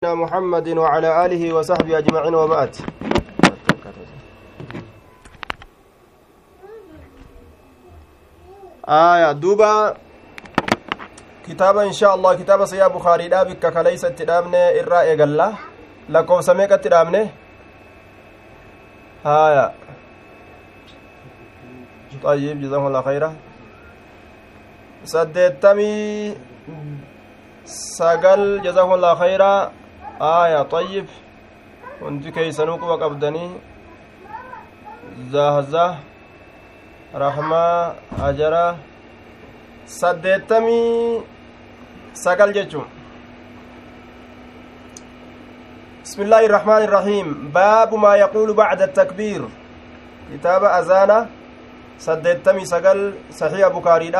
محمد وعلى آله وصحبه أجمعين وبعد. آية دوبا. كتابا إن شاء الله كتاب سيا بخاري. دا بك كليس تدامنه إرى إغلا لكم سميك تدامنه آية. طيب جزاهم الله خيرا. سدتمي sagal jazakumullah khayra aya طيب. wanti keeysanuu quba qabdanii zahzah rahmaa ajara saddeettamii sagal بسم الله الرحمن الرحيم. باب ما يقول بعد التكبير. كتاب أزانة سدتمي سقل. صحيح بكاري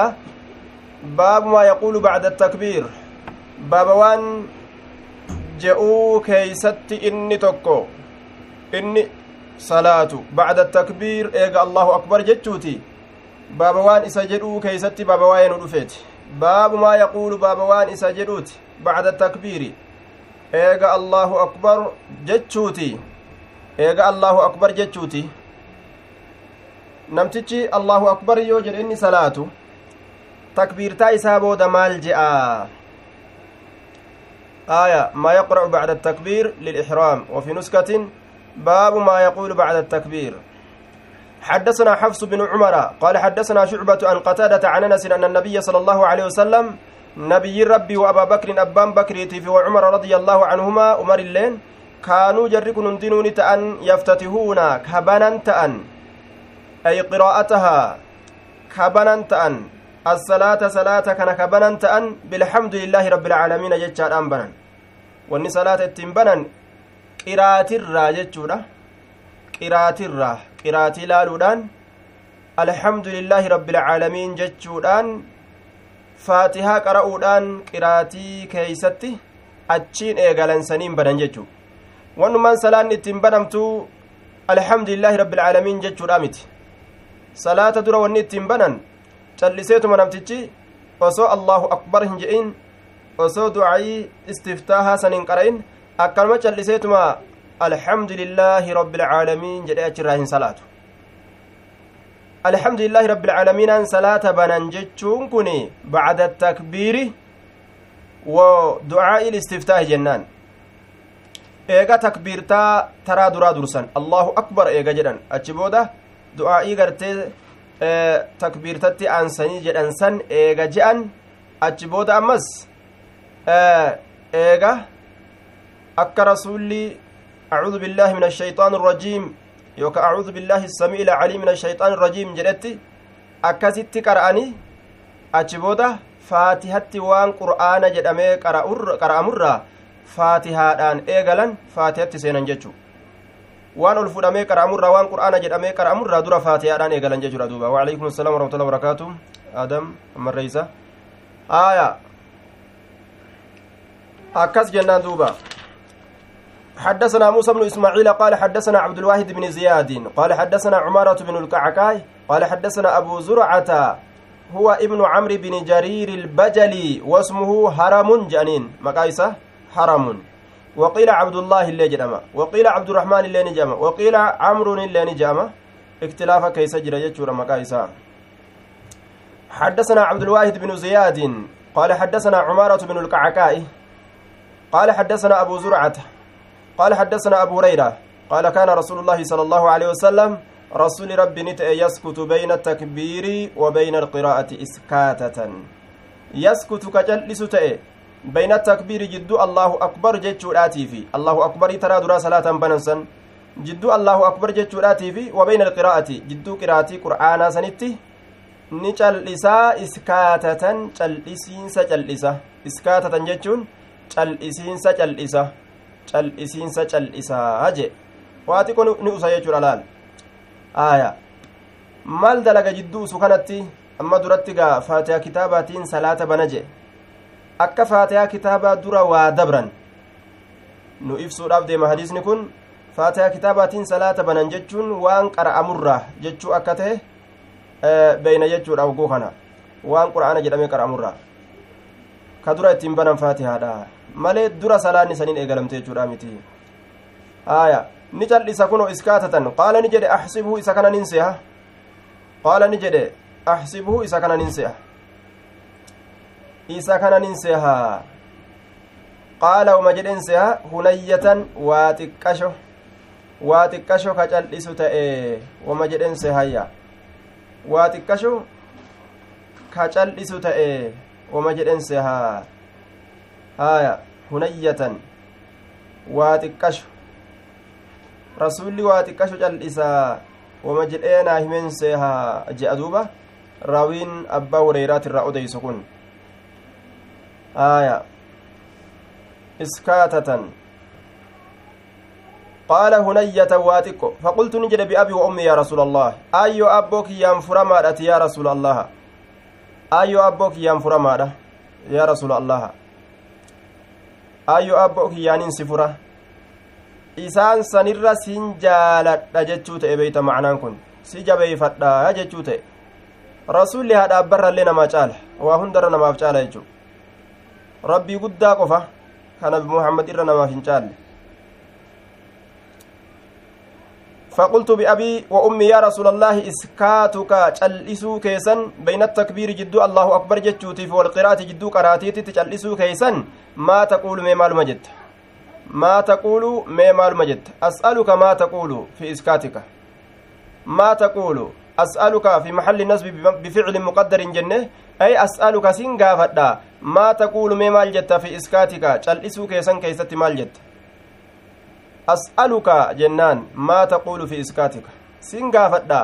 باب ما يقول بعد التكبير. باب وان. Je'uu keeysatti inni tokko inni salaatu bacda takbiir eega allahu akbar jechuuti baaba waan isa jedhuu keeysatti baaba waa'ee nu dhufeeti baabu maa yaquulu baaba waan isa jedhuuti bacda takbiiri eega allahu akbar jechuuti eega allahu akbar jechuuti namtichi allahu akbar yoo jedhe inni salaatu takbiirtaa isaa booda maal je'a آية ما يقرأ بعد التكبير للإحرام وفي نسكة باب ما يقول بعد التكبير. حدثنا حفص بن عمر قال حدثنا شعبة عن قتادة عن أنس أن النبي صلى الله عليه وسلم نبي ربي وأبا بكر أبان بكر وعمر رضي الله عنهما عمر اللين كانوا جركن ندنون تأن يفتتحون كبنا تأن أي قراءتها كبنا تأن الصلاة صلاة كان كبنا تأن بالحمد لله رب العالمين جتشان أنبنا wanni salaata ittiin banan qiraatirraa jechuudha qiraatirraa qiraatii laaluudhaan alhamdulillaahi rabbilcaalamiin jechuudhaan faatihaa qara'uudhaan qiraatii keeysatti achiin eegalansaniin banan jechuu wannumaan salaanni ittiin banamtuu alhamdulillaahi rabbilcaalamiin jechuudha miti salaata dura wanni ittiin banan calliseetuma namtichi osoo allahu akbar hin je'in osoo du'aayii istiftaahaa san hin qara'in akkanuma calliseetuma alxamdu lillaahi rabbi alcaalamiin jedhe achirraa hin salaatu alxamdu lillaahi rabbi alcaalamiinaan salaata banan jechuun kun bacda takbiiri wo du'aa'ii listiftaahi jennaan eega takbiirtaa taraa duraa dursan allahu akbar eega jedhan achi booda du'aa'ii gartee takbiirtatti aansanii jedhan san eega je'an achi booda ammas eega akka rasuulli acuudu billaahi min ashayxaan irrajiim yookaan acuudu billaahi samii ilcalii min ashayxaan irrajiim jedhetti akkasitti qara'anii achi booda faatihatti waan qur'aana jedhamee qara'amurraa faatihaadhaan eegalan faatihatti seenan jechuu waan ol fudhamee qara'amurraa waan qur'aana jedhamee qara'amurraa dura faatihaadhaan eegalan jechuudha duuba waalaikum assalaam warahmatullahi wabarakaatu adam ammarreeysa aayaa أكس جنان دوبا. حدثنا موسى بن إسماعيل قال حدثنا عبد الواحد بن زياد قال حدثنا عمارة بن الكعكاي قال حدثنا أبو زرعة هو ابن عمرو بن جرير البجلي واسمه هرم جنين. مقايسة؟ هرم. وقيل عبد الله اللي جرم وقيل عبد الرحمن اللي نجم وقيل عمرو اللي نجم اختلاف كيس جرى مقايسة. حدثنا عبد الواحد بن زياد قال حدثنا عمارة بن الكعكاي قال حدثنا أبو زرعة قال حدثنا أبو هريرة قال كان رسول الله صلى الله عليه وسلم رسول ربي نتأ يسكت بين التكبير وبين القراءة إسكاتة. يسكت كجلس تأ بين التكبير جد الله أكبر جتشوراتي في الله أكبر ترى درا صلاة بننسا جد الله أكبر جتشوراتي في وبين القراءة. جد قراءتي قرآن سنتي. ni cal'isaa iskaatatan cal'isiinsa cal'isa iskaatatan jechuun cal'isiinsa cal'isa cal'isiinsa cal'isaa je waati kun ni usa jechuudha laal aaya maal dalaga jidduu usu kanatti amma duratti gaa faatiyaa kitaabaatiin salaata bana je akka faatiyaa kitaabaa dura waa dabran nu ibsuudhaaf deema hadiisni kun faatiyaa kitaabaatiin salaata banan jechuun waan qara'amurraa jechuu akka ta'e beeyna jechuudha oguu kana waan qura'aana jedhamee qara'amurraa ka dura ittiin banan faatihaadha malee dura salaanni saniin eegalamte jechuudha miti aya ni cal'isa kunoo iskaatatan qaala ni jedhe axsibuhu isa kana nin seha qaala ni jedhe axsibuhu isa kana nin seha isa kana nin seha qaala uma jedhen seha hunayyatan waa xiqqasho waa xiqqasho ka cal'isu ta'e wama jedhen sehayya waa xiqqasho ka cal'isu ta'e wama jedhen sehaa haya hunayyatan waa xiqqasho rasulli waa xiqqasho cal'isaa wama jedheenaa himen seehaa je'a duuba raawiin abbaa hureyraat irraa odeysu kun haya iskaatatan qaala hunayyata waa xiqqo faqultu ni jedhe biabii wa ummi yaa rasuula allah ayyo abboo kiyyaan furamaadhati yaa rasuula allaha ayyo abboo kiyyaan furamaadha ayyo abboo kiyyaanin si fura isaan sanirra sin jaaladha jechuu ta'e beeyta macnaan kun si jabeeyfadha jechuu ta'e rasulli haadha abbarrallee namaa caala waa hundarra namaaf caala jechuu rabbii guddaa qofa ka nabi muhammad irra namaaf hin caalle فقلت بأبي وأمي يا رسول الله إسكاتك تشلسو كيسن بين التكبير جدو الله أكبر جتشوتي والقراءة جدو قراتيتي تشلسو كيسن ما تقول مي مال مجد ما تقول مي مال مجد أسألك ما تقول في إسكاتك. ما تقول؟ أسألك في محل النصب بفعل مقدر جنة. أي أسألك سنغافتا ما تقول مي مال جت في إسكاتك؟ تشلسو كيسن كيست مال جت. As'aluka jennaan maa taquulu fi iskaatika sin gaafadha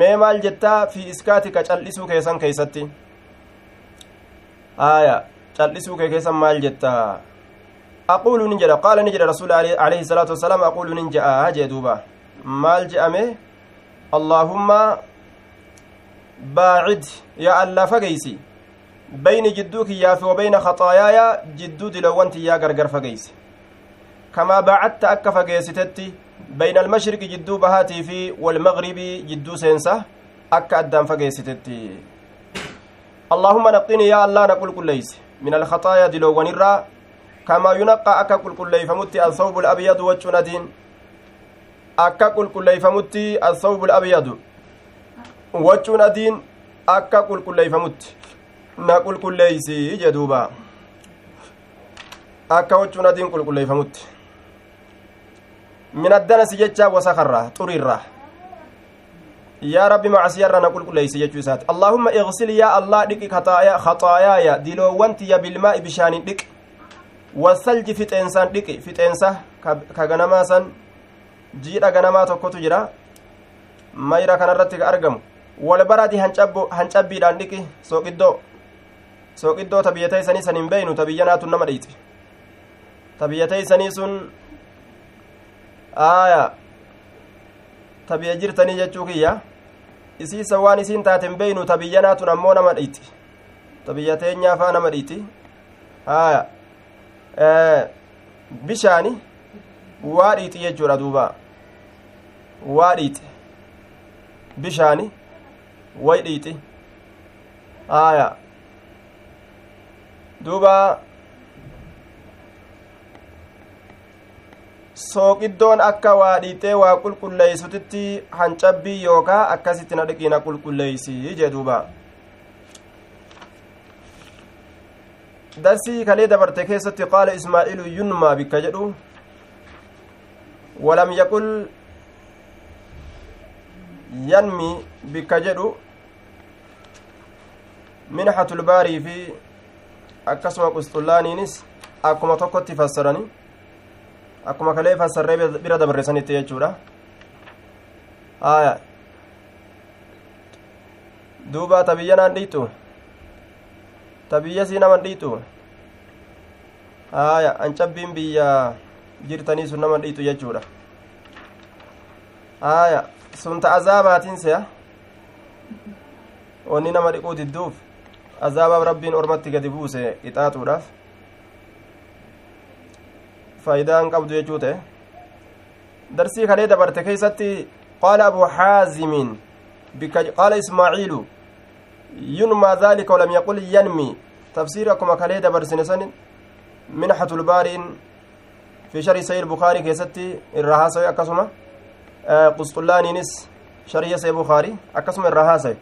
mee maal jettaa fi iskaatika cal'isuu keessan keeysatti aya cal'isuu kee keessan maal jettaa aquulu nin jedha qaala ni jedha rasuul alayhi salaatu wasalaam aquulu nin je'a jee duuba maal je'ame allaahumma baacid yaa allaa fageysi bayni jidduu kiyyaa fi wabayna khaxaayaaya jidduu dilowwan tiyyaa gargar fageyse كما بهاتي في والمغرب جدو سينسة أكا أدام فقيستتي اللهم نقني يا الله نقول كل ليس من الخطايا دلو ونرى كما ينقى أكا كل كل فمتي الثوب الأبيض والجندين أكا كل كل فمتي الثوب الأبيض والجندين أكا كل كل فمتي نقول كل ليس جدوبا. akka wachuun adiin qulqulleeyfamutti min addanasi jecha wasakarraa xuriirraa yaa rabbi macsiyarra na qulqulleeyse jechuu isaati allaahumma igsil yaa allah dhiqi khaxaayaaya diloowwan tiyya bilmaa'i bishaanin dhiqi wasalji fixeensaan dhiqi fixeensa ka ganamaa san jiidha ganamaa tokkotu jira mayra kanarratti ka argamu walbaradi hancabbiidhaan dhiqi sooqiddoo sooqiddoo tabiyyata isanii san hin beeynu tabiyya naatu nama dhiixi tabiyyata isanii sun aya tabiyya jirtanii jechuu kiyya isiisa waan isiin taaten beeynu tabiyyanaatun ammoo nama dhiiti tabiyya teenyaafaa nama dhiiti aya bishaani waa dhiixi jechuudha duuba waa dhiixi bishaani way dhiixi aya duuba sooqiddoon akka waa dhiixee waa qulqulleeysutitti hancabbii yookaa akkasitti na dhiqiina qulqulleeysi jee duuba. Darsii kalee dabarte keessatti qaala ismaa'iilu yunmaa bikka jedhu walam yaqul yanmi bikka jedhu minxatulbaarii fi akkasuma qusxullaaniinis akkuma tokkotti fassarani akkuma kalee fassarree bira dabarresanitti jechuudha haya duuba tabiyya naan dhiitu tabiyya sii naman dhiitu haya ancabbiin biyya jirtanii sun naman dhiitu jechuudha haya sun ta azaabaatiin se'a wanni nama dhiquu didduuf azaabaaf rabbiin ormatti gadi buuse qixaaxuudhaaf faayidaan qabdu jechuu ta'e darsii kalee dabarte keeysatti qaala abu xaazimin bika qaala ismaaciilu yunmaa daalika walam yaqul yanmi tafsiir akkuma kalee dabarsine sanin منحة البارين في شرح سيد البخاري كيستي الرهاسة أكسمة قسطلانينس شرح سيد البخاري أكسمة الرهاسة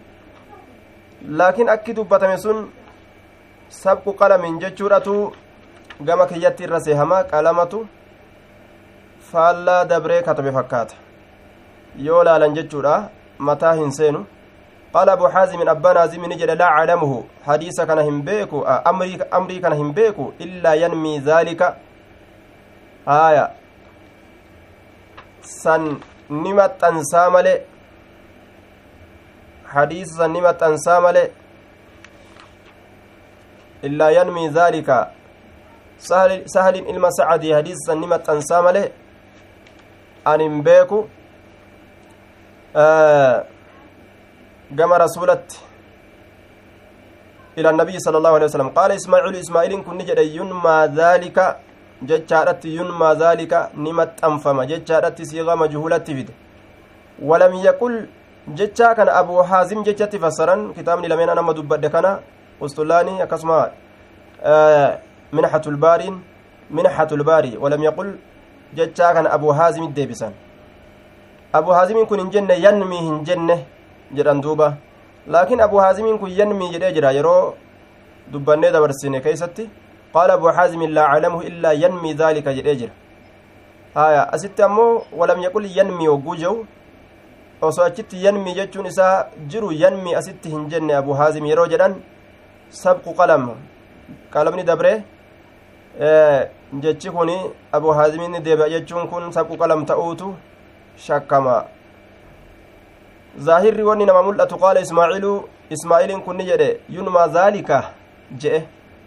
لكن أكيد بتمسون سبق قلم جتشورة gama kiyyatti irra seehama qalamatu faallaa dabree katabe fakkaata yoo laalan jechuudha mataa hin seenu qaala abu xaazimin abbaan haazimi ni jedhe laa aclamuhu hadiisa kana hin beeku amrii kana hin beeku illaa yanmii dhaalika haaya san ni maxxansaa male hadiisa san ni maxxansaa male illaa yanmii dhaalika ilma sacadii hadiisa san ni maxxansaa male an hin beeku gama rasulatti إلى النبي صلى الله عليه وسلم. قال إسماعيل إسماعيل كن نجد ينمى ذلك جتشارت ينمى ذلك نمت أنفم جتشارت صيغة مجهولة فيد ولم يقل جتشا كان أبو حازم جتشا فسرا كتاب لمن أنا مدبد كان أستلاني أكسما آه منحة الباري منحة الباري ولم يقل جتشا كان أبو حازم الديبسان أبو حازم كن جنة ينمي جنة jedhan duuba laakiin abu haazimiin kun yanmii jedhee jira yeroo dubbannee dabarsine keeysatti qaala abu haazimiin laa aclamuhu illaa yanmii daalika jedhee jira haya asitti ammoo walam yaqul yanmii hogguu jehu osoo achitti yanmii jechuun isaa jiru yanmii asitti hin jenne abu haazim yeroo jedhan sabqu qalam qalamni dabre jechi kun abu haazimiin deebi'a jechuun kun sabqu qalam ta'uutu shakkama zaahirri wanni nama mul'atu qaala ismaaciilu ismaa'iiliin kunni jedhe yunmaa zaalika je'e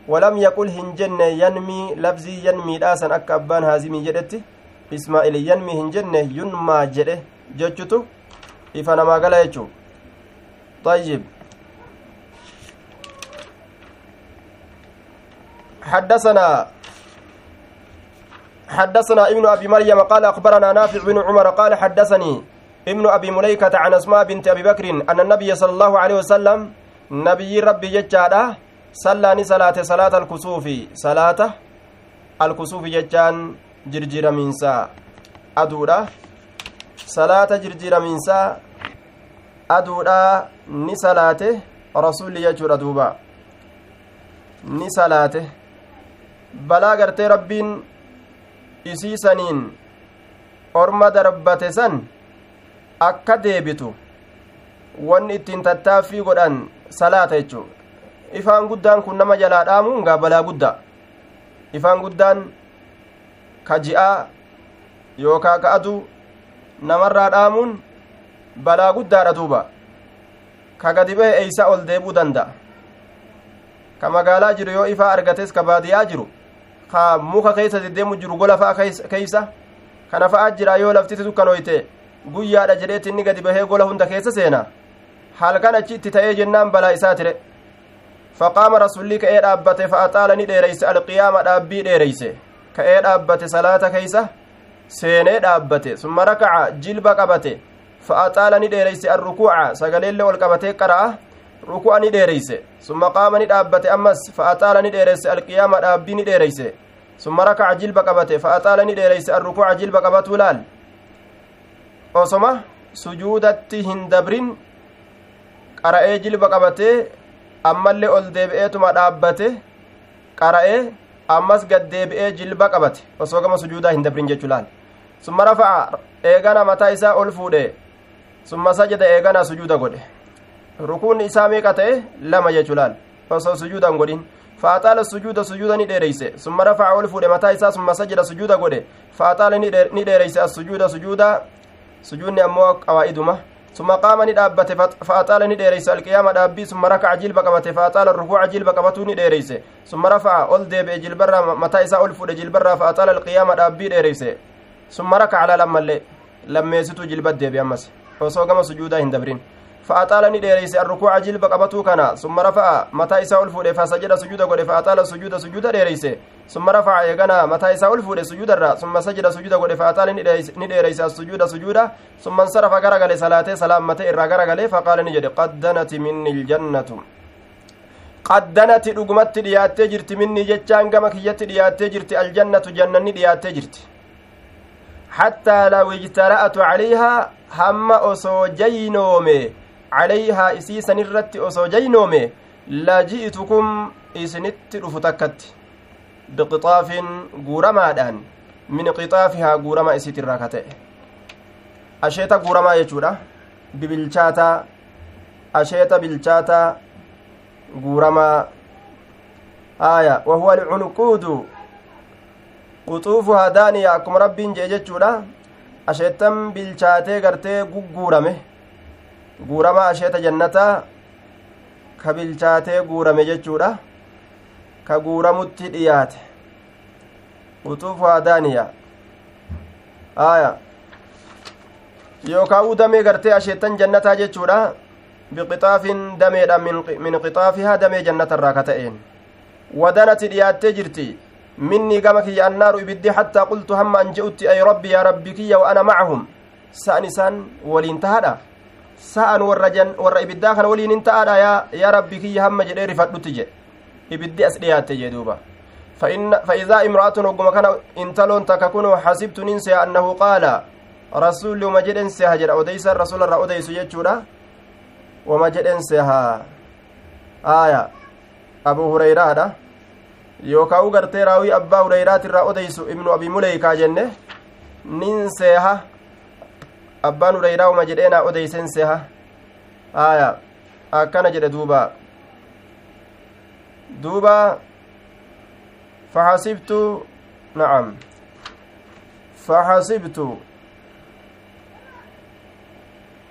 walam yaqul hin jenne yanmii labzii yanmiidhaasan akka abbaan haazimii jedhetti ismaa'il yanmii hin jenne yunmaa jedhe jechutu ifa namaa gala jechuu طيب حدثنا حدثنا ابن أبي مريم قال أخبرنا نافع بن عمر قال حدثني ابن أبي مليكة عن أسماء بنت أبي بكر أن النبي صلى الله عليه وسلم نبي ربي ججادة صلى صلاة صلاة الكسوف صلاة الكسوف ججان جرجير منسا أدورا صلاة جرجير منسا rasuulli jechuudha duuba ni salaate balaa gartee rabbiin isiisaniin orma darbate san akka deebitu wanni ittiin tattaaffii godhan salaata jechuu ifaan guddaan kun nama jalaa dhaamuun gaa balaa guddaa ifaan guddaan ka ji'aa yookaa ka aduu namarraa dhaamuun balaa guddaadha duuba ka gadi bahe eeysa ol deebuu danda'a ka magaalaa jiru yoo ifaa argates ka baadiyaa jiru ka muka keeysa deddeemu jiru gola fa'a keeysa kana fa'a jira yoo laftiti dukkanoyte guyyaadha jedheetti inni gadi bahee gola hunda keessa seena halkan achi itti ta'ee jennaan balaa isaa tire faqaama rasulli ka'ee dhaabbate fa'axaala ni dheereyse alqiyaama dhaabbii dheereyse ka'ee dhaabbate salaata keeysa seenee dhaabbate summa rakaca jilba qabate fa'axaala ni dheereyse arrukuuca sagaleellee ol qabatee qara'a ruku'a ni dheereyse. Summa qaama ni dhaabbate ammas fa'axaala ni dheereyse alqiyaama dhaabbii ni dheereyse. Summa rakaca jilba qabate fa'axaala ni dheereyse arrukuuca jilba qabatuu laal? Osoma sujuudatti hin dabrin qara'ee jilba qabatee ammallee ol deebi'eetuma dhaabbate qara'ee ammas gad deebi'ee jilba qabate. Osoo gama sujuudaa hin dabrin jechuu laal? Summa rafa'a eegana mataa isaa ol fuudhe summa sajada eegana sujuuda godhe rukuun isaa meeqa ta'e lama jechuu laal osoo sujuuda hin godhin faaxaala sujuuda sujuuda ni dheereyse summa rafa'a ol fuudhe mataa isaa summa sajada sujuuda godhe faaxaala ni dheereyse as sujuuda sujuuda sujuudni ammoo qawaa'iduma summa qaama ni dhaabbate faaxaala ni dheereyse alqiyaama dhaabbii summa rakaca jilba qabate faaxaala rukuuca jilba qabatuu ni dheereyse summa rafa'a ol deebi'e jilbarraa mataa isaa ol fuudhe jilbarraa faaxaala alqiyaama dhaabbii dheereyse summa rakaca lalammallee lammeessituu jilbat deebi ammas osoo gama sujuudaa hin dabrin فأطال نديريس الركوع جلب قبطو كان ثم رفع متى إساء الفود فسجد سجود قد فأطال السجود سجود ديريس. ثم رفع يغنى متى إساء الفود سجود الرا ثم سجد سجود قد فأطال نديريس السجود سجودا ثم انصرف غرغل صلاته سلام متى إرى غرغل فقال نجد قد دنت مني الجنة. qaddanati dhugumatti dhiyaattee jirti minni jechaan gama kiyyatti dhiyaattee jirti aljannatu jannanni dhiyaattee jirti hattaa law ijtara'atu hamma osoo jaynoome calayhaa isiisan irratti osoo jaynoome laji'tukum isinitti dhufu takkatti biqixaafin guuramaadhaan min qixaafihaa guurama isiit irraa ka ta'e asheeta guuramaa jechuudha bibilchaataa asheeta bilchaataa guuramaa aya wahuwa alcunquudu quxuufuhaa daaniya akkuma rabbiin jee jechuudha asheettan bilchaatee gartee gugguurame guuramaa asheeta jannataa ka bilchaatee guurame jechuudha ka guuramutti dhiyaate daaniya aya yookaa u damee gartee asheettan jannataa jechuudha biqixaafin dameedha min qixaafihaa damee jannatarraa ka ta'een wadanati dhiyaattee jirti minnii gama kiyya annaaru ibiddi hattaa qultu hamma an je'utti ay rabbi yaa rabbi kiyya wa ana macahum sa'an isaan waliin tahadha sa'an warra ibiddaa kana waliin hin ta'adha yaa rabbi kiyya hamma jedhee rifadhutti jedhe ibiddi as dhiyaatte jee duuba فإذا امرأة وقم كان انتلون تككون حسبت ننسى أنه قال رسول وما جدن سيهجر أوديس الرسول الرا أوديس يجورا وما جدن سيها آية أبو هريرة هذا gartee raawii abbaa hureyraati irraa odeysu ibnu abi muleykaa jenne nin seeha abbaan hureyraa uma jedheenaa odeysen seeha aya akkana jedhe duuba. Duuba faxasibtu nacam faxasibtu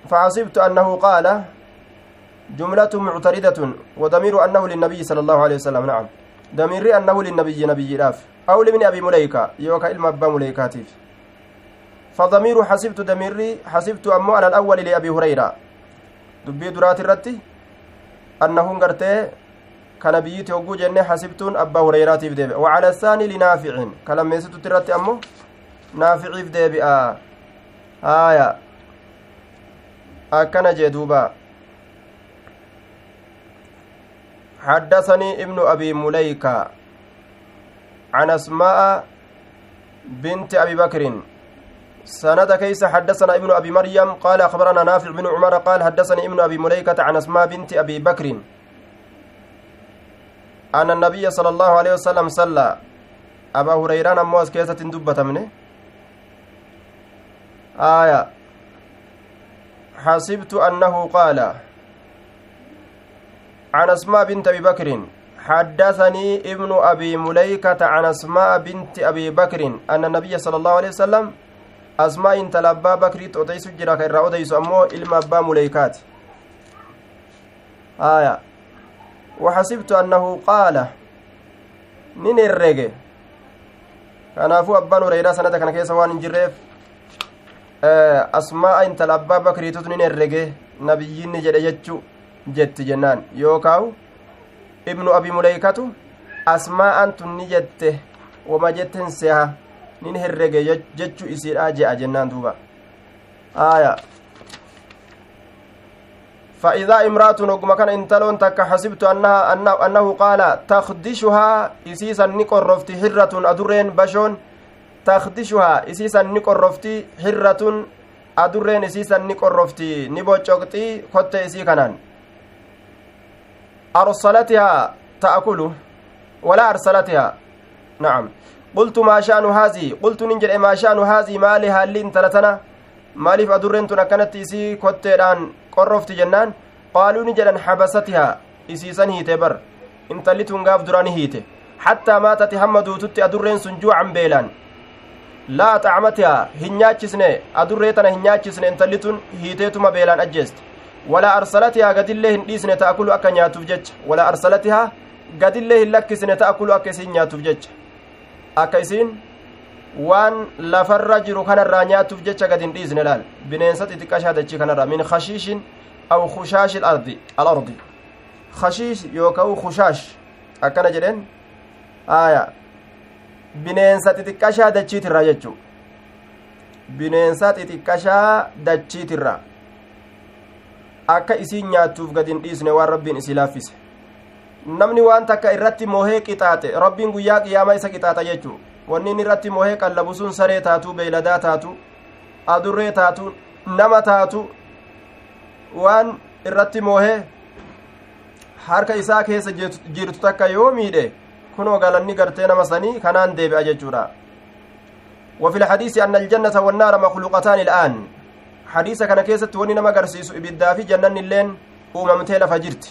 فحسبت أنه قال جملة معتردة وضمير أنه للنبي صلى الله عليه وسلم نعم دميري أنه للنبي نبي راف أو لمن أبي مليكة يوكا إلما أبا مليكاتيف فضمير حسبت دميري حسبت أمو على الأول لأبي هريرة. دبي درات الرتي أنه قرتي كنبيتي وقو جنة حسبتون أبا هريرة في ديبئ وعلى الثاني لنافع. كلام يسد ترتي أمو؟ نافع في ديبئ آه. آية. أكن جدوبا. حدثني ابن أبي مليكة. عن أسماء بنت أبي بكر. سند كيس حدثنا ابن أبي مريم قال أخبرنا نافع بن عمر قال حدثني ابن أبي مليكة عن أسماء بنت أبي بكر أن النبي صلى الله عليه وسلم صلى. أبا هريرة نموز كيسة دبة منه. آية. حسبت أنه قال عن أسماء بنت أبي بكر. حدثني ابن أبي مليكة عن أسماء بنت أبي بكر أن النبي صلى الله عليه وسلم أسماء انت لبا بكر تؤتيس جرا كيرا أوديس أمو إلما أبا مليكات آية وحسبت أنه قال نين الرجي kanaafuu abbaan hureyraa sanada kana keessa waan hin jirreef asmaa'a intala abbaa bakriitutu nin herrege nabiyyinni jedhe jechu jetti jennaan yookaawu ibnu abi muleykatu asmaa'an tun ni jette wama jetten seha nin herrege jechu isiidha je'a jennaan duuba. Aya فإذا امرأة نقم كان انتلون تك حسبت أنها أنه, أنه قال تخدشها إسيسا نقر رفتي حرة أدرين بشون تخدشها إسيسا نقر رفتي حرة أدرين إسيسا نقر رفتي نبو چوكتي كت إسي كنان أرسلتها تأكل ولا أرسلتها نعم قلت ما شأن هذه قلت ننجل ما شأن هذه مالها اللي انتلتنا maaliif adurreen tun akkanatti isii kotteedhaan qorrofti jennaan qaaluu ni jedhan xabasatihaa isiisan hiite bar intalli tun gaaf duraan hiite hattaa maatati hamma duututti adurreen sun juucan beelaan laa xacmatihaa hin nyaachisne adurree tana hin nyaachisne intalli tun hiiteetuma beelaan ajjeeste walaa arsalatihaa gadillee hin dhiisne ta'akulu akka nyaatuuf jecha walaa arsalatihaa gadillee hin lakkisne ta'akulu akka isiin nyaatuuf jecha akka isiin waan lafarra jiru kanarraa nyaatuuf jecha gad hin dhiisne laal bineensa xixiqqashaa dachii kanarraa min khashiishin aw kushaashi alardi alardi khashiish yookaan kushaash akkana jedheen aya bineensa xixiqqashaa dachiitirraa jechuu bineensa xixiqqashaa dachiitirraa akka isiin nyaattuuf gad hin dhiisne waan rabbiin isii laaffise namni waan takka irratti mohee qixaaxe rabbiin guyyaa qiyaamaa isa qixaaxa jechuu wanni inni irratti mohee qallabu sun saree taatu beeyladaa taatu adurree taatu nama taatu waan irratti mohee harka isaa keessa jirtu takka yoo miidhe kunoo galanni gartee nama sanii kanaan deebi'a jechuudha وفي الحديث أن الجنة والنار مخلوقتان الآن حديث كان كيست وني نما غرسيس إبدا في جنن اللين أممتي لفجرت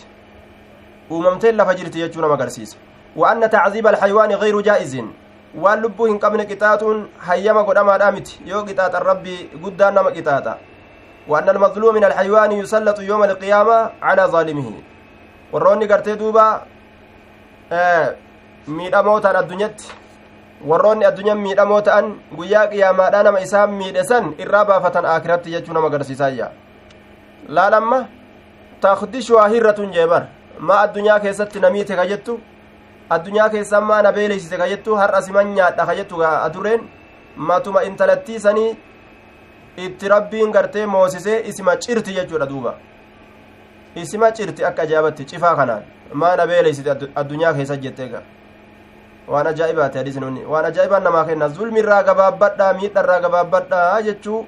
أممتي لفجرت يجو نما غرسيس وأن تعذيب الحيوان غير جائز waan lubbuu hin qabne qixaaxuun hayyama godhamaadha miti yoo qixaaxa rabbii guddaan nama qixaaxa وأن المظلوم من الحيوان يسلط يوم القيامة على ظالمه warroonni gartee duuba miidhamoo ta'an addunyatti warroonni addunyan miidhamoo ta'an guyyaa qiyaamaadhaa nama isaan miidhesan irraa baafatan akiratti jechuu nama agarsiisaayya laalamma takdishuwaa hirratun jeebar maa addunyaa keessatti namiite ka jettu addunyaa keessan maa na beeleysise ka jettu har'a siman nyaadha ka jettu adurreen matuma intalattii sanii itti rabbiin gartee moosisee isima cirti jechuudha duuba. Isima cirti akka ajaa'ibatti cifaa kanaan maa na beeleysite addunyaa keessa jetteega waan ajaa'ibaati hadiisni hunni waan ajaa'ibaan namaa kenna zulmirraa gabaabbadhaa miidharraa gabaabbadhaa jechuu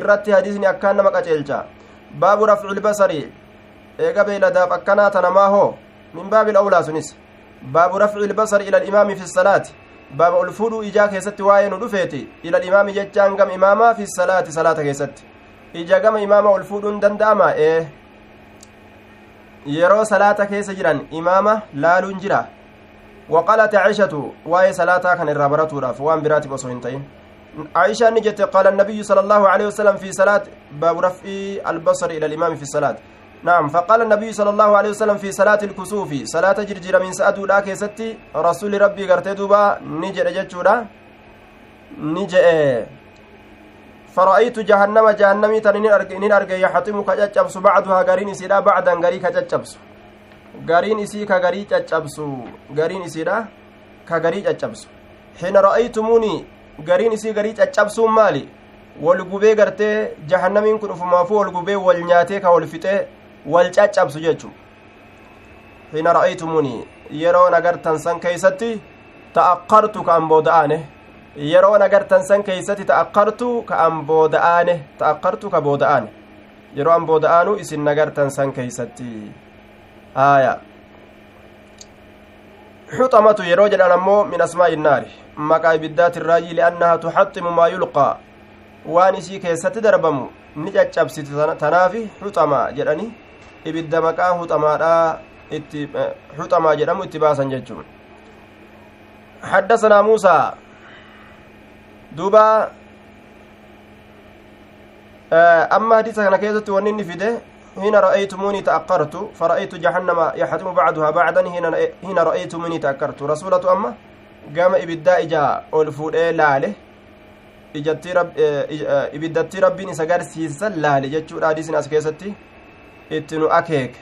irratti hadiisni akkaan nama qaceelcha baabu rafcil basarii eega beeyladaaf akkanaa tanamaa hoo min baabil awlaa sunis baabu rafcil basari ila alimaami fi salaati baaba ol fuudhuu ijaa keessatti waa'ee nu dhufeeti ila alimaami jechaan gama imaamaa fi salaati salaata keessatti ija gama imaama ol fuudhuun danda'ama ee yeroo salaata keessa jiran imaama laaluun jira وقالت عائشة واي صلاة كان الرابرة راف وان براتب وصوهنتين عائشة نجت قال النبي صلى الله عليه وسلم في صلاة باب رفع البصر إلى الإمام في الصلاة نعم فقال النبي صلى الله عليه وسلم في صلاة الكسوف صلاة جرجر من سأدو لاك ستي رسول ربي قرتي دوبا نجر جتشورا نجئ فرأيت جهنم جهنمي تنين أرقى يحطم كجتشبس بعدها قرين سيدا بعدا قري كجتشبس gariin isii ka garii caccabsu gariin isiidha ka garii caccabsu hina ra'aytumuuni gariin isii garii caccabsuun maali wal gubee gartee jahannamiin kun ufumaafuu wal gubee wal caccabsu jechu hina ra'aytumuuni yeroo nagartan san keeysatti ta'aqqartu ka an booda'aane yeroo nagartan san keeysatti ta'aqqartu ka an booda'aane ta'aqqartu ka booda'aane yeroo an booda'aanu isin nagartan san keeysatti آية حطمة يروج أمو من أسماء النار مكا بالذات الراجي لأنها تحطم ما يلقى isii keessatti darbamu ni caccabsiti tanaafi huxamaa jedhani ibidda maqaa huxamaadha itti huxamaa jedhamu itti baasan jechuun حدثنا موسى دوبا أما حديث كان كيزت ونين فيده حين رأيتموني تأقرت فرأيت جهنم يحتم بعدها بعدا حين رأيتموني تأقرت رسولة أما قام إبدا إجا أولفود لاله ijatti ibiddatti rabbiin isa garsiisan laale jechuudha hadiisni as keessatti itti nu akeeke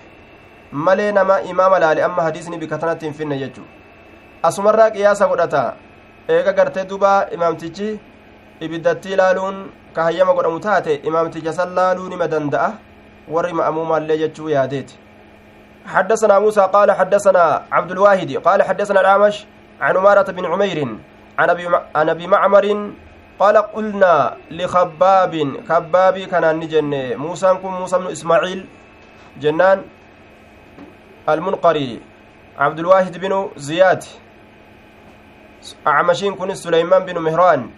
malee nama imaama laale amma hadiisni bika tanatti hin finne jechuu asumarraa qiyaasa godhata eega gartee duba imaamtichi ibiddatti laaluun ka hayyama godhamu taate imaamticha san laaluu nima danda'a warri ma'amuumaallee jechuu yaadeeti حدثنا موسى قال حدثنا عبد الواحد قال حدثنا الأعمش عن أمارة بن عمير عن أبي عن أبي معمر قال قلنا لخباب خباب كان نجن موسى كن موسى بن إسماعيل جنان المنقري عبد الواحد بن زياد أعمشين كن سليمان بن مهران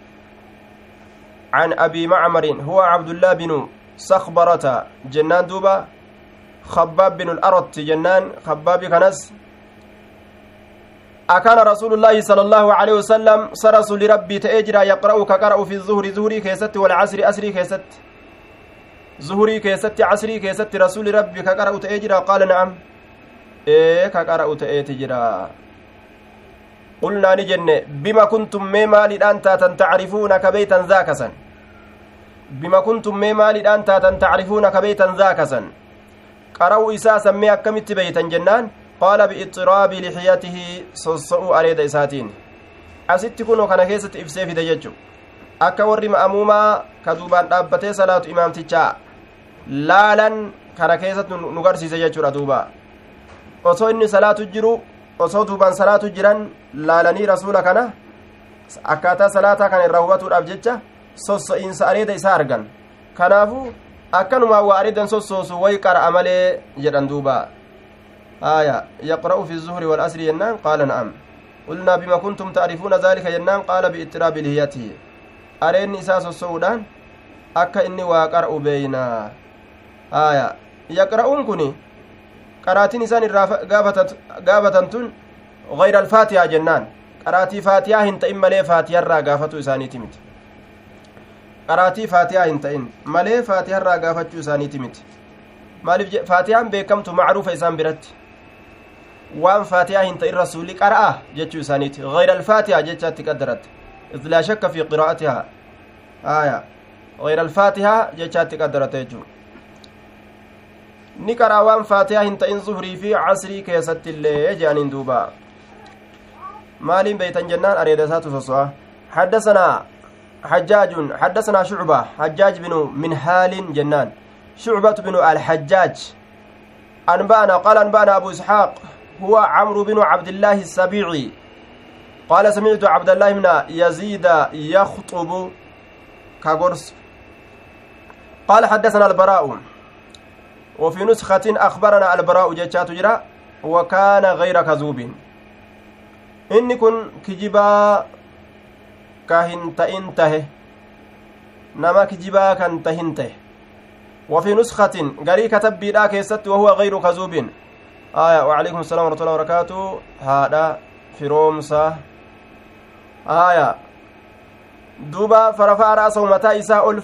عن أبي معمر هو عبد الله بن صخبرة جنان دوبا خباب بن الأرط جنان خباب كنس أكان رسول الله صلى الله عليه وسلم سرس لربي تأجرا يقرأ كقرأ في الظهر ظهري كيست والعصر أسري كيست. ظهري كيست عصري كيست رسول ربي كقرأ تأجرا قال نعم. إيه كقرأ تأجرا قلنا نجن بما كنتم ميما لأن تعرفون كبيتا ذاكسا بما كنتم ميما لأن تعرفون كبيتا ذاكسا قرأوا إساسا مي أكمت بيتا جنان. qaala biixiraabi lixiyatihi sossa'uu areeda isaatiin asitti kunoo kana keessatti ibsee fide jechu akka warri ma'amuumaa ka duubaan dhaabbatee salaatu imaamtichaa laalan kana keessatti nu garsiise jechuudha duuba osoo inni salaatu jiru osoo duubaan salaatu jiran laalanii rasuula kana akkaataa salaataa kana irraa hubatuudhaaf jecha sosso'iinsa areeda isaa argan kanaafu akkanumaa waa areedan sossoosu way qara'a malee jedhan duuba aya yaqra'u fi zuhri walasri jennaan qaala na'am qulnaa bima kuntum ta'rifuuna daalika jennaan qaala biittiraabi lihiyatihi areenni isaa sosso'uudhaan akka inni waa qara'u beeynaa aya yaqra'uun kun qaraatiin isaan irraa gaafatan tun gayra alfaatihaa jennaan qaraatii faatiyaa hin ta'in malee faatiyarraa gaafatu isaaniiti miti qaraatii faatiyaa hin ta'in malee faatiyarraa gaafachuu isaaniiti miti maaliif faatiyaan beekamtu macruufa isaan biratti waan faatiyaa hin ta'in rasuulli qara'a jechuu isaaniiti gayra alfaatihaa jechaatti qaddaratte إذ لا شك في قراءتها. آية. غير الفاتحة جتشات قدرت يجو. نقرأ وان فاتحة انت إن ظهري في عصري كيست اللي جانين دوبا مالين بيتا جنان أريد ساتو حدثنا حجاج حدثنا شعبة. حجاج بن منهال جنان. شعبة بن الحجاج. أنبأنا قال أنبأنا أبو إسحاق هو عمرو بن عبد الله السبيعي. قال سمعت عبد الله بن يزيد يخطب كغرس. قال حدثنا البراء. وفي نسخة أخبرنا البراء جتشات جرا وكان غير كذوب. إن كن كجبا كهن تئنته نما كجبا كان تهنته وفي نسخة قري كتب بلا كيست وهو غير كذوب. آية وعليكم السلام ورحمة الله وبركاته. هذا في رومسا. آية duuba farafaa ra'asahu mataa isaa ol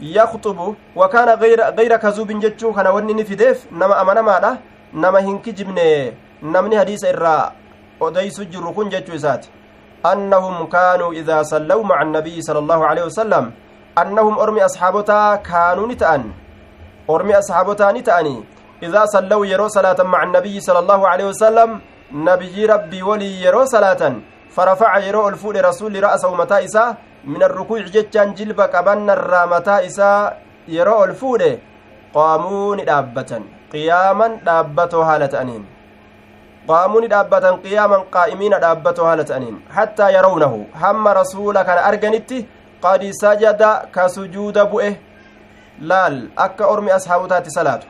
yakxubu wakaana gayra kazuubin jechuu kana wanni inni fideef nama amanamaadha nama hin kijibne namni hadiisa irraa odeysu jirru kun jechuu isaati annahum kaanuu idaa sallaw maca annabiyyi sala allahu aleyhi wasalam annahum ormi asxaabotaa kaanuu ni ta'an ormi asxaabotaa ni ta'anii idaa sallaw yeroo salaatan maca annabiyyi sala allahu aleyhi wasalam nabiyyi rabbii walii yeroo salaatan فرفع يرو الفود رسول رأسه متى إسا؟ من الركوع جتان جلب قبن الرامتا إسا؟ يرو الفود قامون دابة قياما دابة هالة أنين. قامون دابة قياما قائمين دابة هالة أنين. حتى يرونه. هم رسول كان أرجنت قد سجد كسجود بؤه. laal akka ormi ashaabutaatti salaatu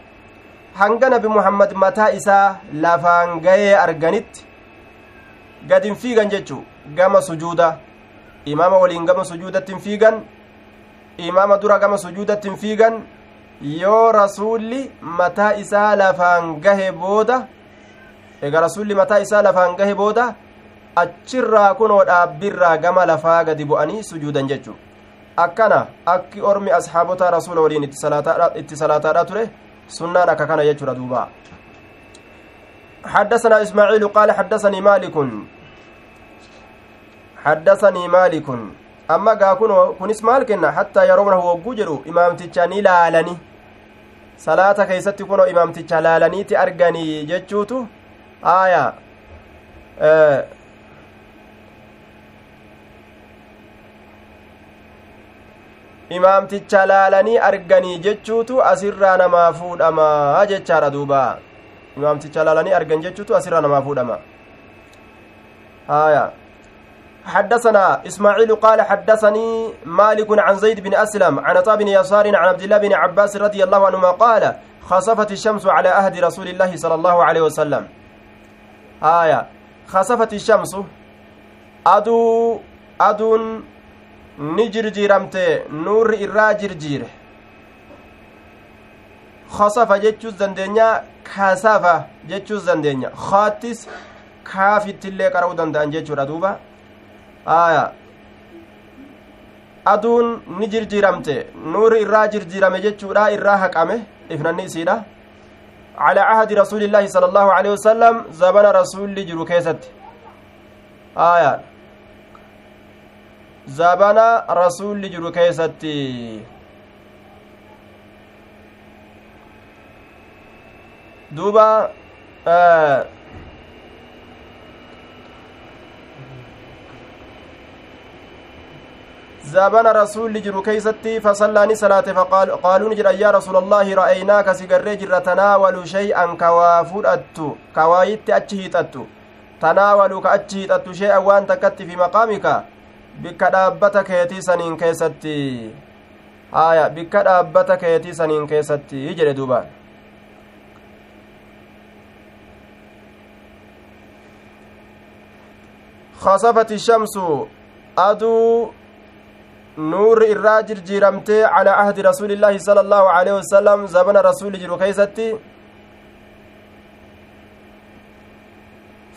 hanga nabi muhammad mataa isaa lafaan arganitti gad hin fiigan jechuu gama sujuuda imaama waliin gama sujuudatti hin fiigan imaama dura gama sujuudatti hin fiigan yoo rasuulli mataa isaa lafaan gahe booda egaa rasuulli mataa isaa lafaan gahe booda achirraa kunoo dhaabbirraa gama lafaa gadi bu'anii sujuudan jechuu akkana akki ormi asxaabota rasuula waliin itti salaataadha ture sunnaan akka kana jechuudha duuba حدثنا إسماعيل قال حدثني مالك haddasanii maalikun amma gaa kunis maal kenna hattaa yeroonahu wogguu jedhu imaamticha ni laalani salaata keeysatti kunoo imaamticha laalaniiti arganii jechuutu aaya imaamticha laalanii arganii jechuutu asirraa namaa fuudhamaa jechaadha duuba imaamticha laalanii argan jechuutu asirraa namaa fuudhama aaya حدثنا إسماعيل قال حدثني مالك عن زيد بن أسلم عن عطاء بن يسار عن عبد الله بن عباس رضي الله عنهما قال خسفت الشمس على أهد رسول الله صلى الله عليه وسلم. آية خسفت الشمس أدو أدون jirjiiramte nuurri irraa jirjiire kasafa jechuus dandeenya kasafa jechuus dandeenya kaattis kaafittillee qara'uu danda'an jechuudha duuba aya aduun ni jirjiiramte nuurri irraa jirjiirame jechuudha irraa haqame ifnanni isiidha عهد رسول الله صلى الله عليه وسلم زمن رسول جرو كيست آية zabana rasuulli jiru keessatti duuba زابنا رسول جرو كيستي فصلاني صلاة فقالوا نجر يا رسول الله رأيناك سيقرر جر تناول شيئا كوافرأت كوايت أتشهيتت تناولوا كأتشهيتت شيئا وأنت كت في مقامك. bikka dhaabbata keetii saniin keessatti haya bikka dhaabbata keetii saniin keessatti jedhe duuba خسفت الشمس. أدو نور irraa jirjiiramtee على عهد رسول الله صلى الله عليه وسلم زمن رسول جرو كيستي.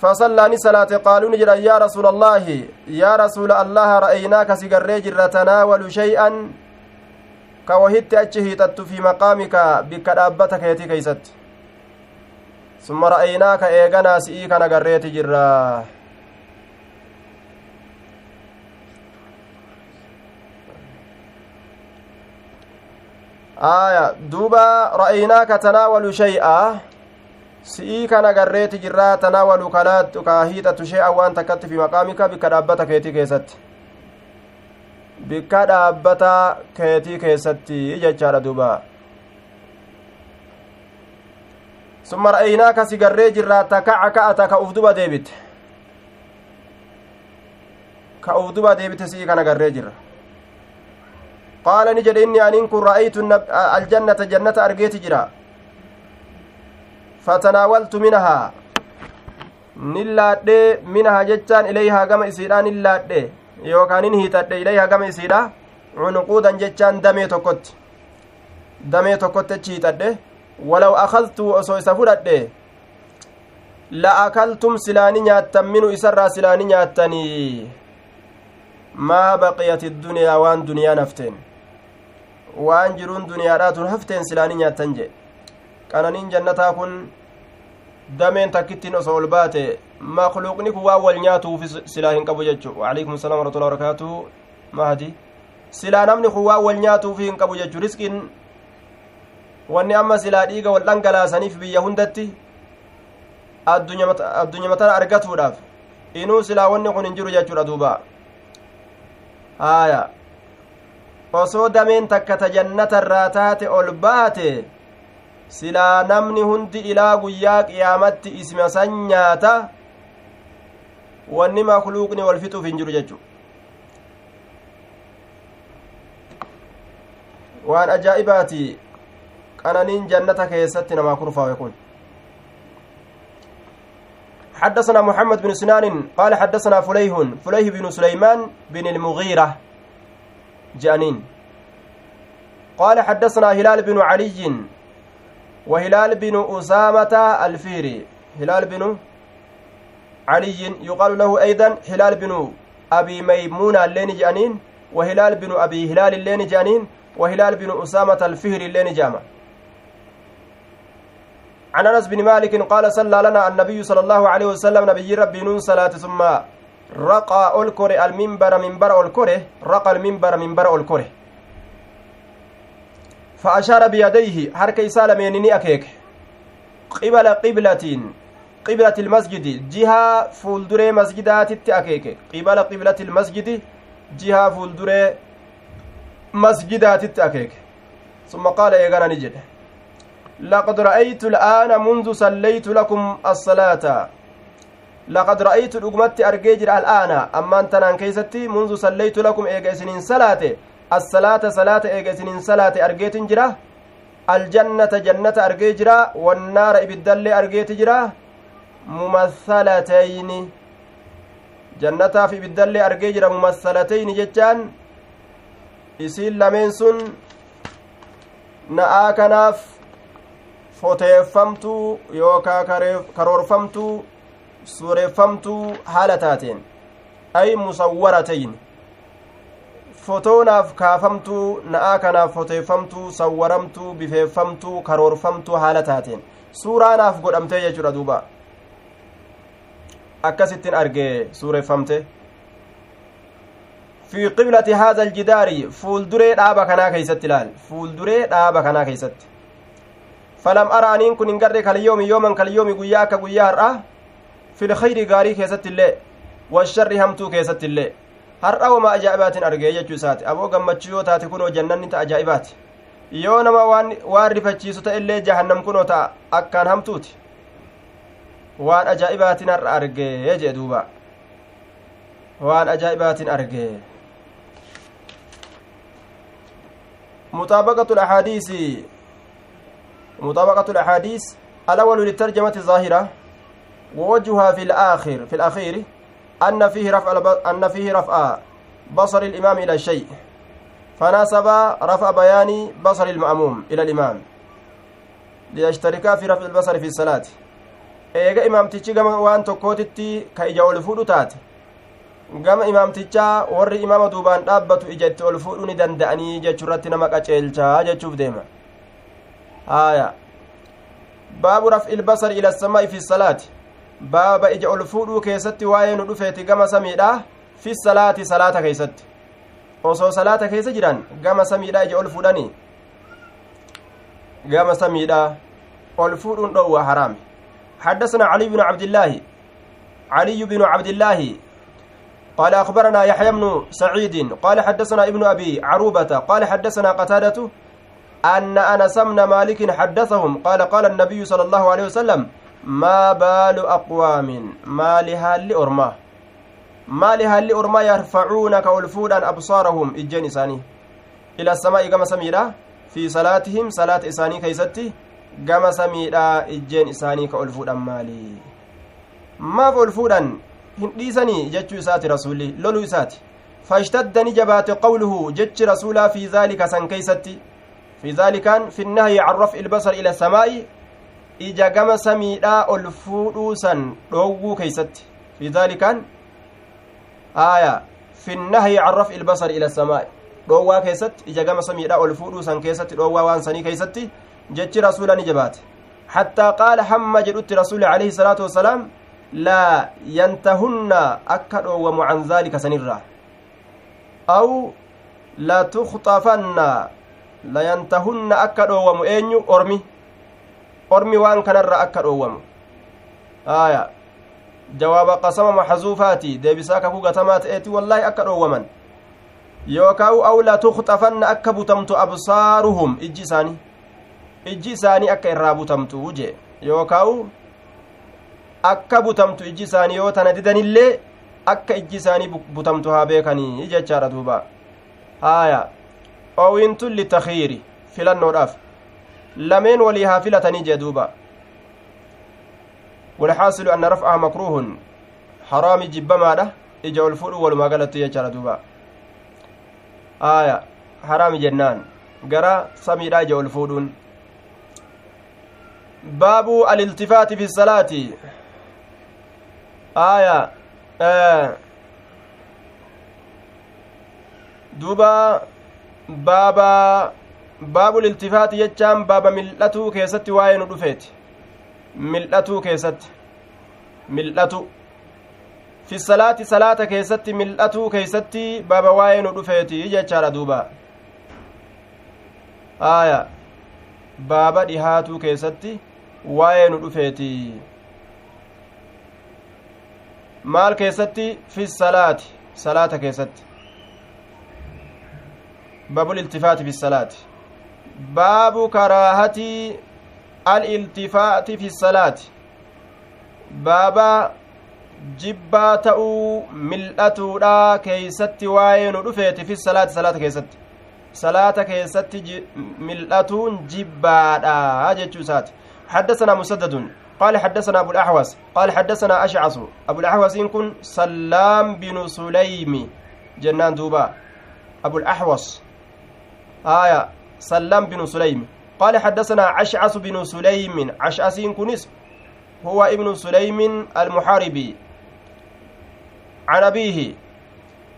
فصلاني صلاة قالوا نجر يا رسول الله يا رسول الله رأيناك سيقري جر تناول شيئا كوهت أجهيتت في مقامك بك دابتك يتي كيست ثم رأيناك إيغنا سئيك نقريت جرا. آية دوبا رأيناك تناول شيئا si'ii kana garreeti jirraa tanaawalu kalaattu kaa hiixatu shee'an waan takkatti fi maqaamika bikka dhaabbata keetii keessatti bikka dhaabbata keetii keessatti jechaadha duuba summa ra'aynaaka si garree jirraa takaca ka'ata ka uf duba deebite ka uf duba deebite si'ii kana garree jirra qaala ni jedhe inni aniin kun ra'aytu aljannata jannata argeeti jira. Fatanaawaltu minahaa. Nin laadhe minahaa jechaan ilayhaa gama isiidha nin laadhe. Yookaan nin hiixadhe ilayhaa gama isiidha cunquudan jechaan damee tokkotti. Damee tokkotti achi hiixadhe walaw akaltuu osoo isa fudhadhe la akaltum silaani nyaattan minu isarraa silaani nyaattanii. Maa baqiyati duniyaa waan duniyaan hafteen waan jiruun duniyaadhaatun hafteen silaani nyaattan jedhe qananiin jannataa kun dameen takkittiin osoo ol baate makluuqni kun waan wal nyaatuuf silaa hin qabu jechu waalaikum salaam warahmatullahi wabarakaatuhu mahdi. Silaa namni kun waan wal nyaatuuf hin qabu jechu risqiin wanni amma silaa dhiiga wal dhangalaasaniif biyya hundatti addunyaa matana argatuudhaaf inuu silaa wanni kun hin jiru jechuudha duuba. Haaya osoo dameen takka ta jannatarraa taate ol baate silaa namni hundi ilaa guyyaa qiyaamatti isma san nyaata wanni makluuqni wal fixuuf hin jiru jechu waan ajaa'ibaati qananiin jannata keessatti namaa kurfaawe kun حدثنا محمد بن سنان قال حدثنا فليه فليه بن سليمان بن المغيرة جانين. قال حدثنا هلال بن علي وهلال بن أسامة الفيري. هلال بن علي يقال له أيضا هلال بن أبي ميمونة اللين جانين وهلال بن أبي هلال اللين جانين وهلال بن أسامة الفهري اللين جامع عن أنس بن مالك قال صلى لنا النبي صلى الله عليه وسلم نبي ربي نون صلاة ثم رقى الكرة المنبر منبر الكرة رقى المنبر منبر الكرة. فأشار بيديه حركة سالمين أكيك. قبل قبلة قبلة المسجد جهة فولدري مسجدات أكيك. قبل قبلة المسجد جهة فولدري مسجدات أكيك. ثم قال إيغانا نجد لقد رأيت الآن منذ صليت لكم الصلاة. لقد رأيت الأقمت أرجيجر الآن أما أنت كيستي منذ صليت لكم إيغا سنين صلاة assalaata salaata eega isiniin salaate argeetin jira aljannata jannata argee jira wannaara ibiddallee argeeti jira mumassalatayni jannataaf ibiddallee argee jira mumassalatayni jechaan isiin lameen sun na'aa kanaaf foteeffamtuu yookaa karoorfamtuu suureeffamtuu haala taateen. Ay musawwaratayn. Fotoonaaf kaafamtuu na'aa kanaaf foteeffamtuu sawwaramtuu bifeeffamtuu karoorfamtuu haala taateen. Suuraanaaf godhamtee jechuudha duuba. Akkasittiin argee suureeffamte fi qiblati haadha aljidaari fuulduree dhaaba kanaa keeysatti ilaal fuulduree dhaaba kanaa keeysatti. Falam ara aniin kun hin garre kalyoomi yooman kalyoomi guyyaa akka guyyaa har'a khayri gaarii keessatti illee washarri hamtuu keessatti illee har'a wama ajaa'ibaatiin argee jechuu isaati aboo gammachuu yoo taate kunoo jannanni ta ajaa'ibaati yoo nama waan rifachiisu ta illee jahannam kunoo ta'a akkaan hamtuuti waan ajaa'ibaatiin har'a argee jee duuba waan ajaa'ibaatiin argee مطابقة الأحاديث مطابقة الأحاديث الأول للترجمة الظاهرة ووجهها في الآخر في الأخير أن فيه رفع أن فيه رفع بصر الإمام إلى الشيء فناسب رفع بيان بصر المأموم إلى الإمام ليشتركا في رفع البصر في الصلاة eega imaamtichi gama waan tokkootitti ka ija ol fuudhu taate gama imaamtichaa warri imaama duubaan dhaabbatu ija itti ol fuudhuu ni danda'anii jechuurratti nama qaceelchaa jechuuf deema haaya baabu raf'i ilbasari ila samaa'i fi salaati baaba ija ol fuudhuu keessatti waa'ee nu dhufeeti gama samiidha fi salaati salaata keeysatti osoo salaata keessa jiran gama samiidha ija ol fuudhanii gama samiidha ol fuudhuun dhowwa haraame حدثنا علي بن عبد الله علي بن عبد الله قال أخبرنا يحيى بن سعيد قال حدثنا ابن أبي عروبة قال حدثنا قتادة أن أنس بن مالك حدثهم قال قال النبي صلى الله عليه وسلم ما بال أقوام؟ ما لهال أرما ما لهال أرما يرفعون كولفودا أبصارهم إجين إساني. إلى السماء كما سميرا في صلاتهم صلاة إساني كيستي. gama samiidha ijjeen isaanii ka ol fuudhan maali maaf ol fuudhan hin dhiisanii jechuu isaati rasulli loluu isaati فاشتد نجبات قوله جج رسولا في ذلك سن كيستي. في ذلك في النهي عن رفع البصر إلى السماء. Ija gama samiidhaa ol fuudhuusan dhoowwuu keeysatti fi aaya fi can raf'i ilbasar ila samaa'i dhoowwaa keessatti ija gama samiidhaa ol fuudhuusan keessatti dhoowwaa waan sanii keeysatti jechi rasuula ni jabaate حتى قال حمى جدت رسول عليه الصلاة والسلام لا ينتهن أكد ومعن ذلك سنرة أو لا تخطفن لا ينتهن أكد ومؤين أرمي ormi waan kanarra akka dhoowwamu aya jawaaba qasama maxzuufaati deebisaa kakuu gatamaa ta'eeti wallaahi akka dhoowwaman yookaa'u aw la tukxafanna akka butamtu absaaruhum ijji isaanii ijji isaanii akka irraa butamtu jee yookaa'u akka butamtu ijji isaanii yoo tana didanillee akka ijji isaanii butamtu haa beekanii jechaadha duuba haaya oowintun litakhiiri filannoodhaaf haa filatanii jee duuba والحاصل أن رفعها مكروه. حرام جبما ده. إجا الفؤل والما قالت يجعل دوبا. آية. حرام جنان. قرأ سمي إجا الفؤل باب الالتفات في الصلاة. آية. آه. دوبا. بابا baabul iltifaati jechaan baaba mil'atuu keessatti waa'ee nu dhufeeti mil'atuu keessatti mil'atu fi salaati salaata keessatti mil'atuu keessatti baaba waa'ee nu dhufeeti jechaadha duuba aaya baaba dhihaatuu keessatti waa'ee nu dhufeeti maal keessatti fi salaati salaata keessatti baabul iltifaati fi salaati baabu karaahati aliltifaati fi salaati baaba jibbaa ta'uu mil'atuudha keeysatti waa'ee nu dhufeeti fi salaati salaata keessatti salaata keessatti mil'atuun jibbaadha jechuu isaati حدثنا مسدد قال حدثنا أبو الأحوص قال حدثنا أشعص أبو الأحوص إن كن سلام بن سليم جنان دوبا أبو الأحوص آية سلام بن سليم. قال حدثنا عشعس بن سليم. عشعس كنس هو ابن سليم المحاربي. عن أبيه.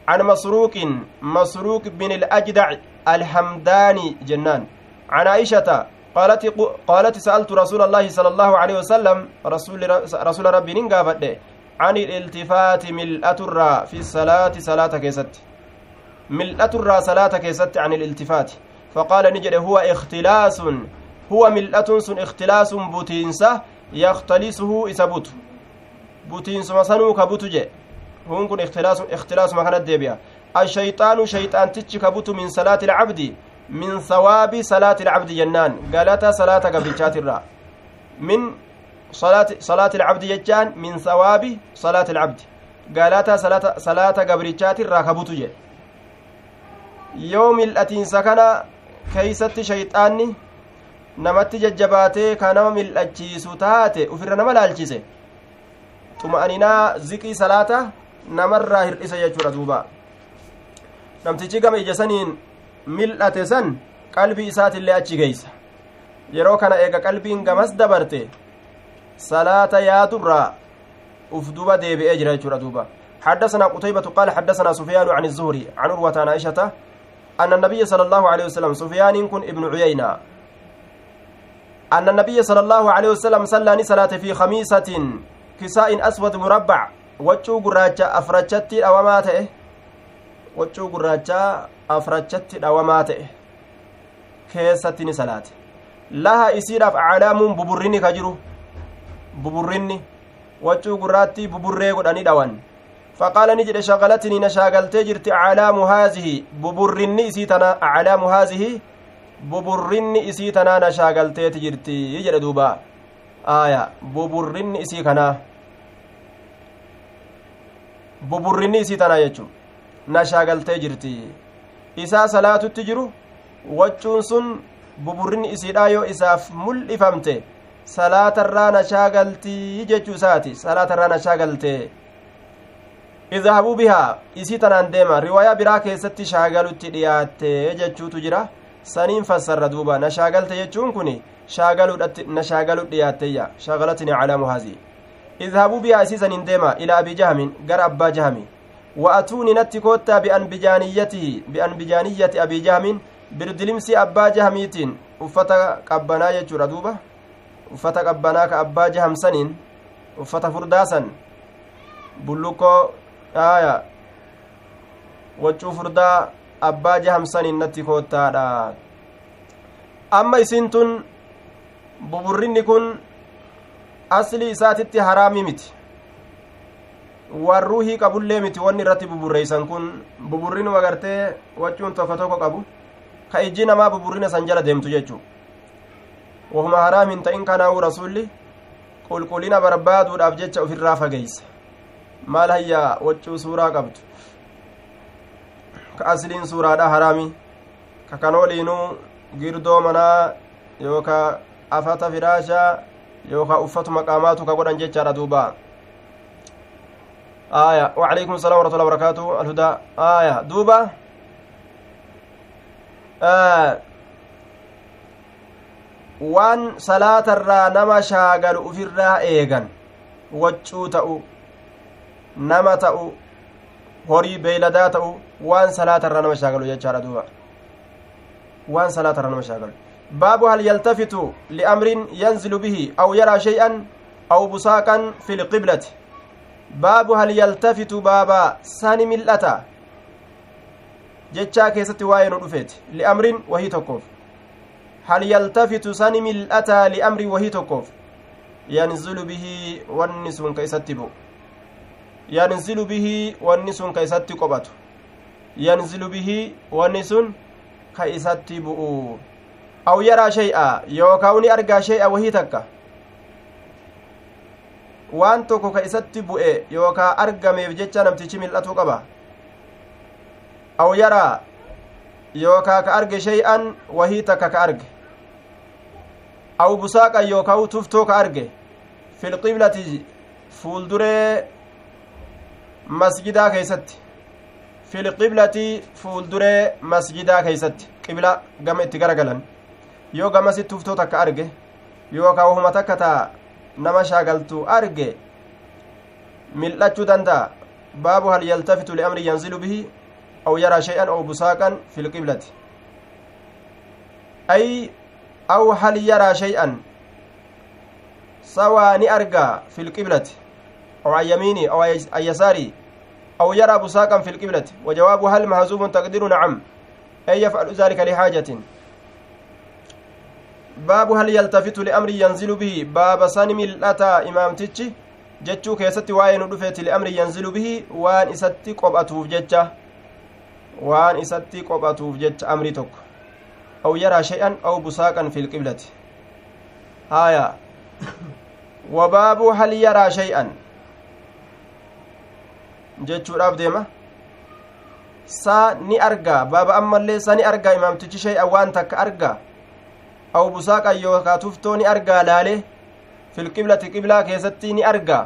عن مسروق. مسروق بن الأجدع الحمداني جنان. عن عائشة قالت قالت سألت رسول الله صلى الله عليه وسلم رسول رسول ربي نغافد عن الالتفات ملأة الراء في الصلاة صلاة كيست. ملأة الراء صلاة كيست عن الالتفات. فقال نجد هو اختلاس هو ملأة سن اختلاس بوتينسة يختلسه إسابوت بوتينس مسانو كبوتو جي. هون كن اختلاس اختلاس ما كانت ديبيا. الشيطان شيطان تتش كبت من صلاة العبد من ثواب صلاة العبد جنان. قالت صلاة قبل الرا من صلاة صلاة العبد ججان من ثواب صلاة العبد. قالت صلاة صلاة قبل الرا كبت جي. يوم الأتين سكن كيست شيطاني namatti jajjabaatee ka nama mil'achiisu taate ufirra nama laalchise xuma'aninaa ziqii salaata namarraa hir'isa jechuudha duuba namtichi gama ija saniin mil'ate san qalbii isaatillee achi geeysa yeroo kana eega qalbiin gamas dabarte salaata yaadurraa uf duba deebi'ee jira jechuudha duuba حدثنا قتيبة قال حدثنا سفيان عن الزهري عن عروة عائشة أن النبي صلى الله عليه وسلم سفيان كن ابن عيينة. أن النبي صلى الله عليه وسلم صلى صلاة في خميسة كساء أسود مربع. وجو قراجة أفرجت أو ماته وجو قراجة أفرجت أو ماته كيستني صلاة لها إسيرف أعلام ببرني كجرو. ببرني وجو قراتي ببري قدني دوان فقال نجد شغلتني نشاغلتي جرت أعلام هذه ببرني إسيتنا أعلام هذه jirti jedhe duuba aaya buburrinni isii kanaa buburrinni isii tanaa jechu na shaagaltee jirti isaa salaatutti jiru waccuun sun buburrinni isiidhaa yoo isaaf mul'ifamte salaatarraa na shaagaltii jechuu isaati salaatarraa na shaagaltee idhabuu bihaa isii tanaan deema riwaayaa biraa keessatti shaagalutti dhiyaatte jechuutu jira saniin fassarra duuba na shaagalte jechuun kun na shaagalu dhiyaatteeyya shaagalatini calaa muhaazii idhabuu bihaa isiisanin deema ilaa abii jahamin gara abbaa jahami wa'atuuni natti koottaa bi'anbijaaniyyatihi bi'anbijaaniyyati abii jahamin birdilimsi abbaa jahamiitiin uffata qabbanaa jechuudha duuba uffata qabbanaa ka abbaa jahamsaniin uffata furdaasan bullukkoo aya. Waccuu furdaa abbaa jahamsaniin natti koottaadha. Amma isin tun buburrinni kun asli isaatitti haraami miti. Warruuhii qabullee miti wanni irratti buburreeysan kun buburrinuma gartee wachuun tokko tokko qabu ka ijji namaa buburrina san jala deemtu jechuu. Wahuma haraam hin ta'in kanaa'u rasulli qulqullina barbaaduudhaaf jecha ofirraa fageeysa maal hayyaa wachuu suuraa qabdu ka asliin suuraadha haraami ka kanooliinuu girdoo manaa yookaa afata firaashaa yookaa uffatu maqaamaatu ka godhan jechaadha duuba السلام ورحمة الله وبركاته الهدى آية دوبة آه waan salaatarraa nama shaagalu ufirraa eegan waccuu ta'u nama ta'u horii beeyladaa ta'u waan salaatarraa nama shaagalu jechaadha duuba waan salaatarraa nama shaagalu baabu hal yaltafitu liamrin yanzilu bihi aw yaraa shay'an aw busaaqan fi lqiblati baabu hal yaltafitu baaba sani mil'ata jechaa keessatti waa'ee nu dhufeeti liamrin wahii tokkoof hal yaltafitu sani mil'ataa liamrin wahii tokkoof yanzilu bihii wanni sun ka isatti bu'u yanzilu bihii wanni sun ka isatti qophatu yanzilu bihii wanni sun ka isatti bu'u aw yaraa shay'a yookaa ni argaa shay'a wahii takka waan tokko ka isatti bu'e yookaa argameef jecha namtichi mil'atuu qaba aw yaraa yookaa ka arge shay'an wahii takka ka arge aw busaaqan yookaa tuftoo ka arge filqiblati fuulduree masjidaa keeysatti filqiblati fuulduree masjidaa keeysatti qibla gama itti garagalan yoo gamasitti tuftoo takka arge yookaa wahuma takka taa nama shaagaltu arge mil'achuu danda'a baabu hal yaltafitu liamri yanzilu bihi aw yaraa shay'an aw busaaqan fi ay aw hal yaraa shay'an sawaa ni argaa fi lqiblati aw an yamiini aw an yasaari aw yaraa busaaqan fi lqiblati wajawaabu hal mahzuubun taqdiru nacam ay yafcalu dhalika lixaajatin baabu hal yaltafitu liamri yanzilu bihi baaba sani mil'ataa imaamtichi jechuu keessatti waa'ee nu dhufeeti liamri yanzilu bihi waan isatti qophatuuf jecha waan isatti qophatuuf jecha amrii tokko aw yaraa shay'an aw busaaqan fi lqiblati haya wabaabu hal yaraa shay'an jechuudhaaf deema saa ni argaa baaba ammallee sa ni argaa imaamtichi shay'an waan takka argaa aw busaaqan yookaa tuftoo ni argaa laale filqiblati qiblaa keessatti ni argaa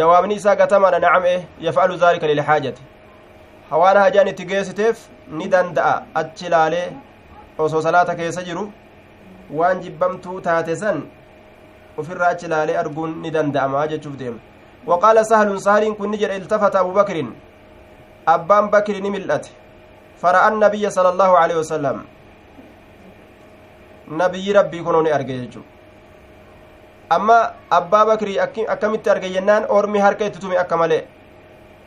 jawaabni isaa gatamaadha nacam e yaf'alu daalika lilxaajati hawaan hajaan itti geessiteef ni danda'a achi laalee osoo salaata keessa jiru waan jibbamtuu taate san ufirraa achi laalee arguun ni danda'ama jechuuf deema sahliin kun ni jedhe iltafata abu bakrin abbaan bakri ni mil'ate fara'a annabiyya sala allaahu aleyhi wasalam nabiyyi rabbii kunoo ni arge jechuu amma abbaa bakrii akkamitti arge jennaan ormi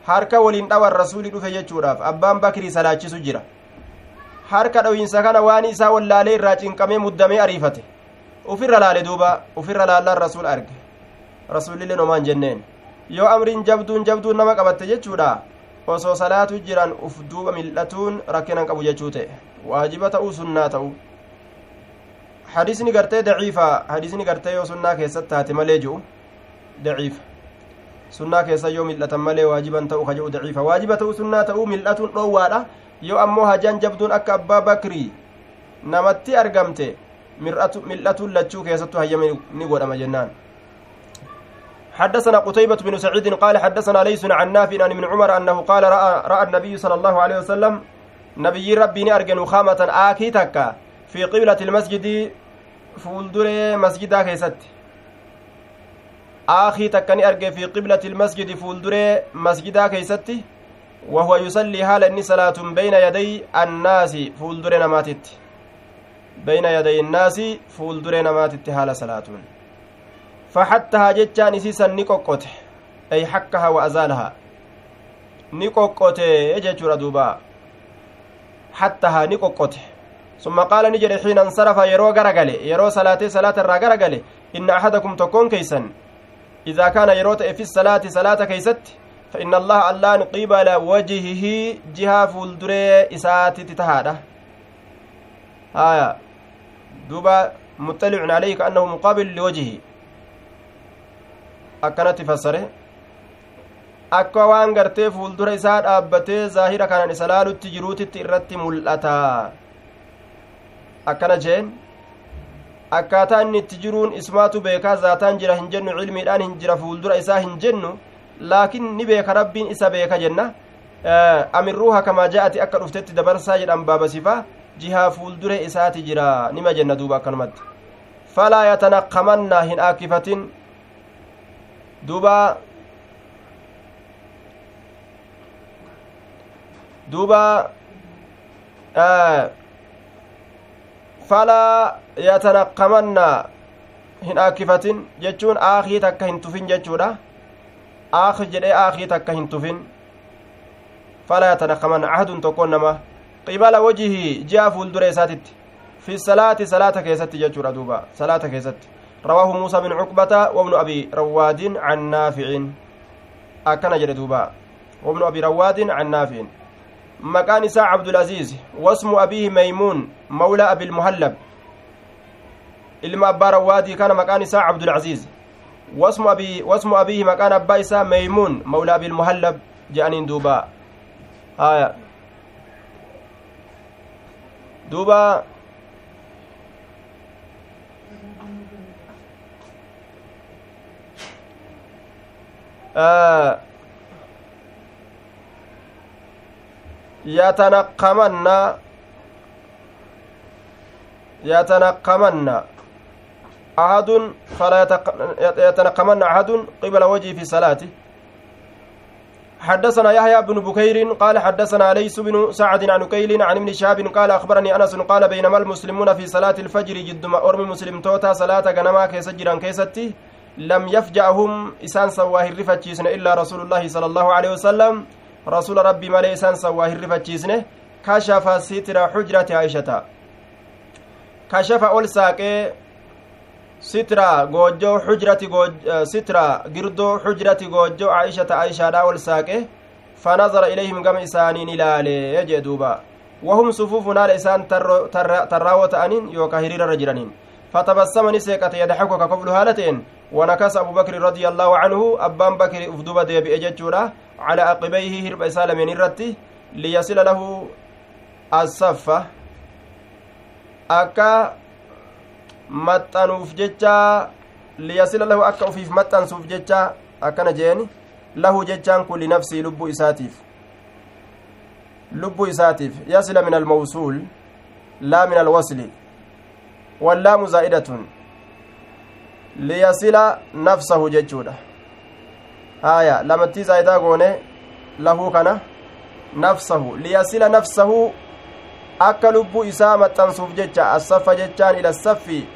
harka waliin dhawan rasuulii dhufe jechuudhaaf abbaan bakrii salaachisu jira harka dhawiinsa kana waan isaa wallaalee irraa cinqamee muddamee ariifate ufirra laale duuba ufirra laallaan rasuul arge rasuulillee nomaan jenneen yoo amriin jabduun jabduun nama qabatte jechuudha osoo salaatu jiran uf duuba mil'atuun rakkinan qabu jechuu ta'e waajiba ta'uu sunnaa ta'u hadiisni gartee daciifa hadiisni gartee yoo sunnaa keessatti taate malee ji'u daciifa sunnaa keessa yoo mil'atan malee waajiban ta'uu ka jedhu daciifa waajiba ta'uu sunnaa ta'uu mil'atuun dhoowwaadha yoo ammoo hajaan jabduun akka abbaa bakrii namatti argamte mil'atuun lachuu keessattu hayyame ni godhama jennaan حدثنا قتيبة بن سعيد قال حدثنا ليس عن نافع عن ابن عمر أنه قال رأى, رأى النبي صلى الله عليه وسلم نبي ربي أرجن خامة آكي تكا في قبلة المسجد فولدر مسجدا كيست آخي تكني أرجع في قبلة المسجد فولدر مسجدا كيست وهو يصلي حال إني صلاة بين يدي الناس فولدر نماتت. بين يدي الناس فولدر نماتت حال صلاة. فحتها جتان إسيسا نقوقت أي حكها وأزالها. نقوقت يجتر دوبا. حتها نقوقت ثم قال نجري حين انصرف يرو غرغله يرو صلاتي صلاة الرا غرغله إن أحدكم تكون كيسا إذا كان يروت في الصلاة صلاة كيست فإن الله اللان قبل وجهه جهة فولدري إسات تتهادة آية. دوبا مطلع عليه كأنه مقابل لوجهه. Akkanatti fassare akka waan gartee fuuldura isaa dhaabbatee zaahira kanaan isa laalutti jiruutitti irratti mul'ata akkana jeen akkaataa inni itti jiruun ismaatu beekaa zaataan jira hin jennu cilmiidhaan hin jira fuuldura isaa hin jennu laakiin ni beeka rabbiin isa beeka jenna amirruuha kamaa ja'ati akka dhuftetti dabarsaa jedhan baabasifa jihaa fuuldure isaati jira nima jenna duuba akkanumatti falaa yatanaqqamannaa hin aakkifatin duuba duuba falaa yatanaqqamanna hin aakkifatin jechuun aakii takka hin tufin jechuudha aaki jedhee aakii takka hin tufin falaa yatanaqqamanna ahdun tokkon nama qibala wajihii ji'a fuuldura isaatitti fi salaati salaata keessatti jechuudha duuba salaata keessatti رواه موسى بن عقبة وابن أبي رواد عن نافع أكن جل دوبا وابن أبي رواد عن نافع مكان إساء عبد العزيز واسم أبيه ميمون مولى أبي المهلب ilma abbaa rawwaadii kana maqaan isaa cabdulcaziiz wasmu abii wasmu abiihi maqaan abbaa isaa meymuun mawlaa bilmuhallab je'aniin duuba haya duuba yatanaqqamanna yatanaqqamanna أحد فلا يتنقمن أحد قبل وجهه في صلاته. حدثنا يحيى بن بكير قال حدثنا ليس بن سعد عن كيل عن ابن شهاب قال أخبرني أنس قال بينما المسلمون في صلاة الفجر جد ما أرمي مسلم توتا صلاة غنما كيسجرا كيستي. لم يفجعهم إسان سواه الرفتشيسن إلا رسول الله صلى الله عليه وسلم. رسول ربي مالي إسان سواه الرفتشيسن كشف ستر حجرة عائشة. كشف أول ساقي sitra goojjoo xujrati sitra girdoo xujrati goojjoo aishata aishaadha ol saaqe فنظر إليهم كما إسانين إلالي يجي دوبا. وهم صفوف نال إسان تراوة أنين يوكا هرير رجلانين فتبسم نسيكة يضحك كقبل هالتين ونكس أبو بكر رضي الله عنه أبان بكر أفدوب ديبئ جتشورا على عقبيه هرب إسالة من الرتي ليصل له الصفة أكا maxxanuuf jecha liyasila lahu akka ufiif maxxansuuf jecha akkana jeeni lahu jechaan kun linafsii lubbuu isaatiif lubbuu isaatiif yasila min almawsuul laa min alwasli wallaamu zaa'idatun liyasila nafsahu jechuudha haya lamattii zaa'idaa goone lahuu kana nafsahu liyasila nafsahu akka lubbuu isaa maxxansuuf jecha assaffa jechaan ila saffi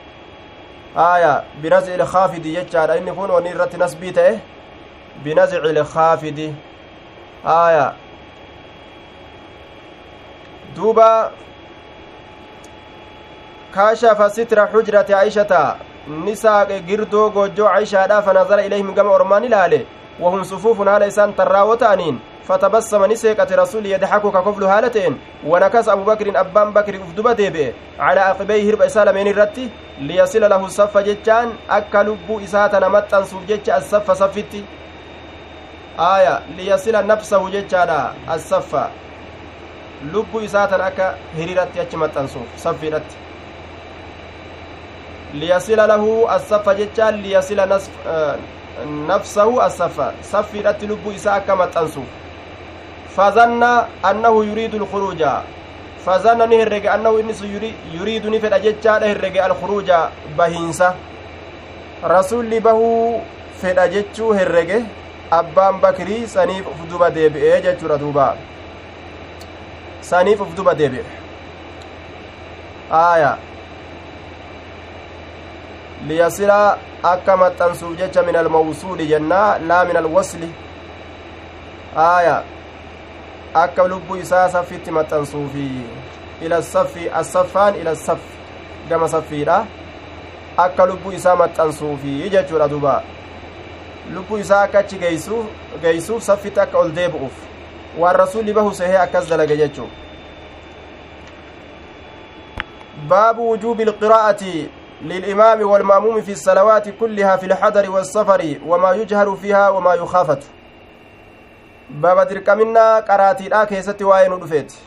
aya binazici ilkaafidi jechaadha inni kun wani irratti nasbii ta'e binazici ilkaafidi aya duuba kaashafa sitra xujrati aishata ni saaqe girdoo gojjoo aishaadha fanazara ilayhim gama ormaan ilaale. Wahum sufuufun haala isaan tarraawo ta'aniin فتبسم نسيقة رسول يضحك ككفل هالتين ونكس أبو بكر أبان بكر أفدب ديبئ على عقبيه هرب إسالة من الرتي ليصل له الصف جتان أكا لبو إساتنا متن صف جتش الصف صفتي آية ليصل نفسه جتشانا الصف لبو إساتنا أكا هريرتي أتش متن صف صفرتي ليصل له الصف جتان ليصل نصف آه نفسه الصف صفرتي لبو إسا أكا متن صف فظن أنه يريد الخروج. فظن نهرج أنه إنس يريد نفد أجتشا نهرج الخروج بهينسا رسول به فد أجتشو هرج أبان بكري سنيف أفدوبا ديبئي جتشو دوبا. سنيف أفدوبا ديبئي آية. ليصل akka maxxansuuf jecha min almawsuuli jennaa laa min alwasli aaya akka lubbuu isaa saffitti maxxansuufi ila saffi assaffaan ila saffi gama saffiidha akka lubbuu isaa maxxansuufi jechuudha duba lubbuu isaa akka achi geeysuuf saffitti akka ol deebi'uuf waan rasuulli bahu sehee akkas dalage jechuu باب وجوب القراءة للإمام والمأموم في الصلوات كلها في الحضر والسفر وما يجهر فيها وما يخافت baaba dirqaminaa qaraatiidhaa keessatti waa'ee nu dhufeeti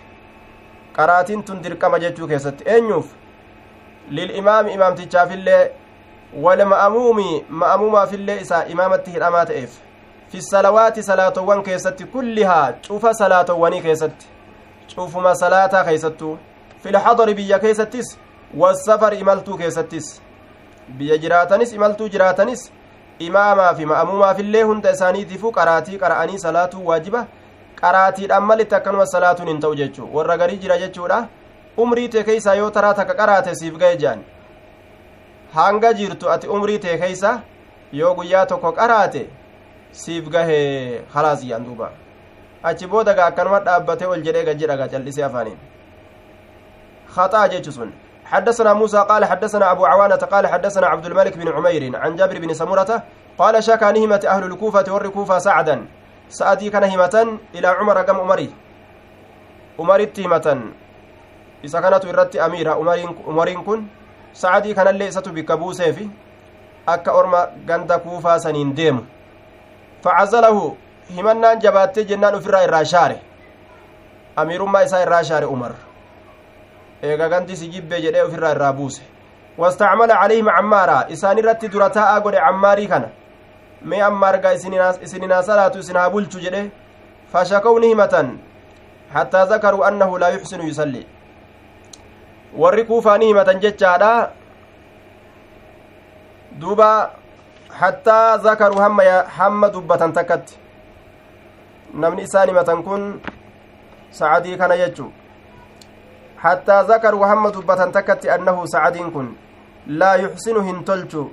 qaraatiin tun dirqama jechuu keessatti eenyuuf lil'imaami imaamtichaafillee wal ma'amuumi ma'amuumaafillee isaa imaamatti hidhamaa ta'eef fi salawaati salaatowwan keessatti kullihaa cufa salaatowwanii keessatti cufuma salaataa keeysattuu filxadari biyya keessattis wasafari imaltuu keessattis biyya jiraatanis imaltuu jiraatanis imaamaa fi ma'amumaafillee hunda isaaniitiifuu qaraatii qara'anii salaatuu waajiba qaraatiidhaan malitti akkanuma salaatuun hin ta'u jechuu warra garii jira jechuudha umrii tee keeysaa yoo taraa takka qaraate siif ga'e jedhan hanga jirtu ati umrii tee keeysa yoo guyyaa tokko qaraate siif gahe halaas jedhan duuba achi booda gaa akkanuma dhaabbatee ol jedhee gajji dhagaa cal'isee afaaniin khaxaa jechu sun حدثنا موسى قال حدثنا أبو عوانة قال حدثنا عبد الملك بن عمير عن جابر بن سمرة قال شكى نهمة أهل الكوفة والركوفة سعدا. سأدي كان همة إلى عمر قم أمري أمرت همة إذا كانت إرت أميرة أمرين كن. سعدي كان اللي إساتو بكبو سيفي akka orma ganda kuufaa saniin deemu facazalahu himannaan jabaattee jennaan ufirraa irraa shaare amiirummaa isaa irraa shaare umar eega ganti si jibbe jedhee ofirraa irraa buuse wastacmala calayhim cammaara isaan irratti dura taa'aa godhe cammaarii kana mee ammaargaa isininaa salaatu isin haa bulchu jedhe fashakow ni himatan hattaa zakaruu annahu laa yuxsinu yusalli warri kuufaa ni himatan jechaadha duuba hattaa zakaruu hamma dubbatan takkatti namni isaan himatan kun sacadii kana jechuu حتى ذكروا هم دبة تكت أنه سعد كن. لا يحسن هنتلچو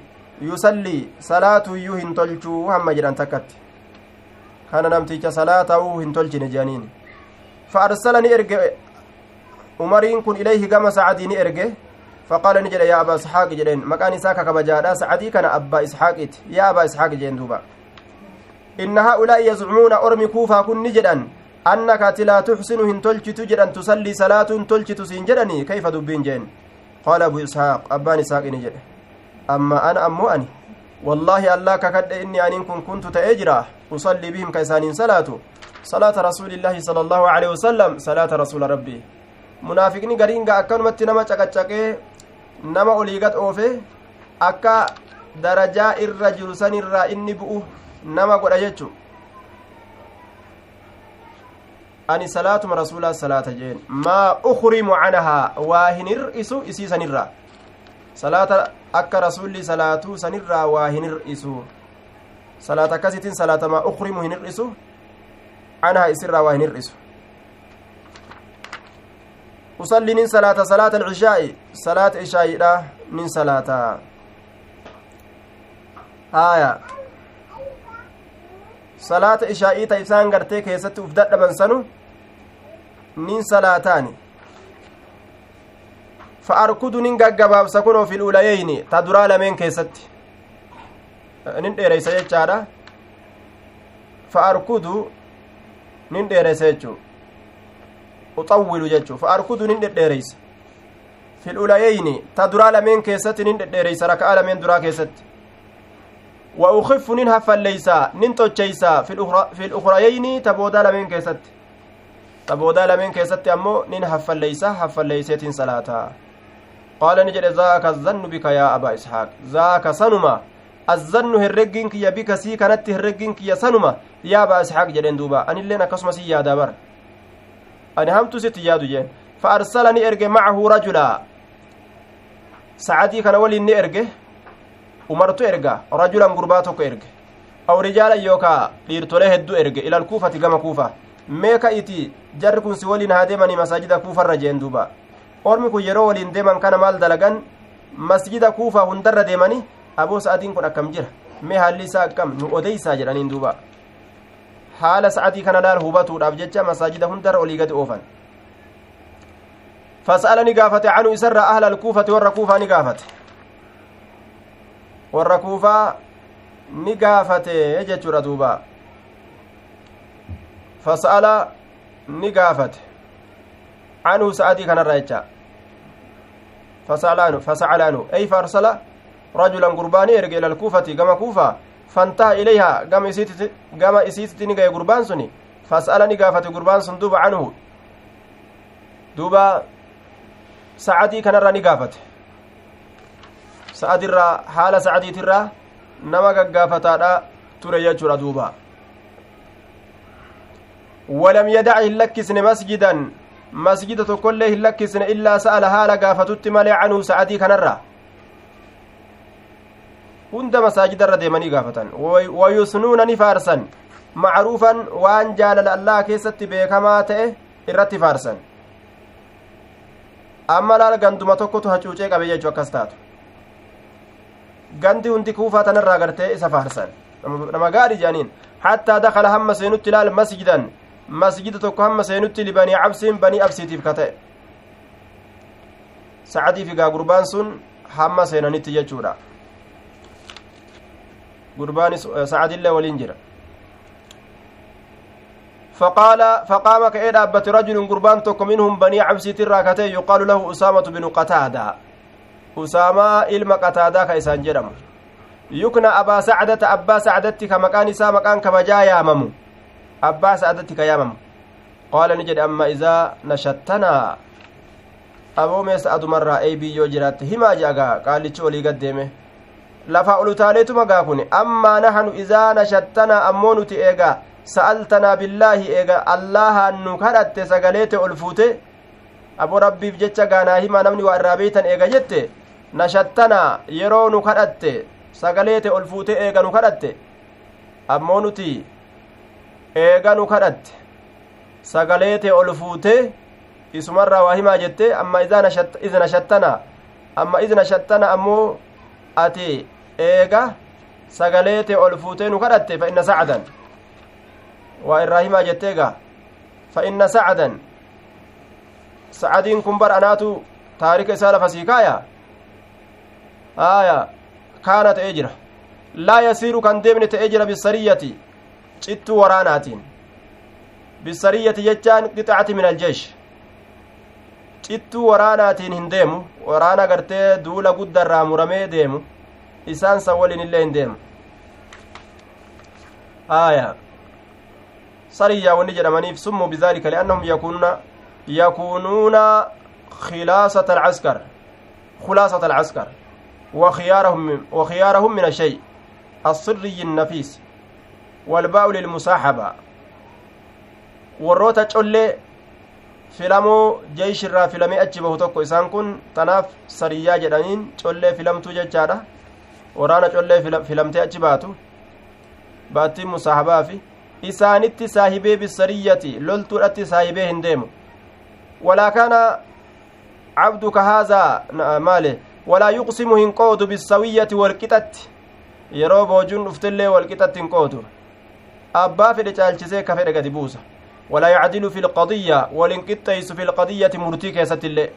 يصلي صلاة يو هنتلچو هم جران تكت. كان نمتيك صلاته هنتلچ نجانين. فأرسلني إرجع عمرين كن إليه كما سعدين إرجع فقال نجد يا أبا إسحاق جدين مكان إسحاق كبجادا. سعدي كان أبا إسحاق. يا أبا إسحاق جين دوبا. haa'ulaa'i yazcumuuna ormi kuufaa kun ni jedhan annaka ati laa tuxsinu hin tolchitu jedhan tusallii salaatu hin tolchitu siin jedhanii kayfa dubbiin jeen qaala abu ishaaq abbaan isaaq ini jedhe amma ana ammoo ani wallaahi allah kakadhe inni aniin kun kuntu ta'ee jira usallii bihim ka isaaniin salaatu salaata rasuulillaahi sala allaahu aleyhi wasalam salaata rasuula rabbii munaafiqni gariin ga akkanumatti nama caqacaqee nama olii gad oofe akka darajaa irra jiru sanirraa inni bu'u nama godha jechu ani salaatuma rasuulaa salaata jeen maa ukrimu canahaa waa hin hir'isu isii sanirraa salaata akka rasulli salaatuu sanirraa waa hin hir'isu salaata akkasitiin salaata maa ukrimu hin hir'isu canahaa isirraa waa hin hir'isu usalli nin salaata salaata alcishaa'i salaata ishaa'iidha nin salaata haaya salaata ishaa'ii ta isaan gartee keessatti uf dadhaban sanu nin salaataani fa arkudu nin gaggabaabsa kunoo fil ulayeyni ta duraa lameen keessatti nin dheereysa jechaadha fa arkudu nin dheereysa jechuu uxawwilu jechuu fa arkudu nin dhedheereysa fil ulayeyni ta duraa lameen keessatti nin dhedheereysa raka'a lameen duraa keessatti haffalleysa nin tocheysa fi lukrayeyni ta boodaa lameen keessatti ta boodaa lameen keessatti ammoo nin haffalleysa haffalleyseetiin salaataa qaala ni jedhe zaaka zannu bika yaa abaa ishaaq zaaka sanuma azzannu herreggiin kiyya bika sii kanatti herreggiin kiyya sanuma yaa abaa ishaaq jedhen duuba anilleen akkasuma si yaadaa bar ani hamtu sitti yaadu jeen fa arsala ni erge macahu rajula sacadii kana waliin ni erge umartu erga rajulan gurbaa tokko erge aw rijaalan yookaa dhiirtolee hedduu erge ilal kuufati gama kuufa mee ka'iti jarri kun si waliin haa deemanii masaajida kuufarra jeen duuba ormi kun yeroo waliin deeman kana maal dalagan masjida kuufaa hundarra deemanii aboo sa'atiin kun akkam jira mee haalli isaa akkam nu odeysaa jedhaniin duuba haala sa'atii kana laal hubatuudhaaf jecha masaajida hundarra olii gadi oofan fasa'ala ni gaafate canu isarra ahla alkuufati warra kuufaa ni gaafate warra kuufaa ni gaafate jechuudha duuba fasa'ala ni gaafate canhu sa'adii kanarra jecha fasa'alaanu fasa'alaanu ey faarsala rajulan gurbaani erge ila alkuufati gama kuufaa fantaha ilayha gama isiititi gama isiititi ni gaye gurbaan suni fas'ala ni gaafate gurbaan sun duuba canhu duuba sa'adii kanarra ni gaafate sa'adirraa haala sa'adiitirraa nama gaggaafataadha ture jechuudha duuba ولم يدع هلكسن مسجدا مسجد تكله هلكسن إلا سأل هالا قافتت ملي عنه سعدي كنرى هند مساجد الرديمني قافة ويسنون نفارسا معروفا وان جال الله كيست بكما تئه irratti faarsan amma laal ganduma tokkotu hacuucee qabe jechuu akkas taatu gandi hundi kuufaa tanarraa gartee isa faarsan nama gaari jedhaniin hattaa dakala hamma seenutti laal masjidan masjida tokko hamma seenutti libanii cabsiin banii absiitiif ka ta'e sacadii figaa gurbaan sun hamma seenanitti jechuudha gurbaan sacadillee waliin jira فقال فقام كأيد أبت رجل قربان تك منهم بني عبسي تراكتي يقال له أسامة بن قتادة usaamaa ilma qataadaa ka isaan jedhamu. Yukna abaa sacdata abbaa sacdatti ka maqaan isaa maqaan kabajaa yaamamu. Abbaa sacdatti ka yaamamu. Qaala ni jedhe amma izaa nashattanaa aboomeessa adumarraa eybii jiraatte himaa jeagaa qaalichi olii gaddeeme lafa olutaaleetuma gaa kun ammaa nahanu izaa nashattanaa ammoo nuti eegaa sa'altanaa billaahi eega allahaan nu kadhatte sagaleete ol fuute aboo rabbiif jecha gaanaa himaa namni waa irraa beeytan eega jette nashattanaa yeroo nu kadhatte sagaleete ol fuute eega nu kadhatte ammoo nuti eega nu kadhatte sagaleete ol fuute isumarraa waa himaa jette amma izna shattanaa amma izna shattana ammoo ati eega sagaleete ol fuutee nu kadhatte fa inna sacdan waa irraa himaa jetteega fa inna sacadan sacadiin kun bar anaatu taarika isaa lafa kaaya aya kaana ta'ee jira laa yasiiru kan deemne ta'ee jira bisariyyati cittuu waraanaatiin bisariyyati jechaan qixacati min aljeesh cittuu waraanaatiin hin deemu waraana gartee duula guddarraa muramee deemu isaan san waliin illee hin deemu aya sariyyaa wanni jedhamaniif summuu bidaalika liannahum yakunuuna yakunuuna khilaasata alcaskar khulaasata alcaskar وخيارهم وخيارهم من الشيء السري النفيس والباء للمصاحبة warroota collee filamoo jeeshirraa filamee achi bahu tokko isaan kun tanaaf sariyyaa jedhaniin collee filamtuu jechaadha waraana collee filamtee achi baatu baattiin musaahabaa fi isaanitti saahibee bisariyyati loltuudhatti saahibee hin deemu walaa kaana cabduka haazaa maale walaa yuqsimu hin qoodu bisawiyyati walqixatti yeroo boojuun dhuftillee walqixatti hin qoodu abbaa fedhe caalchisee ka fedhe gadi buusa walaa yacdilu fi lqadiyya walin qixxeeysu fi lqadiyyati murtii keessatti illee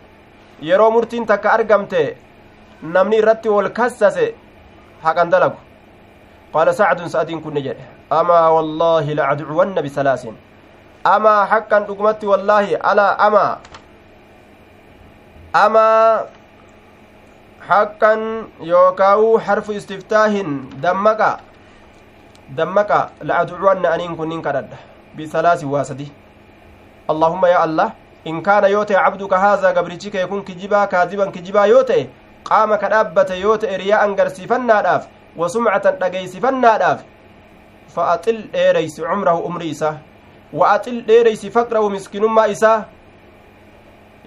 yeroo murtiin takka argamte namni irratti wal kassase haqan dalagu qaala sacdun sa'adiin kunne jedhe amaa wallaahi lacducuwanna bisalaasin amaa haqqan dhugumatti wallaahi alaa amaa amaa haqqan yookaa'uu harfu istiftaahin dammaqa dammaqa lacducuwanna aniin kunnin kadhadha bisalaasin waa sadi allahumma yaa allah in kaana yoo ta'e cabduka haazaa gabrichi kee kun kijibaa kaadiban kijibaa yoo ta'e qaama ka dhaabbate yoo ta'e riyaa'an garsiifannaadhaaf wasumcatan dhageeysifannaadhaaf fa axil dheereysi cumrahu umrii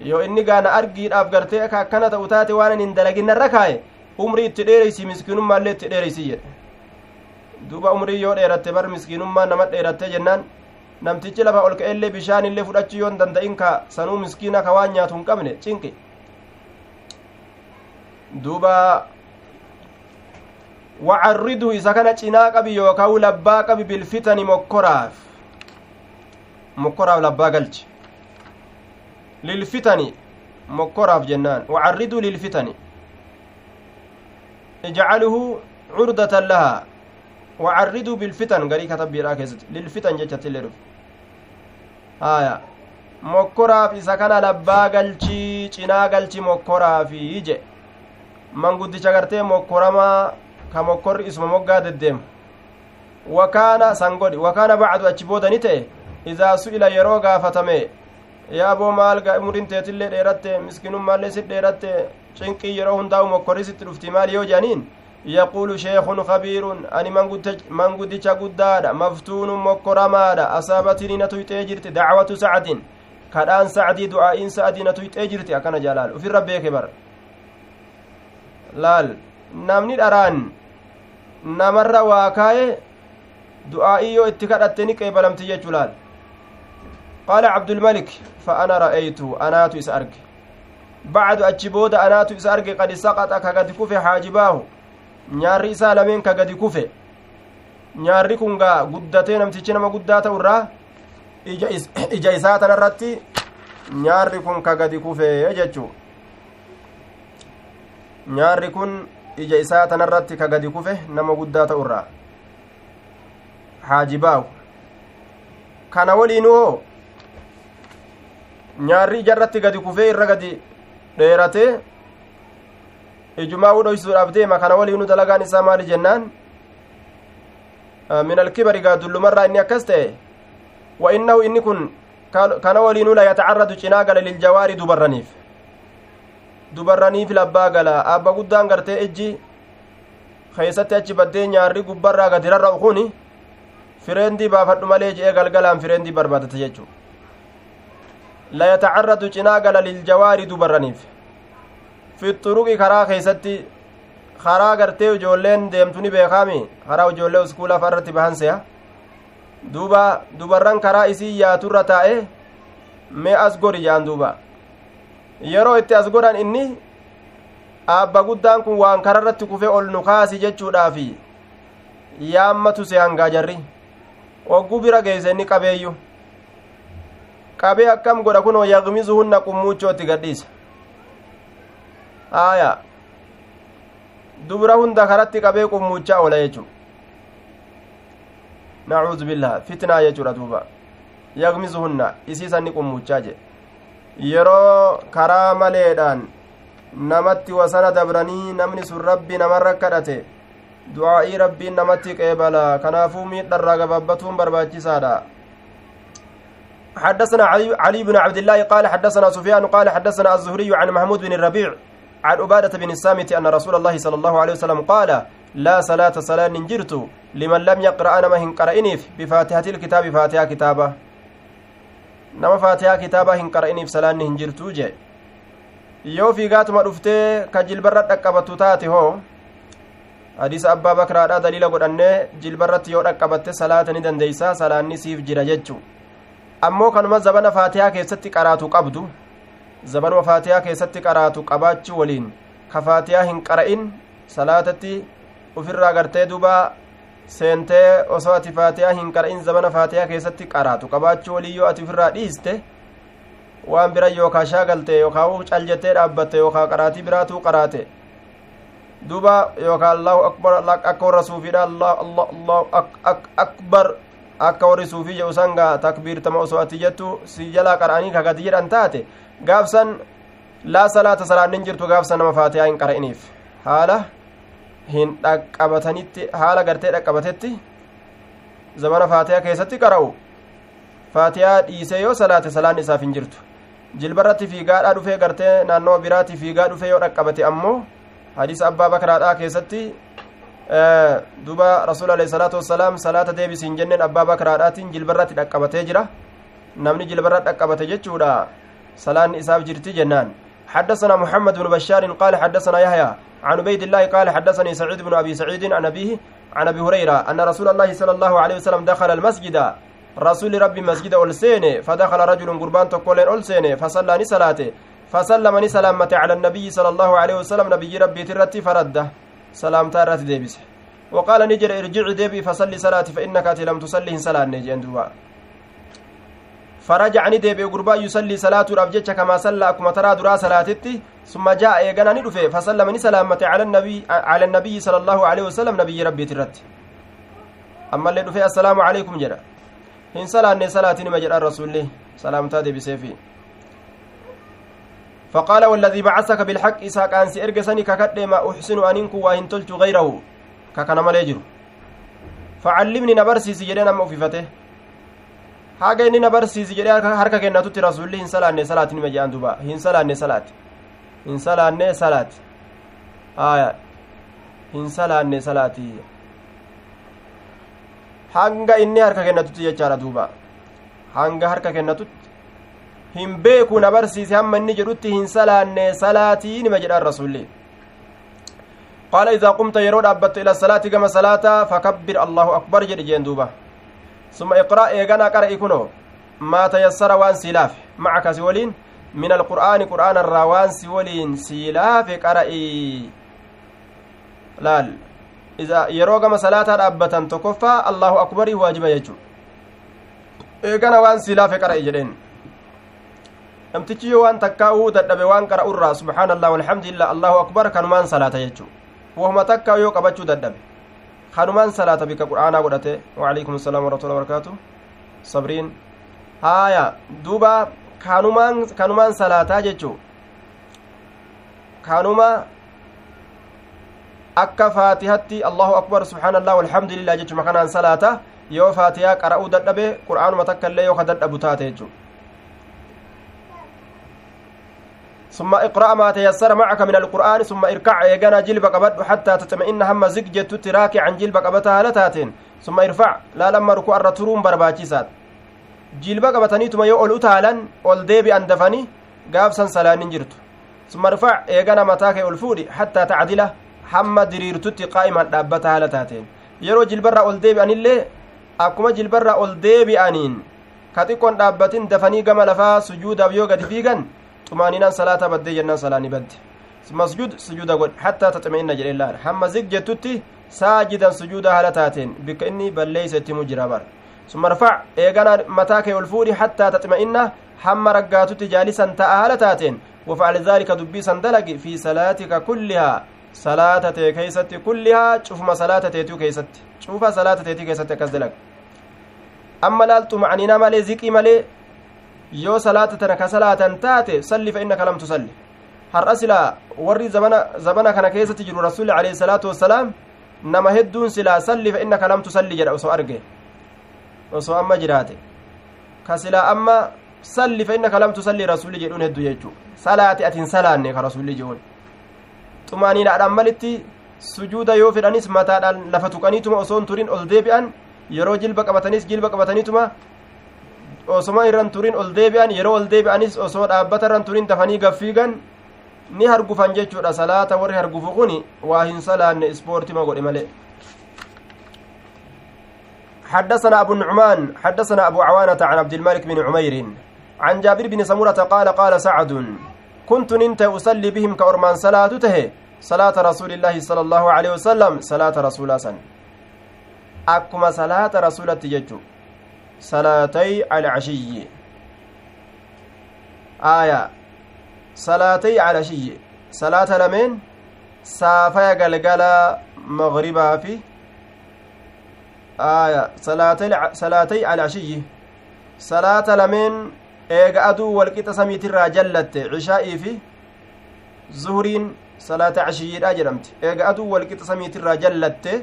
yoo inni gaana argiidhaaf gartee akka akkana ta'u taate waan hin dalaginnarra kaaye umrii itti dheereysi miskinummaallee itti dheereysi jedhe. Duuba umrii yoo dheeratte bar miskiinummaa nama dheeratte jennaan namtichi lafa ol ka'ellee bishaan illee fudhachuu yoo hin danda'in ka sanuu miskiina ka waan nyaatu hin qabne cinqi. Duuba wacarridu isa kana cinaa qabi yookaan labbaa qabi bilfitani mokkoraaf mokkoraaf labbaa galchi lilfitani mokkoraaf jennaan wacarridu lilfitani ijcaluhu curdatan lahaa wacarriduu bilfitan garii katabbiidhaa keessatti lilfitan jechatti illee dhufe haya mokkoraaf isa kana labbaa galchii cinaa galchi mokkoraafi je manguddicha gartee mokkoramaa ka mokkorri isuma moggaa deddeemu wakaana sangodhi wakaana bacdu achi boodani ta'e idaa su'ila yeroo gaafatame yaaboo maal umriin teetillee dheeratte miskinummaallee sit dheeratte cinqii yeroo hundaa'u mokkorri sitti dhufti maal yoo jedhaniin yaquulu sheekun kabiirun ani manguddicha guddaadha maftuunun mokkoramaadha asaabatiin na tuyxee jirti dacwatu sacdin. Kadhaan sacdii du'aa'iin sa'dii na tuyxee jirti akkana jalaal ufirra beeke bar. Laal namni dharaan namarra waa kaaye du'aa'ii yoo itti kadhatte ni qeebalamti jechuu laal قال عبد الملك فأنا رأيته أنات إسأرك بعد أجبود أنات إسأرك قد سقط كقد كفي حاجباه نيار إسا لمن كقد كفي نيار كنغا قدتين أمتشين ما قدات ورا إجا إساة نرتي نيار كن كقد كفي يجتشو nyaarri kun ija isaa tanarratti ka gadi kufe nama guddaa ta'urraa haajibaahu kana waliinuu hoo nyaarri ijarratti gadi kufee irra gadi dheerate ijumaa udhoysuudhaaf deema kana waliinu dalagaan isaa maali jennaan? Min alkibari gaa dullumarraa inni akkas ta'e wa innahu inni kun kana waliinuu la yatacarradu cinaa gala liljawaari dubarraniif. Dubarraniif labbaa gala. Abba guddaan gartee ejji keeysatti achi baddee nyaarri gubbarraa gadi rarra'u kun fireendii baafadhu malee je'ee galgalaan fireendii barbaadate jechuu la yatacarradu cinaa gala liljawaari dubarraniif fixuruqi karaa keeysatti karaa gartee ijoolleen deemtu ni beekaami karaa ijoollee uskuulaa farratti bahanseya duuba dubarran karaa isii yaaturra taa'e mee as gori jaan duuba yeroo itti as godhan inni aabba guddaan kun waan kararratti kufe ol nu kaasi jechuudhaafi yaammatu se hangaa jarri ogguu bira geeyse qabeeyyu qabee akkam godha kunoo yaqmizuhunna qummuuchootti gadhiisa aya dubra hunda karatti qabee qummuuchaa oola jechu nacuudu billah fitnaa jechuudha duuba yagmizuhunna isiisan ni qummuchaa jedhe yeroo karaa maleedhaan namatti wasana dabranii namni sun rabbi namarra kadhate du'aa'ii rabbiin namatti qeebala kanaafuu miidharraa gabaabbatuun barbaachisaadha حدثنا علي, علي بن عبد الله قال حدثنا سفيان قال حدثنا الزهري عن محمود بن الربيع عن عبادة بن السامت أن رسول الله صلى الله عليه وسلم قال لا صلاة صلاة ننجرت لمن لم يقرأ أنا مهن قرأنيف بفاتحة الكتاب فاتحة كتابة. نما فاتحة كتابة هن قرأنيف صلاة ننجرت جي. yoo fiigaatuma dhuftee ka jilbarra dhaqqabattu taate hoo hadiisa abbaa bakraadha daliila godhannee jilbarratti yoo dhaqqabatte salaata ni dandeeysa salaanni siif jira jechu ammoo kanuma zabana faatiyaa keessatti qaraatu qabdu zabanuma faatiyaa keessatti qaraatu qabaachuu waliin ka faatiyaa hin qara'in salaatatti ufirraa gartee duba seentee osoo ati faatiyaa hin qara'in zabana faatiyaa keessatti qaraatu qabaachuu waliin yoo ati ufirraa dhiiste waan bira yookaa shaagalte yookaa cal jettee dhaabbatte yookaa qaraatii biraatuu qaraate duba yookaa allahu akbar akka warra suufiidha allahu akbar akka warri suufii jedhu sanga takbiirtama osoo ati jettu si jalaa qara'anii kagati jedhan taate gaafsan laa salaata salaannin jirtu gaafsan nama faatiyaa hin qara'iniif. Haala hin dhaqqabatanitti haala gartee dhaqqabatetti zamana faatiyaa keessatti qara'u. Faatiyaa dhiisee yoo salaate salaan isaaf hin jirtu. Jilbarratti fiigaadhaa dhufee gartee naannoo biraatti fiigaa dhufee yoo dhaqqabate ammoo hadiisa abbaa bakaraadhaa keessatti duba rasuul alayhi salaatu wassalaam salaata deebisiin jenneen abbaa bakaraadhaatiin jilbarratti dhaqqabatee jira. Namni jilbarra dhaqqabate jechuudha. Salaan isaaf jirti jennaan. حدثنا محمد بن بشار قال حدثنا يحيى عن عبيد الله قال حدثني سعيد بن ابي سعيد عن ابيه عن ابي هريره ان رسول الله صلى الله عليه وسلم دخل المسجد رسول ربي مسجد ألسين فدخل رجل قربان تقولين ألسين فصلى صلاته فسلم سلامة على النبي صلى الله عليه وسلم نبي ربي ترتي فرده سلام تارات ديبس. وقال نجر ارجع ديبي فصلي صلاتي فإنك لم تصلي صلاة نجي دوبا فرجعني ديبي قربا يصلي صلاة ربجتش كما صلى أكما ترى درا صلاتتي. ثم جاء يغنى ندفه فسلم سلامة على النبي على النبي صلى الله عليه وسلم نبي ربي ترتي أما اللي دفه السلام عليكم جرى. hin salaanne salaatiin ima jedhan rasuulli salaamtaa deebiseefi فقال والذي بعثك بالحق إساق أنسي إرقسني ككد ما أحسن أنينك وإن تلت غيره ككنا مليجر فعلمني نبرسي سجدين أما أففته haga inni na barsiisi jedhee harka kennatutti rasulli hin salaanne salaati nima jedhan duba hin salaanne salaati hin salaanne salaati aya hin salaanne salaati hanga inni harka kennatutti jechaadha duuba hanga harka kennatutti hin beeku na barsiise hamma inni jedhutti hin salaanne salaatiin nima jedhaan rasulli qaala idaa qumta yeroo dhaabbattu ila salaati gama salaata fakabbir allahu akbar jedhe jeen duuba. Suma iqraa eeganaa qara'i kunoo maa tayassara waan sii laafe. Macaka si waliin min alqur'aani qur'aana irraa waan si waliin sii laafe qara'i laal. Yeroo gama salaataa dhaabbatan tokkoffaa allahu akbarii waajiba jechuu. Eegana waan sii laafe qara'i jedheen. Namtichi yoo waan takkaa uu dadhabe waan qara'urraa subhaanallah walhamdulillah allahu akbar kanumaan salaata jechu wahuma takkaa yoo qabachuu dadhabe kanumaan salaata bika qur'aanaa godhate waalaikum assalaam warahmatullahi wabarakaatu sabriin haaya duuba kanumaan kanumaan salaataa jechu kanuma akka faatihatti allahu akbar subhaanallah walhamdulillah jechuma kanaan salaata yoo faatiyaa qara'uu dadhabe qur'aanuma takka illee yoo ka dadhabu taate jechu ثم اقرأ ما تيسر معك من القرآن ثم اركع يجنا جلب قبض حتى تطمئن هم زجت تراك عن جلب قبتها لتاتين. ثم ارفع لا لما ركوع الرتروم برباچيسات جلب قبتني ثم يقول أتالا ول ديبي أندفني قافسا سلان جرت ثم ارفع يجنا متاك الفودي حتى تعدله hamma diriirtutti qaa'iman dhaabbata haala taateen yeroo jilbarraa ol deebi'anillee akkuma jilbarraa ol deebi'aniin ka xiqqoon dhaabbatin dafanii gama lafaa sujuudaaf yoo gadi fiigan xumaaninaan salaata baddee jennaan salaani badde masjud sujuuda godhe hattaa taxma'inna jedheen laal hamma zig jettutti saajidan sujuuda haala taateen bikka inni balleeysa ittimu jira bar ثم ارفع ايغانا متاك الفوري حتى تطمئن هم رقاتت جالسا تأهل تاتين وفعل ذلك دبي سندلق في صلاتك كلها salaata tee keeysatti kullihaa cufuma salaata teetuu keeysatti cufa salaata teetii keessatti akkas dalag amma laaltu macniinaa malee ziqii malee yoo salaata tana ka salaatan taate salli fa innaka lam tusalli har'a silaa warri zabana kana keessatti jiru rasuli alayhi salaatu wassalaam nama hedduun silaa salli fa innaka lam tusalli jedha osoo arge osoo amma jiraate ka silaa amma salli fa innaka lam tusalli rasuli jedhuun hedduu jechuu salaati atin salaanne ka rasuli jedhuun xumaaniinaadhaan malitti sujuuda yoo fedhanis mataadhaan lafa tuqaniituma osoon turin ol deebi'an yeroo jilba qabatanis jilba qabataniituma osoma irran turin ol deebi'an yeroo ol deebi'anis osoo dhaabbata irran turin dafanii gaffiigan ni hargufan jechuudha salaata warri hargufu kun waa hin salaanne ispoortima godhe malee حدثنا أبو النعمان حدثنا أبو عوانة عن عبد الملك بن عمير عن جابر بن سمرة قال قال سعد كنت ننت أصلي بهم كأرمان صلاة تهي صلاة رسول الله صلى الله عليه وسلم صلاة رسول الله أكما صلاة رسول تججو صلاتي العشي آية صلاتي العشي صلاة لمن سافا قلقلا مغربا في آية صلاتي صلاتي العشي صلاة لمن eega aduu walqixa samiitirraa jallatte cishaa'ii fi zuhuriin salaata cashiyyiidha jedhamti eega aduu walqixa samiitirraa jallatte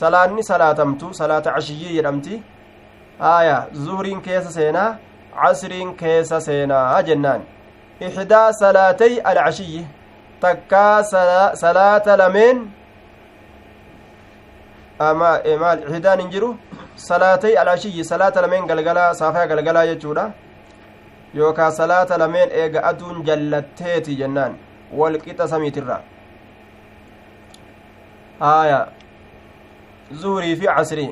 salaanni salaatamtu salaata cashiyyii jedhamti haya zuhriin keessa seenaa casriin keessa seenaa jennaan ixdaa salaatay alcashiyyi takkaa salaata lameen maal ixdaan hin jiru salaatay alcashiyyi salaata lameen galgalaa saafaya galgalaa jechuudha yookaa salaata lameen eega aduun jallatteeti jennaan walqixa samiitirra haya zuhurii fi casrii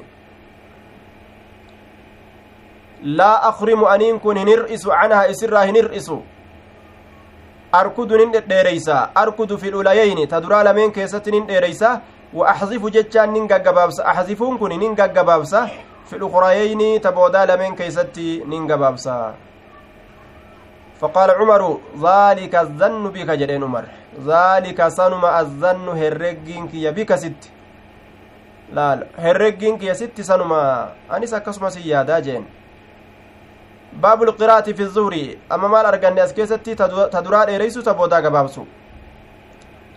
laa akrimu aniin kun hin hir'isu canhaa isirraa hin hir'isu arkudu nin dhedheereysa arkudu fi dhulayeyni ta duraa lameen keessatti nin dheereysa wa axzifu jechaan nin gaggabaabsa axzifuun kun nin gaggabaabsa fi dhukurayeyni ta boodaa lameen keeysatti nin gabaabsa فقال عمر ذلك الظن بك جدين عمر ذلك سنما الظن هرجين كي بك ست لا هرجين كي ست سنما أنيس أكسما سيادا جين باب القراءة في الظهر أما مال أرغاني أسكيستي تدران إيريسو تبودا قبابسو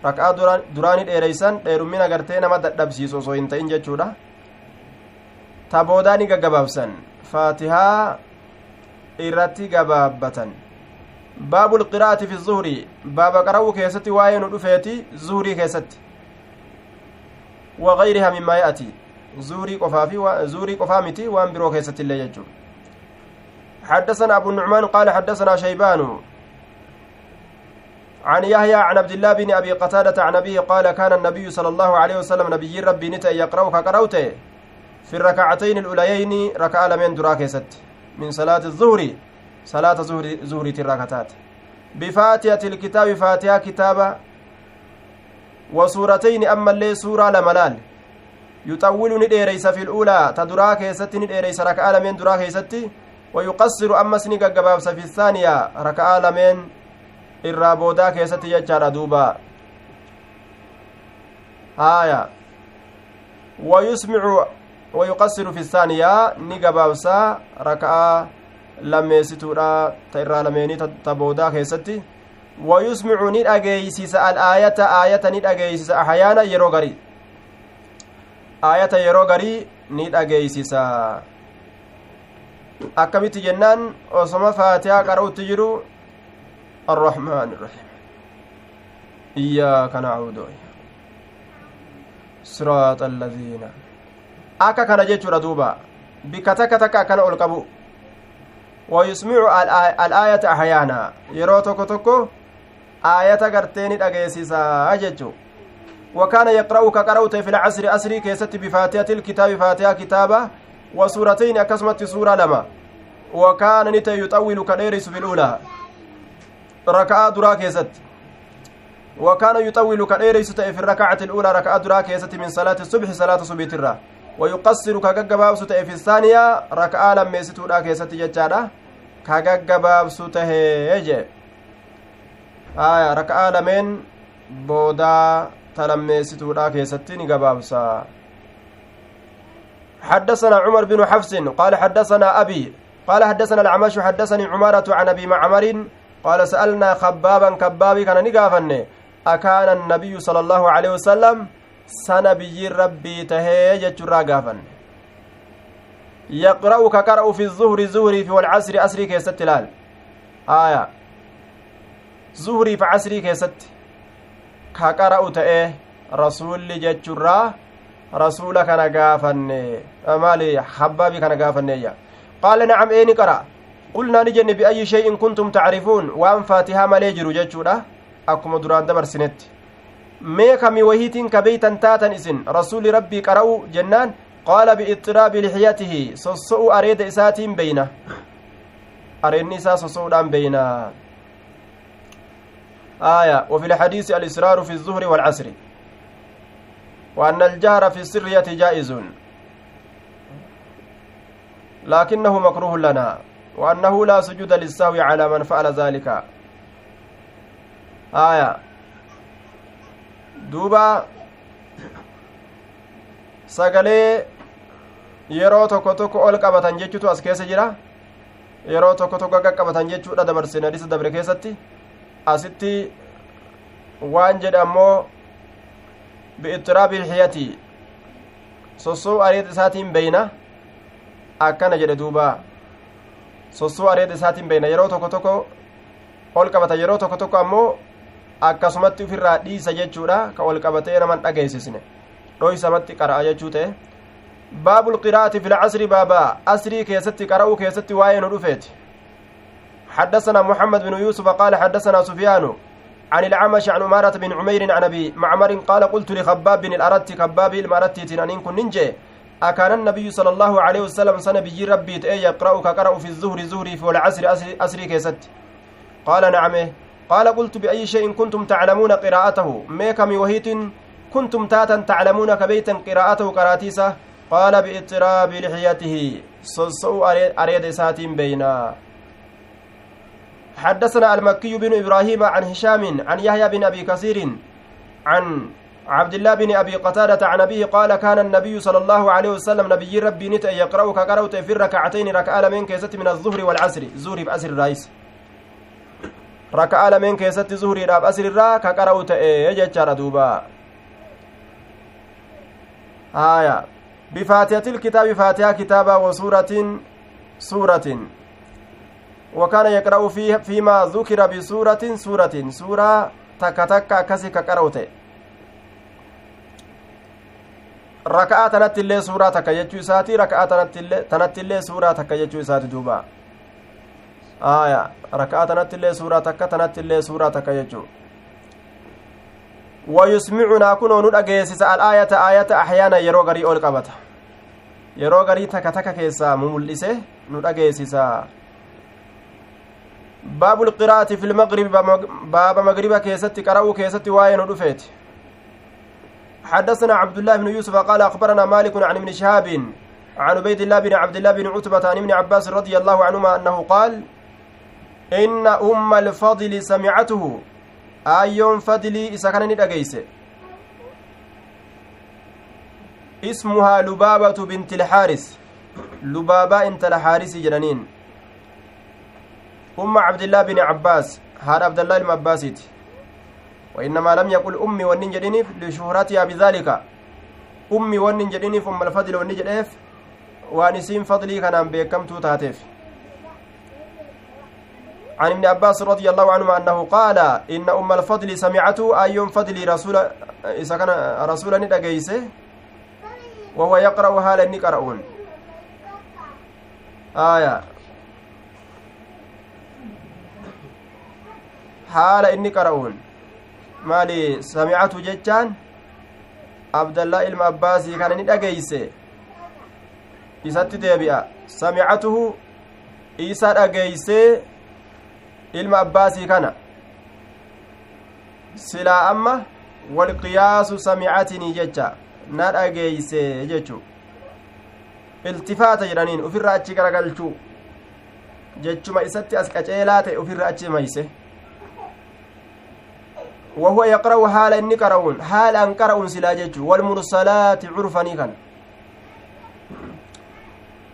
rak'aa duraani dheereysan dheerummina gartee nama dadhabsiisu osoo hin ta'in jechuudha ta boodaa ni gaggabaabsan faatihaa irratti gabaabbatan baabu lqiraa'ati fi zuhri baaba qara'uu keessatti waa'ee nu dhufeeti zuhrii keessatti wagayriha mimmaa ya'ati zuhrii qofaa fi zuhrii qofaa miti waan biroo keessatti illee jechuudha حدثنا أبو النعمان قال حدثنا شيبان عن يحيى عن عبد الله بن أبي قتادة عن أبيه قال كان النبي صلى الله عليه وسلم نبي ربي نتا يقرأ كقرأته في الركعتين الأوليين ركع لمن دراكست من صلاة الظهر صلاة زهري زهري الركعتات. بفاتحة الكتاب فاتحة كتابة وسورتين. أما اللي سورة لملال يطول نديريس في الأولى تدرا كيست نديريس ركعة لمن درا كيست. ويقصر أما سني قبابس في الثانية ركعة لمن irraa boodaa keessatti jechaadha duuba haaya wayusmicu wayuqassiru fi saaniyaa ni gabaabsaa raka'a lammeessituudha ta irraa lameenii ta boodaa keessatti wayusmicu ni dhageeysisa al'aayata aayata ni dhageeysisa ahyaana yeroo garii aayata yeroo garii ni dhageeysisa akkamitti jennaan osoma faatihaa qara'utti jiru الرحمن الرحيم إياك نعبد صراط الذين أكا كان جيتشورا دوبا بكتك تك كان ألقبو ويسمع الآية أحيانا يرو توكو توكو آية غرتين أجيسيسا أجيتشو وكان يقرأ كقرأت في العصر أسري كيست بفاتحة الكتاب فاتحة كتابة وسورتين أكسمت سورة لما. وكان نتا يطول كديرس في الأولى ركعة درا كيست. وكان يطول كديريس في الركعة الأولى ركعة درا كيست من صلاة الصبح صلاة صبح ترى ويقصر كغغبابس في الثانية ركعة لما يستودا كيست ججادا كغغبابس تهيج آية ركعة لمن بودا تلميستودا كيست نغبابسا حدثنا عمر بن حفص قال حدثنا أبي قال حدثنا العمش حدثني عمارة عن أبي معمر قال سألنا خبابا كبابي كان نقافن أكان النبي صلى الله عليه وسلم سنة بيي ربي تهي جتشرا قافن يقرأ كقرأ في الظهر زهري في والعصر أسري كيست لال. آية. زهري في عصري كيست. كقرأ تأيه رسول جتشرا رسول كان قافن مالي حبابي كان قافن قال نعم إيه نقرأ قلنا نجن بأي شيء كنتم تعرفون وأن فاتها مالي جرو جتشورا أكما دران دبر سنت mee kami wahiitiin ka beeytan taatan isin rasuli rabbii qara'u jennaan qaala biixtiraabi lixiyatihi sosso'u areeda isaatiin beyna areenni isaa sosso'uudhaan beyna آية وفي الحديث الإسرار في الظهر والعصر وأن الجهر في السرية جائز لكنه مكروه لنا وأنه لا سجود للسهو على من فعل ذلك آية duuba sagalee yeroo tokko tokko ol qabatan jechuutu as keessa jira yeroo tokko tokko qaqqabatan jechuudha dabarsine hadisa dabre keessatti asitti waan jedhe ammoo bi'ittiraabi ilhiyati sossoo areeda isaatiin beeyna akkana jedhe duuba sossoo areeda isaatiin beeyna yeroo tokko tokko ol qabata yeroo tokko tokko ammoo akkasumatti ufirraa dhiisa jechuudha ka ol qabatee naman dhageessisne dhoysamatti qara'a jechuu ta'e baabul qiraa'ati fil casri baaba asrii keessatti qara'uu keessatti waa'ee nu dhufeeti حدثنا محمد بن يوسف قال حدثنا سفيان عن العمش عن أمارة بن عمير عن أبي معمر قال قلت لخباب بن الأرت خباب المرتي تنانين كن ننجي أكان النبي صلى الله عليه وسلم سنة بيجي ربي تأي يقرأ كقرأ في الزهر زهري في العصر أسري كيست. قال نعمه قال قلت بأي شيء كنتم تعلمون قراءته؟ ميكم وهيت كنتم تاتا تعلمون كبيتا قراءته قراتيسة قال بإضطراب لحيته. صصو أريد ساتين بينا. حدثنا المكي بن إبراهيم عن هشام عن يحيى بن أبي كثير عن عبد الله بن أبي قتادة عن أبيه قال كان النبي صلى الله عليه وسلم نبي ربي نت يقرأ كقرأت في الركعتين ركعة من كيست من الظهر والعصر. زهر بأسر الرئيس. raka'aa lameen keessatti zuhuriidhaaf asirirraa ka qara'u ta'e jechaadha duuba haya bifaatihatil kitaabi faatihaa kitaabaa wa suuratin wakaana yaqra'u fiimaa zukira bisuuratin suuratin suuraa takka takka akkasi ka qara'u ta'e raka'aa tanatti illee suuraa takka jechuu isaati raka'aa tanatti illee suuraa takka jechuu isaati duuba aya raka'aa tanatti illee suuraa takka tanatti illee suuraa takka jechuu wayusmicunaa kunoo nu dhageessisa alaayata aayata axyaana yeroo garii ol qabata yeroo garii takka takka keessaa mu nu dhageessisa lqiraa'ati fi lmaqribi baaba magriba keessatti qara'uu keessatti waa'ee nu dhufeeti حدثنا عبد الله بن يوسف قال أخبرنا مالك عن ابن شهاب عن عبيد الله بن عبد الله بن عتبة عن ابن عباس رضي الله عنهما أنه قال إن أم الفضل سمعته آيون فضلي إسا كان ندقيس اسمها لبابة بنت الحارس لبابة انت الحارس جنانين. أم عبد الله بن عباس هذا عبد الله المباسيت وإنما لم يقل أمي والنجدينيف لشهرتها بذلك. أمي والنجدينيف أم الفضل والنجديف وأنسين فضلي كان بيكمتو تاتيف. عن ابن عباس رضي الله عنهما أنه قال إن أم الفضل سمعته أي فضل رسول إذا كان رسولا ندقيسه وهو يقرأ هالا نقرأون آية. Haala inni qara'uun maali samicatu jechaan? Abdallaa ilma abbaasii kana ni dhageeyse isatti deebi'a. Samicatuhu isa dhageeysee ilma abbaasii kana. Silaa amma walqiyaasu samicatinii jecha na dhageeyse jechu iltifaata jedhaniin ufirra achi garagalchuu jechuma isatti as qaceelaa ta'e ufirra achi mayse وهو يقرأ حال إني قرؤون حال أن قرؤون سلا جيتشو. والمرسلات عرفني كان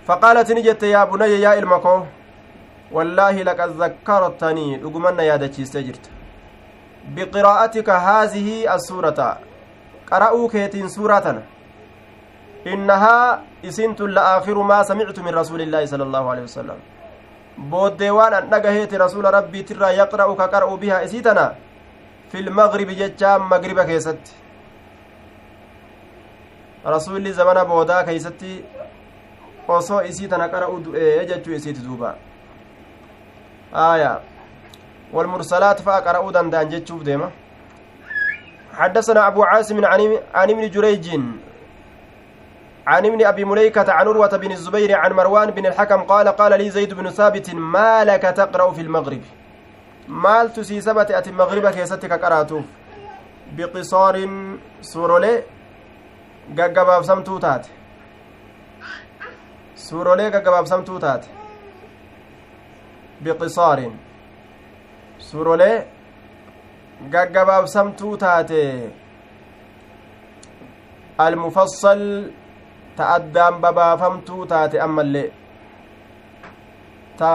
فقالت نجت يا بني يا إلمكو والله لقد ذكرتني. لقمنا يا دتشيست جرت بقراءتك هذه السورة. قرأوا كيتين سورة إنها إسنت لآخر ما سمعت من رسول الله صلى الله عليه وسلم. بوديوان أن نجهيت رسول ربي ترى يقرأ كقرأ بها إسيتنا. في المغرب جتشام مغرب كيست. رسول زمن بودا كيستي osoo isii tana qara'u du'ee jechuu isiiti duuba aya والمرسلات فأقرأوا دندان جتشوف ديما. حدثنا أبو عاصم عن ابن جريج. عن إبن أبي مليكة عن عروة بن الزبير عن مروان بن الحكم قال قال لي زيد بن ثابت ما لك تقرأ في المغرب؟ تسي سبت أتي المغرب كيستك قرأتوف بقصار سورولي ققباب سمتو تات سورولي ققباب سمتو تات بقصار suurolee gaggabaabsamtuu taate. Almufassal ta addaan babaafamtuu taate ammallee. Ta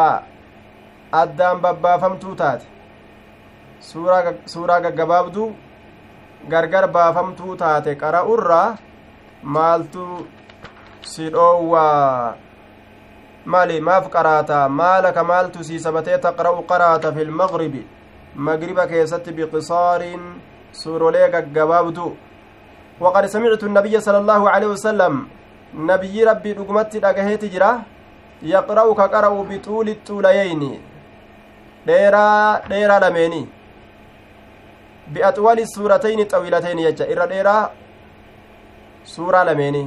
addaan babbaafamtuu taate suuraa gaggabaabduu gargar baafamtuu taate qara'urraa maaltu si dhoowwaa maali maaf qaraata maalaka maaltu sii sabatee taqra'u qaraata fi lmagribi magriba keessatti biqisaarin suurolee gaggabaabdu وقد سمعت النبي صلى الله عليه وسلم نبي ربي دغمتي دغهيتي جرا يقرأ كقرأ بطول الطوليين ديرا ديرا لميني بأطول السورتين الطويلتين يجا إرى ديرا سورة لميني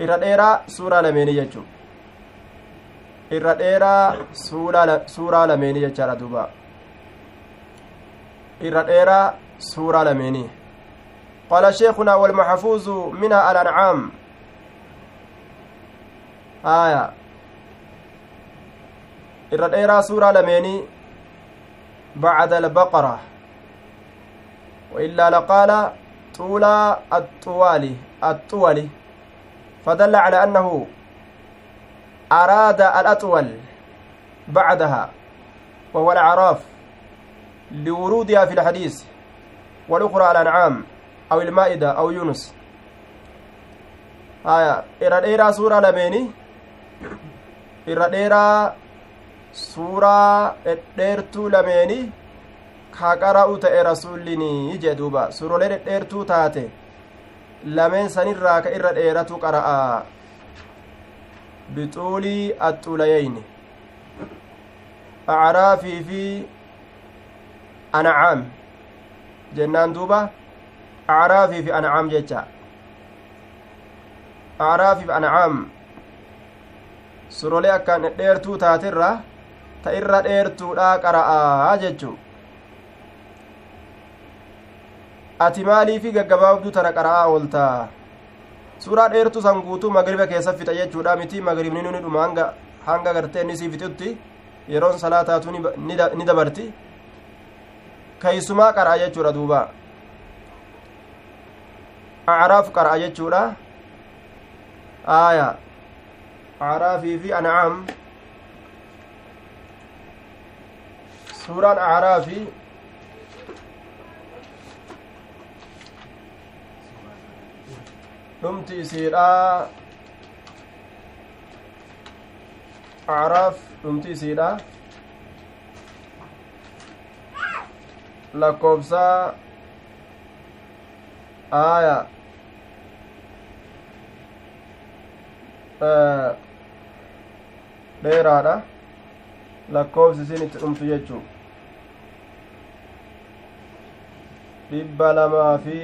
irra dheeraa suuraa lameenii jechuu irra dheeraa suuraa lameenii jechaadha duuba irra dheeraa suuraa lameenii قال شيخنا والمحفوظ منها الأنعام آية الرديرة سورة لميني بعد البقرة وإلا لقال طول الطوال الطول. فدل على أنه أراد الأطول بعدها وهو الأعراف لورودها في الحديث والأخرى الأنعام أو المائدة أو يونس. آية إرى ديرا سورة لميني إرى ديرا suuraa dhedheertuu lameeni kaa qara'u ta'e rasuullinii jee duuba. Suurolee dhedheertuu taate lameen sanirraa ka irra dheeratu qara'a. Bixuulii axxulayeyni acraafii fi ancaam. Jennaan duuba. Acraafii fi ancaam jecha. Acraafii fi ancaam. Surolee akkaan dhedheertuu taatirra ta irra dheertuudha qara'aa jechuu ati maaliifi gaggabaabduu tana qara'aa ooltaa suuraa dheertu san guutuu magriba keessa fixa jechuudha miti magribni nuni dhuma hanga hanga gartee inni sii fixutti yeroon salaataatu ni dabarti keeysumaa qara'a jechuudha duuba acraaf qara'a jechuudha aaya acraafii fi ancaam suuraan acraafii dhumti isiidha acraaf dhumti isiidha lakkoofsaa aaya dheeraadha lakkoofsi isin itti dhumtu jechuu dhibba lamaa fi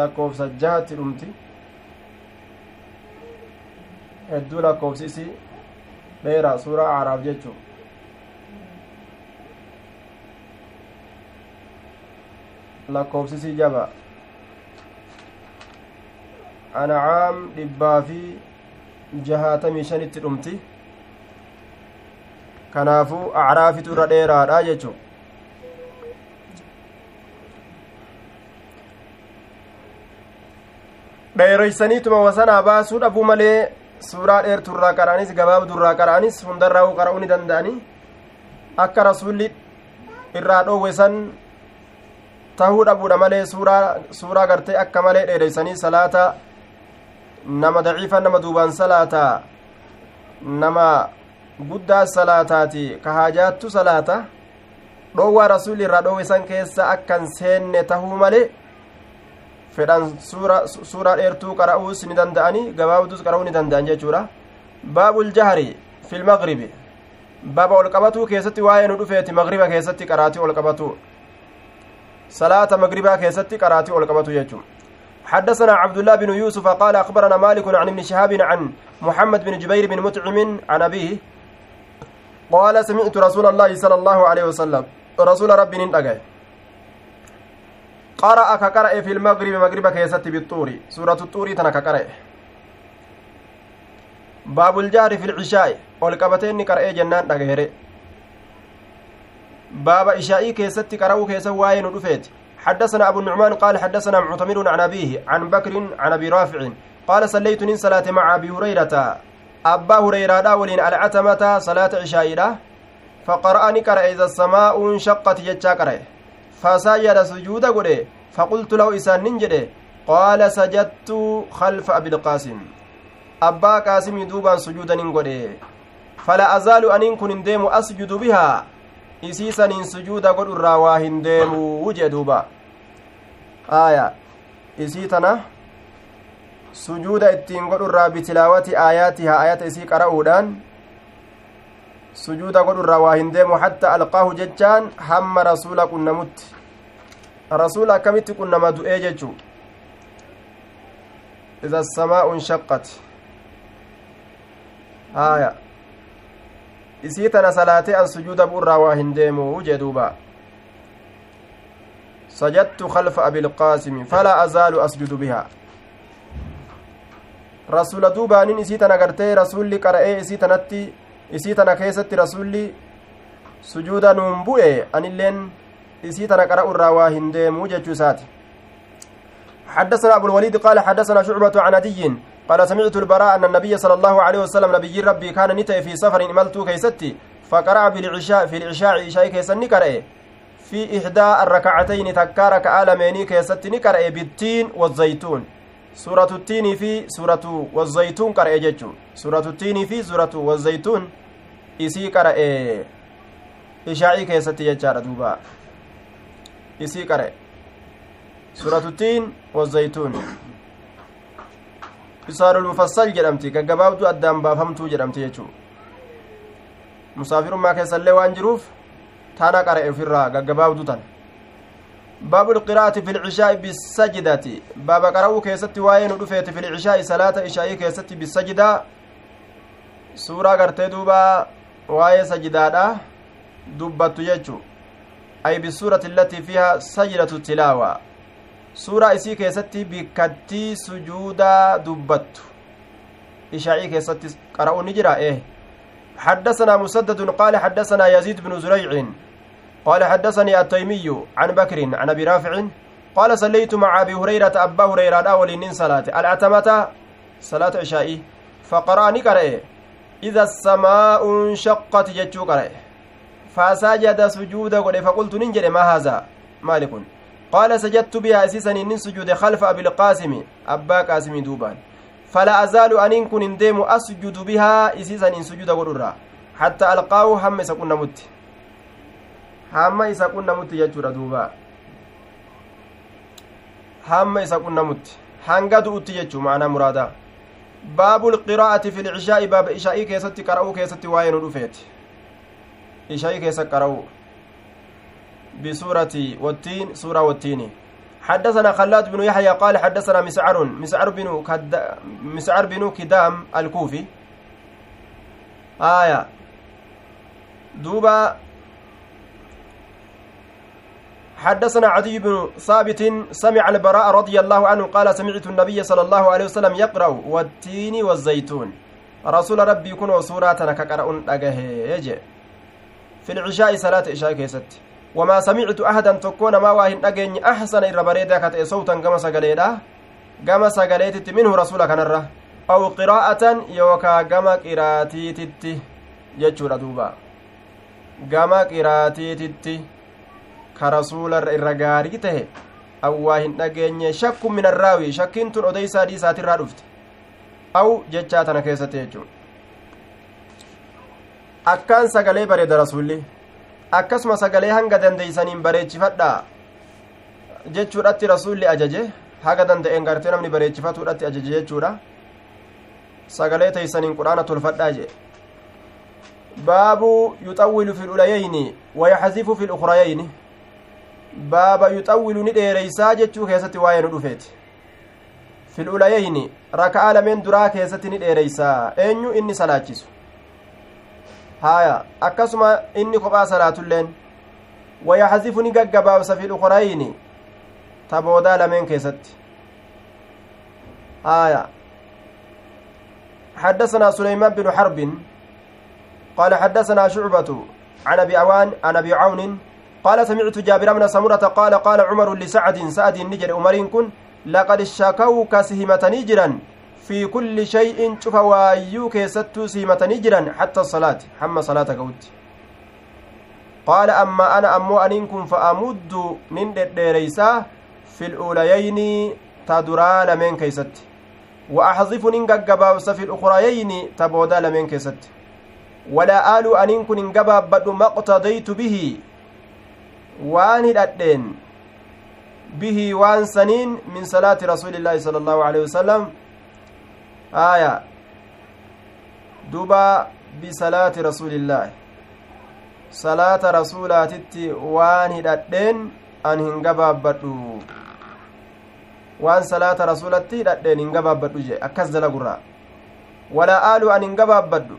lakkoofsa jahatti dhumti hedduu lakkoofsi isii dheeraa suuraa aaraaf jechuu lakkoofsi isii jaba ancaam dhibbaa fi jahaatamii shanitti dhumti kanaafuu acraafitu irra dheeraadha jechuu dheereysaniituma wasanaa baasuu dhabuu malee suuraa dheerturraa qara'anis gabaabdurraa qara'anis hundarraa qara'uu ni danda'anii akka rasuulli irraa dhoowwe san tahuu dhabuudha malee suuraa gartee akka malee dheereysanii salaata nama daciifa nama duubaan salaataa nama guddaa salaataati ka haajaattu salaata dhoowwaa rasuulli irraa dhoowwe san keessa akkan seenne tahuu malee fedhan suuraa dheertuu qara'uus ni danda'anii gabaabduus qara'uu ni danda'an jechuudha baabul jahri fil magribi baaba ol qabatuu keessatti waa'ee nu dhufeeti magriba keessatti qaraatii ol qabatu salaata magribaa keessatti qaraatii ol qabatu jechuun حدثنا عبد الله بن يوسف قال أخبرنا مالك عن ابن شهاب عن محمد بن جبير بن مطعم عن أبيه قال سمعت رسول الله صلى الله عليه وسلم رسول ربي نندقى قرأ كقرأ في المغرب مغرب كيست بالطور. سورة الطور تنك قرأ. باب الجار في العشاء. والقبتين قرأ جنان دقهره باب إشائي كيست قرأوا كيس واين رفيت حدثنا أبو النعمان قال حدثنا معتمر عن أبيه عن بكر عن أبي رافع. قال صليت من صلاة مع أبي هريرة. أبا هريرة ولين العتمة صلاة عشاء فقرأني قرأ إذا السماء انشقت قرأ. فسجد سجود قرأ فقلت له إسان ننجد قال سجدت خلف أبي القاسم أبا قاسم دوبا سجودا ننقل فلا أزال أن كن ديم أسجد بها irraa waa hin deemuu jee duuba aaya isii tana sujuuda ittiin godhu irraa bitilaawati aayaatihaa ayata isii qara'uudhaan sujuuda godhu irraa waa hin deemu hatta alqaahu jechaan hamma rasuula qunnamutti rasuula akkamitti qunnama du'ee jechuu ida asamaa'u inshaqqat aaya isii tana salaatee an sujuuda bu'urraa waa hin deemu jee duuba sajadtu khalfa abilqaasimi falaa azaalu asjudu bihaa rasula duubaanin isii tana gartee rasulli qara'ee isii tanatti isii tana keessatti rasulli sujuuda nuun bu'e anilleen isii tana qara'u irraa waa hin deemu jechuu isaati. حدثنا أبو الوليد قال حدثنا شعبة عن عدي قال سمعت البراء أن النبي صلى الله عليه وسلم نبي ربي كان نتأ في سفر إملت كيستي فقرأ بالعشاء في العشاء عشاء كيسن نكرأ في إحدى الركعتين تكار كآلميني كيست نكرأ بالتين والزيتون. سورة التين في سورة والزيتون قرأ ججو سورة التين في سورة والزيتون إسي قرأ عشاء كيست يجار دوبا إسي قرأ سورة التين والزيتون bisaarul mufassal jedhamti gaggabaabduu addaan baafamtuu jedhamti jechuu musaafirummaa keessallee waan jiruuf tana qara'e ofirraa gaggabaabduu tan fi lcishaa'i bisajdati baaba qara'uu keessatti waa'ee nu dhufeeti fi lcishaa'i salaata ishaa'ii keessatti bisajidaa suuraa gartee duuba waa'ee sajidaadha dubbattu jechuu ay bisuurati allatii fiiha sajdatu tilaawa suuraa isii keessatti bikkattii sujuudaa dubbattu ishaa'ii keessatti qara'u ni jira eh حدثنا مسدد قال حدثنا يزيد بن زريع قال حدثني التيمي عن بكر عن أبي رافع قال صليت مع أبي هريرة أبا هريرة الأول من صلاة. العتمه صلاة عشاء. فقرأني قرأ. إذا السماء انشقت جتشو قرأ. فسجد سجودا فقلت ننجر ما هذا؟ مالك. قال سجدت بها أسيسا إن سجود خلف أبي القاسم. أبا قاسم دوبان. فلا أزال أن كن ديم أسجد بها أسيسا إن سجود وررا حتى ألقاه هم سكون مت. هم سكون مت يجور دوبا هم سكون مت hanga du'utti jechuu maanaa muraada baabu lqiraa'ati fi lcishaa'i baaba ishaa'ii keessatti qara'uu keessatti waa'ee nu dhufeeti ishaa'ii keessa qara'uu بسورة والتين سورة والتين حدثنا خلاد بن يحيى قال حدثنا مسعر مسعر بن كد... مسعر بن كدام الكوفي آية دوبا حدثنا عدي بن ثابت سمع البراء رضي الله عنه قال سمعت النبي صلى الله عليه وسلم يقرأ والتين والزيتون. رسول ربي يكون سورة كقرأ أجه في العشاء صلاة عشاء كيست. وما سمعت أحدا تكون ما واهن أجن أحسن بريدا كتئ صوتا كما سقليدا gama sagaleetitti minhu rasuula kanarra aw qiraa'atan yookaa gama qiraatiititti jechuudha duuba gama qiraatiititti ka rasuularra irra gaarii tahe awwaa hin dhageenye shakku min arraawi shakkiin tun odeysaa dhiisaatirraa dhufte aw jechaa tana keessatti jechuun akkaan sagalee bareeda rasuulli akkasuma sagalee hanga dandeeysaniin bareechifadhaa jechuudhatti rasuulli ajaje haga danda'een gartee namni bareechifatuudhatti ajaje jechuudha sagalee teeysaniin quraana tolfadhaa jee baabu yuxawwilu fi lulayeyni wayaxzifu fi lukrayeyni baaba yuxawwilu ni dheereysaa jechuu keessatti waa'ee nu dhufeeti fi lulayeyni raka'aa lameen duraa keessatti ni dheereysaa eenyu inni salaachisu haya akkasuma inni kophaa salaatulleen wayaxzifu ni gaggabaabsa fi lukrayeyni ta boodaa lameen keessatti haya حدثنا سليمان بن حرب قال حدثنا شعبة عن أبي عوان عن أبي عون قال سمعت جابر بن سمرة قال قال عمر لسعد سعد النجر أمرين كن لقد شكوك سهمة نجرا في كل شيء شوف وايو كيستو سهمة نجرا حتى الصلاة حم صلاة قوت قال أما أنا أمو أنكم فأمد من ديريسا في الأوليين تدرى لمن كيست وأحذف ننقبابس في الأخريين تبودا لمن كيست ولا آل أن كن انقباب ما اقتضيت به waan hidhadheen bihi waan saniin min salaati rasuuli illaahi sala allahu alehi wasalam aya duba bisalaati rasuulillaahi salaata rasuulaatitti waan hidhadheen an hin gabaabbadhu waan salaata rasuulatti hidhadheen hin gabaabbadhu jee akkas dalagurraa walaa aalu an hin gabaabbadhu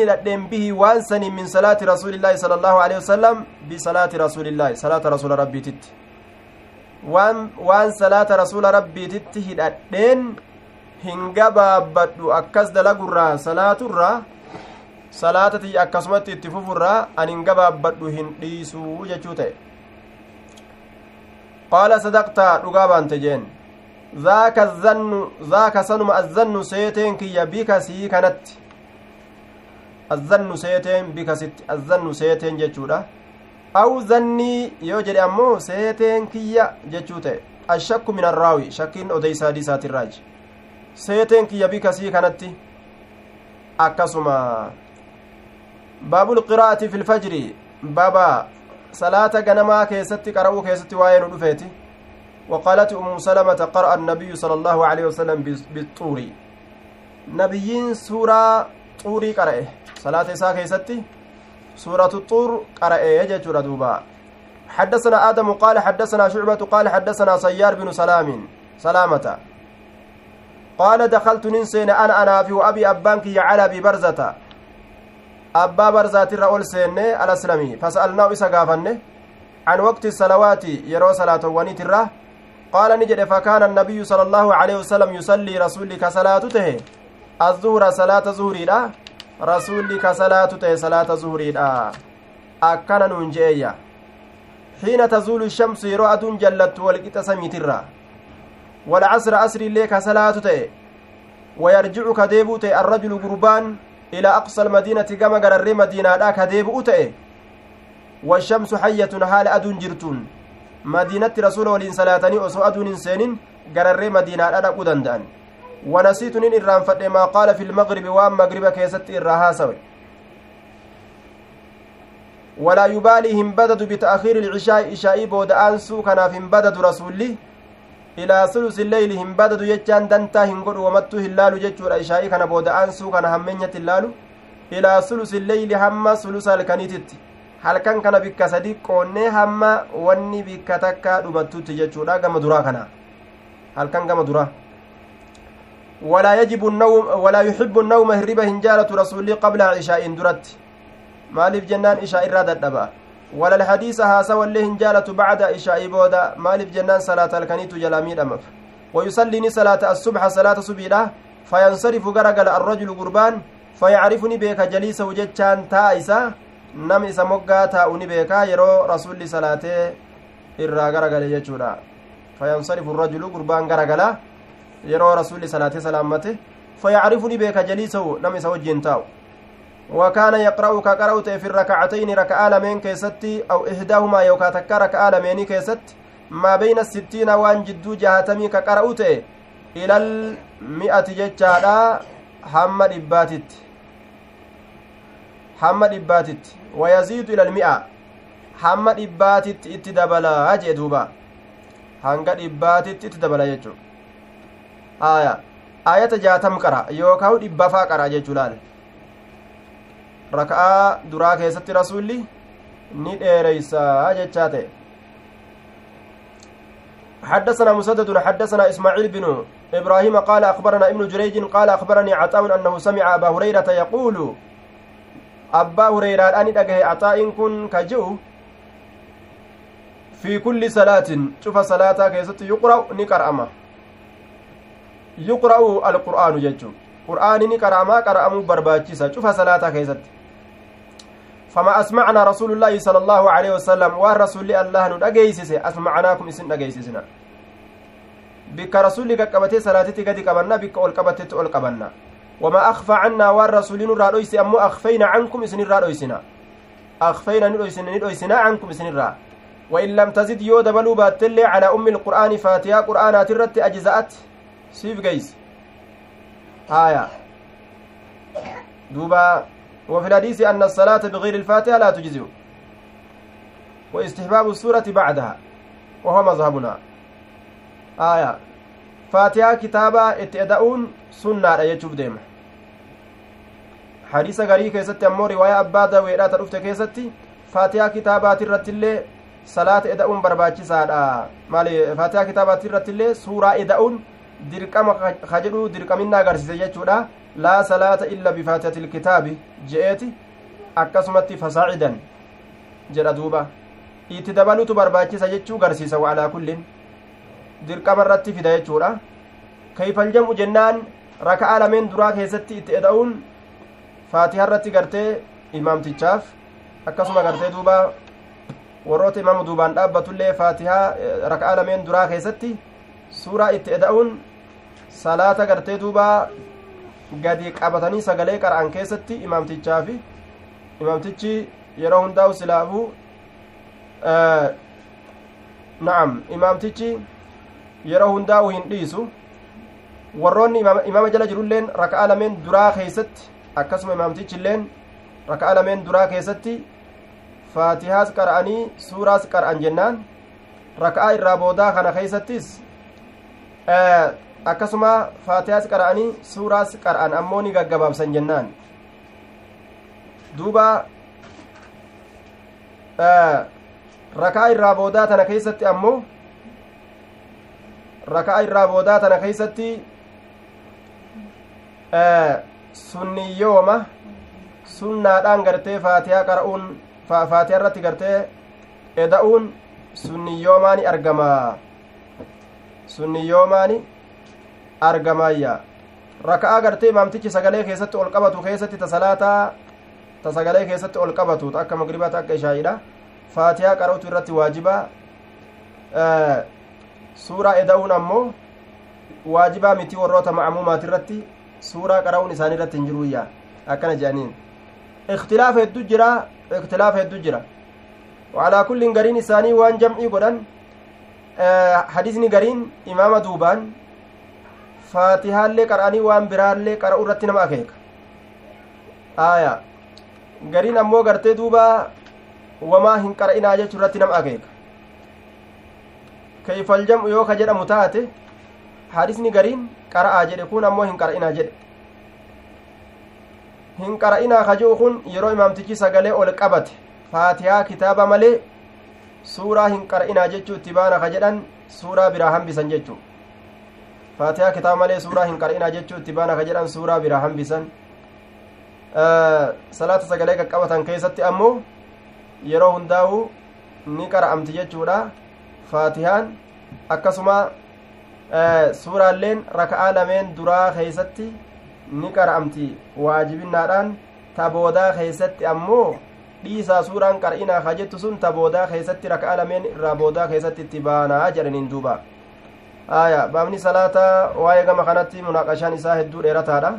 الأدين به وانسني من صلاة رسول الله صلى الله عليه وسلم بصلاة رسول الله صلاة رسول ربي تت وان وان صلاة رسول ربي تت الأدين hingabaabadhu akkas dalagurraa salaaturraa salaatati akkasumatti itti fufurraa an hingabaabadhu hin dhiisuu jechuu ta'e qaala sadaqtaa dhugaa baante jeen zaaka zannu zaaka sanuma azzannu seeteen kiyya bika sii kanatti azzannu seeteen bika sitti azzannu seeteen jechuudha aw zannii yoo jedhe ammoo seeteen kiyya jechuu ta'e ashakku min arraawi shakkiin odeysaa diisaatirraaji seeteen kiyya bika sii kanatti akkasuma baabul qiraa'ati fi lfajri baaba salaata ganamaa keessatti qara'uu keessatti waa'ee nu dhufeeti وقالت أم سلمة قرأ النبي صلى الله عليه وسلم بالطور نبيين سورة طوري قرأه صلاة إساء كيستي سورة الطور قرأه يجج دوبا حدثنا آدم قال حدثنا شعبة قال حدثنا سيار بن سلام سلامة قال دخلت ننسين أنا أنا في أبي أبانك على أبي برزة أبا برزة الرؤول سيني الأسلمي فسألناه إسا عن وقت الصلوات يرو صلاة ونيتره قال نجد فكان النبي صلى الله عليه وسلم يصلي رسولك صلاته الظهر صلاة ظهري لا رسولك صلاته صلاة ظهري لا أكن ننجيا حين تزول الشمس أدون جلت والقط سميترا والعصر عصر ليك صلاته ويرجع كديبوت الرجل قربان إلى أقصى المدينة كما قرر مدينة لا كديبوت والشمس حية حال أدون جرتون rasuula waliin salaatanii osoo aduun hin seenin gararree madiinaadha dhaquu nin irraanfadhe maa qaala fi lmagribi waan magriba keessatti irraa haasawe walaa yubaalii hin badadu bita'kiiri ilcishaa'i ishaa'ii booda'aansuu kanaaf hin badadu rasuulli ilaa sulusi illeyli hin badadu jechaan dantaa hin godhu wamattuu hin laalu jechuudha ishaa'ii kana booda'aansuu kana hammeenyatti hin laalu ilaa sulusi illeyli hamma sulusa halkaniititti halkan kana bikka sadi qoonnee hamma wanni bikka takka dhumattutti jechuudha gama duraa kana halkan gama duraa walaa yajibu walaa yuxibbu nawma hirriba hin jaalatu rasuulli qabla ishaa'in duratti maaliif jennaan ishaa irraa dadhaba wala alhadiisa haasawallee hin jaalatu bacda ishaa'ii booda maaliif jennaan salaata halkaniitu jalaa miidhamaf ويصلي صلاة الصبح صلاة صبيرة فينصرف غرغل الرجل قربان فيعرفني بك جليس وجتشان تائسا isa moggaa taa'u ni beekaa yeroo rasulli salaatee irraa garagale jechuudha fayansarifu rajulu gurbaan garagala salaatee salaammate fayacrifu ni beeka jaliisahu nama isa wajjiin taa'u. وكان يقرأ كقرأت في الركعتين ركعة لمن كيست أو إحداهما يوكا تكا ركعة لمن كيست ما بين الستين وان جدو جهتمي كقرأت إلى المئة جتشادا حمد إباتت حمد إباتت ويزيد إلى المئة حمد إباتت اتدبلا أجي دوبا hanga dhibbaatitti itti dabala jechuu aya. Ayata jaatam qara yookaan dhibbafaa qara jechuu laale raka'aa duraa keessatti rasuulli ni dheereysaa jechaa ta'e. حدثنا مسدد حدثنا إسماعيل بن إبراهيم قال أخبرنا ابن جريج قال أخبرني عطاء أنه سمع أبا هريرة يقول أبا هريرة أن أجه عطاء كن كجو في كل صلاة شوف صلاة يقرأ نقرأ يقرأ القرآن ججو قرآن نقرأ ما قرأ برباچيسا شوف صلاة كيست فما أسمعنا رسول الله صلى الله عليه وسلم والرسول الله ندقيسس أسمعناكم إسن دقيسسنا بك رسول قبتي صلاتي قد قبلنا بك أول قبتت أول قبلنا وما أخفى عنا والرسول نرادويس أمو أخفينا عنكم إسن الرادويسنا أخفينا ندويسنا ندويسنا عنكم إسن الرا وإن لم تزد يو دبلو باتلي على أم القرآن فاتحة قرآنات الرت أجزاءت سيف قيس آية دوبا وفي الحديث أن الصلاة بغير الفاتحة لا تجزئ واستحباب السورة بعدها وهو مذهبنا آية فاتحة كتابة اتئدؤون سنة يجوب ديمة حديث غري كيستي أمو رواية أبا داويرات رفت كيستي فاتحة كتابات الرتلي صلاة إدa'uun barbaachisaadha. Maali? Faatihaa kitaabaatti irratti illee suuraa ida'uun dirqama ka jedhu dirqaminna agarsiise jechuudha. Laa salaata illa bifaatihati ilkitaabi je'eeti akkasumatti fasaacidan jedha duuba. Itti dabalutu barbaachisa jechuu garsiisa wacalaa kullin. Dirqama irratti fida jechuudha. Kayfaljamu jennaan raka'a lameen duraa keessatti itti eda'uun faatiha irratti gartee imaamtichaaf akkasuma gartee duuba. Warroota imaama duubaan dhaabbatullee faatihaa raka'a lameen duraa keessatti suuraa itti eda'uun salaata gartee duuba gadi qabatanii sagalee qara'an keessatti imaamtichaa fi imaamtichi yeroo hundaa'u silaafuu na'am imaamtichi yeroo hundaa'u hin dhiisu. Warroonni imaama jala jirulleen raka'a lameen duraa keessatti akkasuma imaamtichi illeen raka'a lameen duraa keessatti faatihaas qara'anii suuraas qara'an jennaan. Raka'aa irraa boodaa kana keeysattis akkasuma faatihaas qara'anii suuraas qara'an ammoo ni gaggabaabsan jennaan duuba rakaa irraa boodaa tana keeysatti ammoo rakaa irraa boodaa tana keeysatti sunniyyooma sunnaadhaan gartee faatihaa qara'uun faatihaa irratti gartee eda'uun sunniyyoomaani argama sunniyyoomaani argamaayya raka'aa gartee imaamtichi sagalee keessatti ol qabatu keessatti tasalaataa ta sagalee keessatti ol qabatu akka magribaata akka ishaayidha faatihaa qara'utu irratti waajiba suuraa eda'uun ammoo waajibaa miti warroota ma'amuumaati irratti suuraa qara'uun isaanii irratti hin jiruyya akkana jedhaniin ikhtilaafa hedduu jira ikhtilaafa hedduu jira waalaa kullin gariin isaanii waan hadisni gariin imaama duubaan faatihaallee qara'anii waan biraallee qara'u irratti nama akeeka aya gariin ammoo gartee duuba wamaa hin qara'inaa jechuu irratti nama akeeka kayfaljam'u yoo ka jedhamu taate hadisni gariin qara'aa jedhe kun ammoo hin qara'inaa jedhe hin qara'inaa ka ji'u kun yeroo imaamtichi sagalee ol qabate faatihaa kitaaba malee suuraa hin qara'inaa jechuu itti baana ka jedhan suuraa biraa hambisan jechuu faatihaa kitaaba malee suuraa hin qara'inaa jechuu itti baana ka jedhan suuraa biraa hambisan salaata sagalee qaqqabatan keessatti ammoo yeroo hundaa'u ni qara'amti jechuudha faatihaan akkasuma suuraalleen raka'aa lameen duraa keeysatti ni qara'amti waajibinnaadhaan taboodaa keeysatti ammoo dhiisaa suuraan qar'inaa ka jettu sun taboodaa keessatti raka'aa lameen irraa boodaa keessatti itti baanaa jedhaniin duuba aya baabni salaata waa'ee gama kanatti munaaqashaan isaa hedduu dheerataadha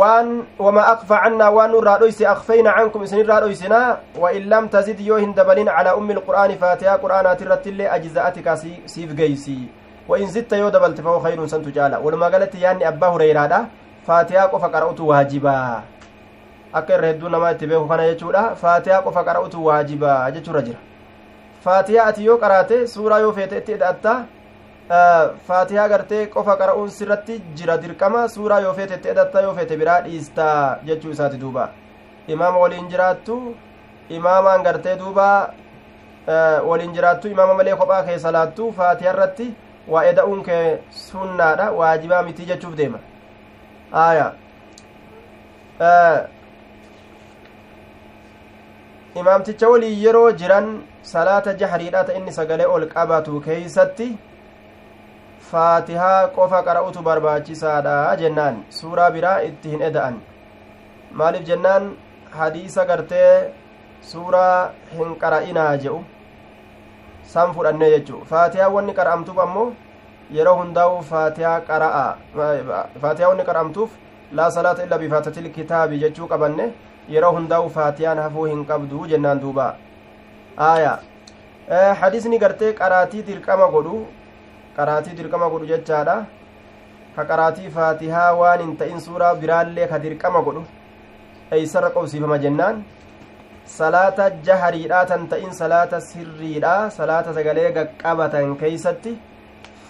waan wama akfa cannaa waan nurraa dhoyse akfayna cankum isinirraa dhoysinaa wa in lam tazid yoo hin dabalin calaa ummi ilqur'aani faatihaa qur'aanaati irrattiillee ajza'atika siif geysi wa in zitta yoo dabalte fahu khayrun santu caala walumaa galatti yaanni abbaa hureyraadha faatihaa qofa qara'utu waajibaa akka irra hedduu namaa itti beeku kana jechuudha. Faatihaa qofa qara'utu waajibaa jechuurra jira. Faatihaa ati yoo qaraate suuraa yoo feete itti hidhatta faatihaa gartee qofa qara'uun sirratti jira dirqama. Suuraa yoo feete itti hidhatta yoo feete biraa dhiistaa jechuu isaati duuba. Imaama waliin jiraattu imaamaan gartee duuba waliin jiraattu imaama malee kophaa keessa laattu faatihaa irratti waa eda'uun kee sunnaadha. Waajibaa mitii jechuuf deema. Aya imaamticha waliin yeroo jiran salaata jahriidha ta inni sagalee ol qabatu keeysatti faatihaa qofa qara'utu barbaachisaadha jennaan suuraa biraa itti hin eda'an maaliif jennaan hadiisa gartee suuraa hin qara'inaa jedhu san fudhannee jechuu faatihaa wanni qara'amtuuf ammoo yeroo hundaa'u faatihaa qara'a faatihaa wanni qara'amtuuf laa salaata illa bifaatatil kitaabi jechuu qabanne yeroo hundaa'u faatiyaan hafuu hin qabdu jennaan duuba. Aya hadisni gartee qaraatii dirqama godhu qaraatii dirqama godhu jechaadha. Ka qaraatii faatihaa waan hin ta'in suuraa biraallee ka dirqama godhu. Eeysarra qobsiifama jennaan. Salaata jahariidhaa tan ta'in salaata sirriidha salaata sagalee gaqqabatan keeysatti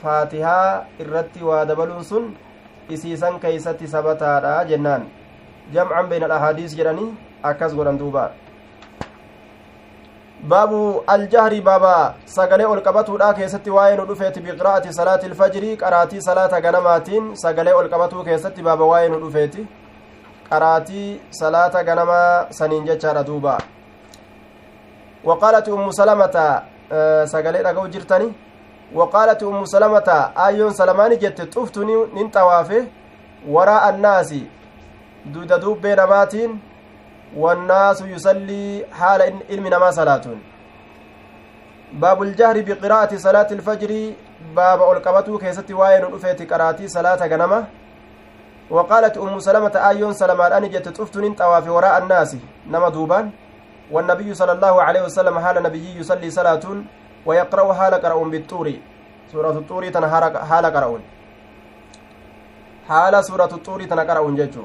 faatihaa irratti waa dabaluun sun isiisan keeysatti sabataadha jennaan jamcan bayna alahaadiis jedhanii akkas godhan duuba baabu aljahri baaba sagalee ol qabatuudha keessatti waa'ee nu dhufeeti biqiraa'ati salaati ilfajrii qaraatii salaata ganamaatiin sagalee ol qabatuu keessatti baaba waa'ee nu dhufeeti qaraatii salaata ganamaa saniin jechaadha duuba waqaalati ummu salamata sagalee dhaga'u jirtani waqaalati ummu salamata aayyoon salamaani jette xuftu nin xawaafe waraa annaasi duuda dubbee namaatiin wannaasu yusallii haala ilmi namaa salaatuun baabu ljahri biqiraa'ati salaati ilfajrii baaba ol qabatuu keessatti waa'ee nu dhufeeti qaraatii salaata ganama وقالت أم سلمة آيون سلمان أني جت طفتن طواف وراء الناس نما دوبان والنبي صلى الله عليه وسلم حال نبي يصلي صلاة ويقرأ حال قرأ بالطور سورة الطور تنهار حال قرأ حال سورة الطور تنقرأ ججو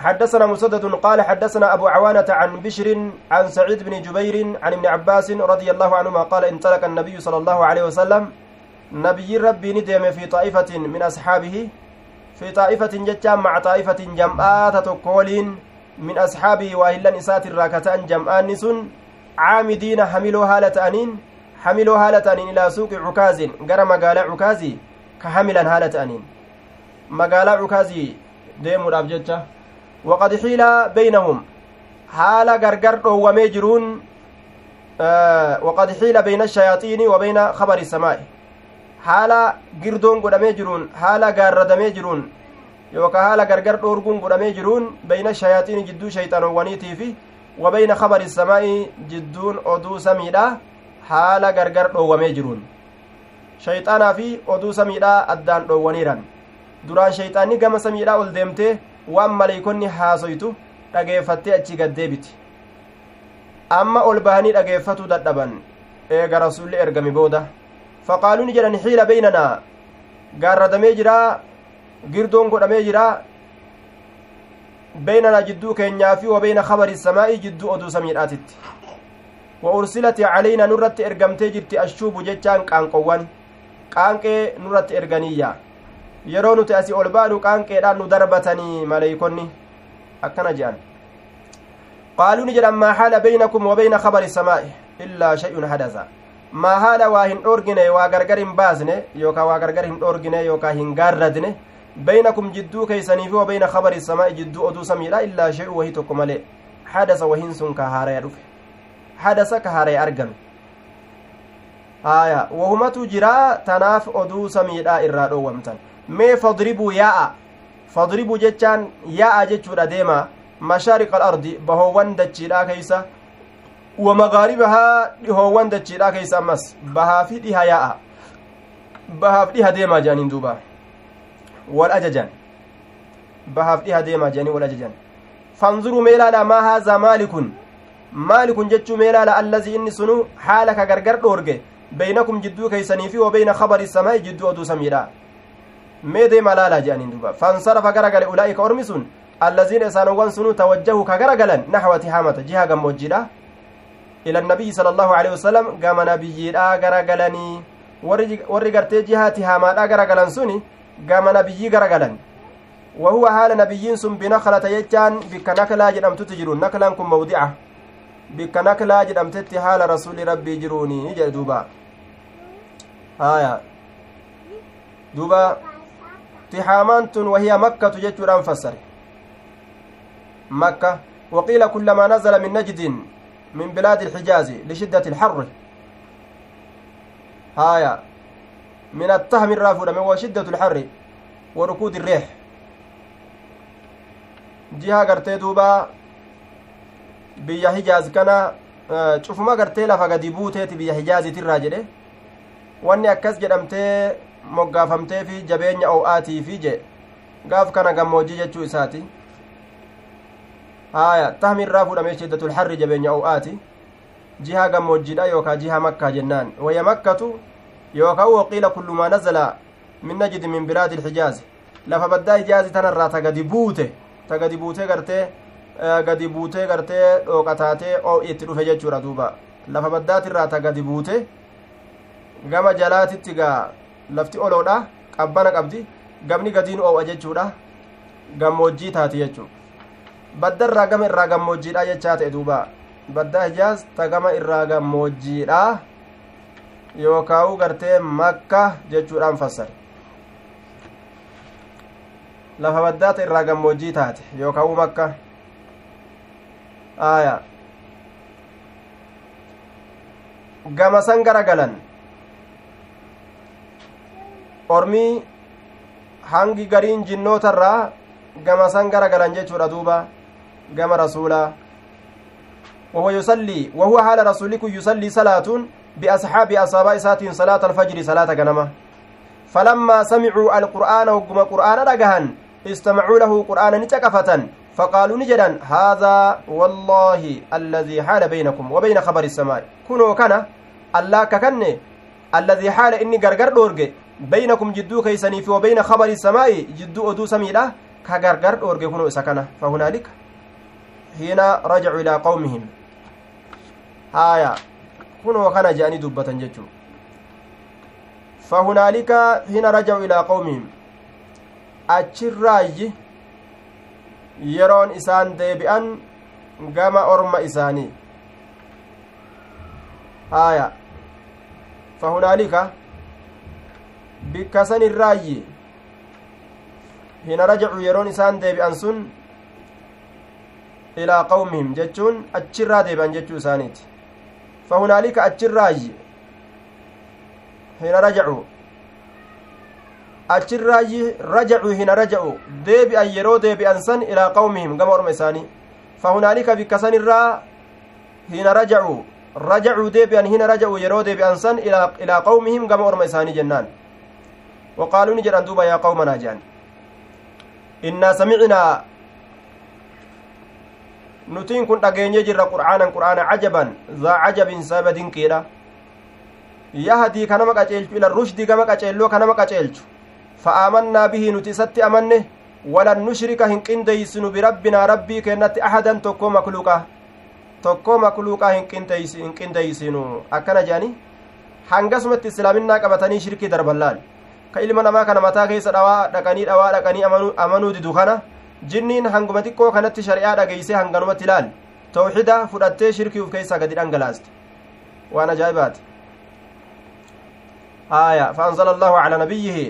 حدثنا مسدد قال حدثنا أبو عوانة عن بشر عن سعيد بن جبير عن ابن عباس رضي الله عنهما قال انطلق النبي صلى الله عليه وسلم نبي ربي ندم في طائفة من أصحابه في طائفة جتام مع طائفة جمعات تقولين من أصحابه وأهلا إسات الراكتان جمعان نسن عامدين حملوا هالة أنين حملوا هالة أنين إلى سوق عكاز قرى مقال عكازي كحملا هالة أنين. مقال عكازي ديمو الأبجتة وقد حيل بينهم حال غرغر دوامي جرون آه وقد حيل بين الشياطين وبين خبر السماء حال غردون غدامي جرون حال غاردامي جرون yookaan haala gargar dhoorguun godhamee jiruun bayna shayaaxiin jidduu shayxaanowwaniitii fi wabayna khabari samaa'i jidduun oduu samiidha haala gargar dhoowwamee jiruun shayxaanaa fi oduu samiidhaa addaan dhoowwaniiran duraan shayxaanni gama samiidhaa ol deemtee waan maleeykonni haasoytu dhageeffattee achi gaddeebiti amma ol bahanii dhageeffatuu dadhaban eega rasulli ergame booda faqaaluu ni jedhan xiila beynanaa gaarradamee jiraa girdoon godhamee jira beynanaa jidduu keenyaa fi wabeyna kabari samaa'i jidduu oduu samiidhaatitti wa ursilati calaynaa nurratti ergamtee jirti ashuubu jechaan qaanqowwan qaanqee nurratti erganiyya yeroo nuti asii ol baanu qaanqeedhaan nu darbatanii maleeykonni akkana jedhan qaaluu ni jedhan maa haala beynakum wa beyna kabari samaa'i illaa shay'un hadasa maa haala waa hin dhoorgine waa gargar hin baasne yookaa waa gargar hin dhoorgine yookaa hin gaarradne بينكم جدو كيسني في وبين خبر السماء جدو أدو سميلا إلا شيء وهي تكمل حدث وهن سن كهاري رفع حدث كهاري أرقم آية وهما تجرى تناف أدو سميلا إرادو ومتن مي فاضربوا ياء فاضربوا جتان ياء جتشو ديما مشارق الأرض بهوان دجيلا كيسا wamagaaribahaa dhihoowwan dachiidha keeysa ammas bahaa fi dhiha yaa'a bahaaf dhiha deemaa jedhaniin duuba wal ajajan bahaaf dhiha deemaa jedhanii wal ajajan fanzuruu mee ilaala maa haazaa maalikun maalikun jechuu mee ilaala allazii inni sunu haala ka gargar dhoorge beynakum jidduu keeysanii fi wabeyna kabari samaa'i jidduu oduu samiidha mee deema laalaa jedhaniin duuba fansarafa gara gale ulaa'ika ormi sun allaziina isaanowwan sunu tawajjahu ka gara galan naxwa tihaamata jiha gammoojjiidha ila annabiyyi sala allahu alehi wasalam gama nabiyyiidha gara galanii warri gartee jihaa tihaamaadha gara galan suni gama nabiyyii gara galan wahuwa haala nabiyyiin sun binaklata jechaan bikka naklaa jedhamtutti jiru naklaan kun mawdica bikka naklaa jedhamtetti haala rasuli rabbii jiruuni jedhe duuba haya duuba tihaamaan tun wahiya makkatu jechuudhaan fassare makka وقيل كلما نزل من نجد من بلاد الحجاز لشدة الحر هايا من التهم الرافد من وشدة الحر وركود الريح jiha gartee duuba biyya hijaaz kana cufuma gartee lafa gadi buuteeti biyya hijaazitirraa jedhe wanni akkas jedhamtee moggaafamtee fi jabeenya oo'aatii fi jedhe gaaf kana gammoojjii jechuu isaati. Haya tahmirraa fuudhamee shiddatul harri jabeenya oo'aati jiha gammoojjiidha yookaa jiha makkaa jennaan. Waya makkatu yookaa waqiila kullu maa nazala min najidi min bilaadi ilhijaazi lafa baddaa hijaazi tanarraa ta gadi buute ta gadi buutee gartee gadi buutee gartee dhooqataatee itti dhufe jechuudha duuba. Lafa baddaatirraa ta gadi buute gama jalaatitti gaa lafti oloodha qabbana qabdi gamni gadiin oo'a jechuudha gammoojjii taati jechuu baddarraa gama irraa gammoojjiidha jechaa ta'e duuba baddaa hijaaz ta gama irraa gammoojjiidha yookaa'u gartee makka jechuudhaan fassare lafa baddaata irraa gammoojjii taate yookaan makka aya gama san gara galan ormii hangi gariin jinnootarraa gama san gara galan jechuudha duuba gama rasuulaa وهو يصلي وهو حال رسولك يصلي صلاة بأصحاب أصحاب إساتين صلاة الفجر صلاة جنمة فلما سمعوا القرآن وقم قرآن رجهن استمعوا له قرآنا نتكفة فقالوا نجدا هذا والله الذي حال بينكم وبين خبر السماء كنوا كان الله ككن الذي حال إني غرغر دورج بينكم جدو كيسني في وبين خبر السماء جدو أدو سميلة كغرغر دورج كنوا سكنة فهنالك حين رجعوا إلى قومهم. هايا كنوا كان جاني دبة جتشو فهنالك حين رجعوا إلى قومهم. achirraayyi yeroon isaan deebi'an gama orma isaanii haaya fahunaalika bikka san irraayyi hina rajacu yeroon isaan deebi'an sun ilaa qawmihim jechuun achirraa deebi'an jechuu isaaniiti fahunaalika achirraayyi hina rajacu achirraayi rajacuu hina raja'u deebi'an yeroo deebi'an san ilaa qawmihim gama orma isaanii fahunaalika bikka san irraa hina raja'u rajacuu deebi'an hina raja'u yeroo deebi'an san ilaa qawmihim gama orma isaanii jennaan وقالوا نجد دوبا يا قومنا جان إنا سمعنا نتين كن أجيني جرى قرآنا قرآنا عجبا ذا عجب سبب كيرا. يهدي كنما قتلت إلى الرشد كما قتلوا كنما قتلت فآمنا به نتست أمنه ولن نشرك هن قنديسن بربنا ربي كنت أحدا تكو تكو مخلوقا هن قنديسن أكنا جاني؟ hangasumatti islaaminaa qabatanii shirkii darballaal ka ilma namaa kana mataa keessa dhawaa dhaqanii dhawaa dhaqanii amanuu didu kana jinniin hanguma xiqqoo kanatti shari'aa dhageeysee hanganumatti ilaal tawxida fudhattee shirkii uf keessaa gadi dhangalaaste waan ajaa'ibaati aya faanzala allahu calaa nabiyyihi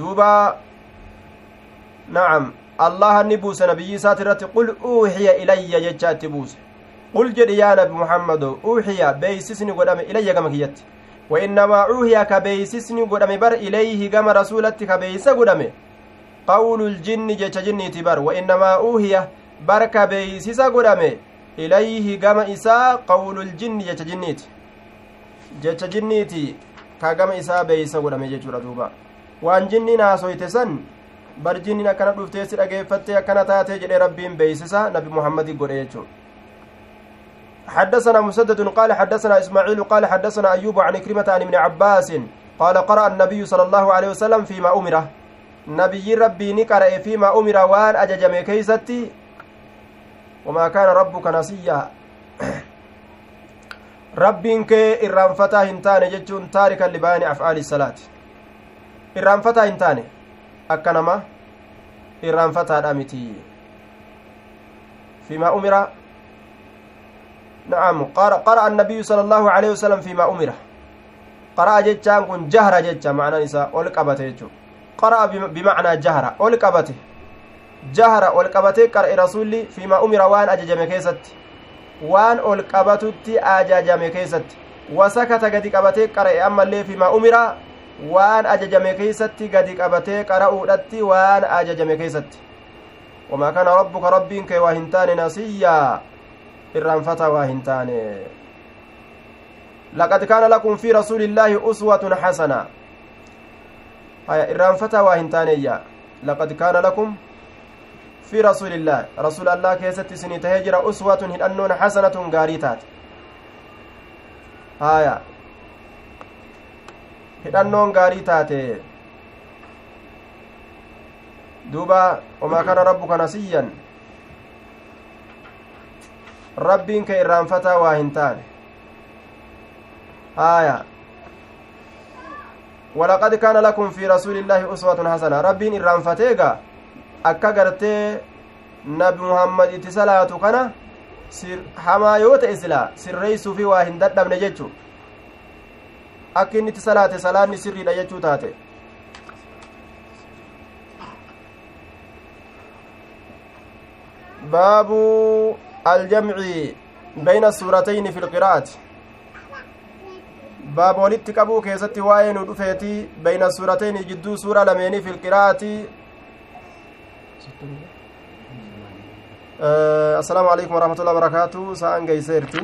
duuba nacam allaha ni buuse nabiyyi isaati irratti qul uuxiya ilayya jecha itti buuse qul jedhi yaa nabi muhammado uuxiya beeysisni godhame ilayya gama kiyyatti وإنما أوهي كبيسسني قدام بر إليه كما رسولتي كبيس قدام قول الجن جيش جني تبر وإنما أوهي بر كبيسس قدام ilayhi gama isaa qawluljinni jecha jinniiti jecha jinniiti ka gama isaa beeysa godhame jechuudha duuba waan jinniin haasoyte san bar jinniin akkana dhuftee si dhageeffattee akkana taatee jedhee rabbiin beeysisa nabi muhammadi godhe jechuudha حدثنا مسدد قال حدثنا إسماعيل قال حدثنا أيوب عن كلمة عن ابن عباس قال قرأ النبي صلى الله عليه وسلم فيما أمره نبي ربي نقرأ فيما أمر وان أججم كيستي. وما كان ربك نسيا. rabbiin kee irraanfataa hin taane jechuun taarika libaani af'aali salaati irraanfataa hin taane akka nama irraanfataadha sala allaahu aleyhi wasalam fiimaa umira qara'a jechaan kun jahra jecha ma'anaan isaa ol qabate jechuu qara'a bimacnaa jahra ol qabate jahra ol qabatee qara'e rasulli fiimaa umira waan ajajame keessatti waan ol qabatutti ajajame keessatti wasakata gadi qabatee qara'e ammallee fiimaa umira waan ajajame keeysatti gadi qabatee qara'uudhatti waan ajajame keeysatti wamaa kana rabbuka rabbiin kee waa hin irraanfata waa hin taane laqad kaana lakum fi rasuuli illaahi uswatun xasana haya irraanfata waa hin taaneeyya laqad kaana lakum في رسول الله رسول الله كيست سني تهجر أسوة هدأنون حسنة غاريتات هايا hidhannoon gaarii taate duuba wamaa kana rabbuka nasiyyan rabbiin kee irraanfataa waa hin taane. Haaya. Walaqad kaana lakum fi rasuuli illaahi uswatun hasana. Rabbiin irraanfateega? Akka gartee nabi muhammad itti salaatu kana hamaa yoo ta'e silaa sirreeysuufi waa hin dadhabne jechu akka inni itti salaate salaanni sirriidha jechuu taate. Baabu aljamci bayna suuratayni fi lqiraa'ati baaba walitti qabuu keessatti waa'ee nu dhufeeti bayna suuratayni jidduu suura lameenii fi lqiraa'ati assalaamu alaikum warahmatullahi wabarakaatu sa'an geyseerti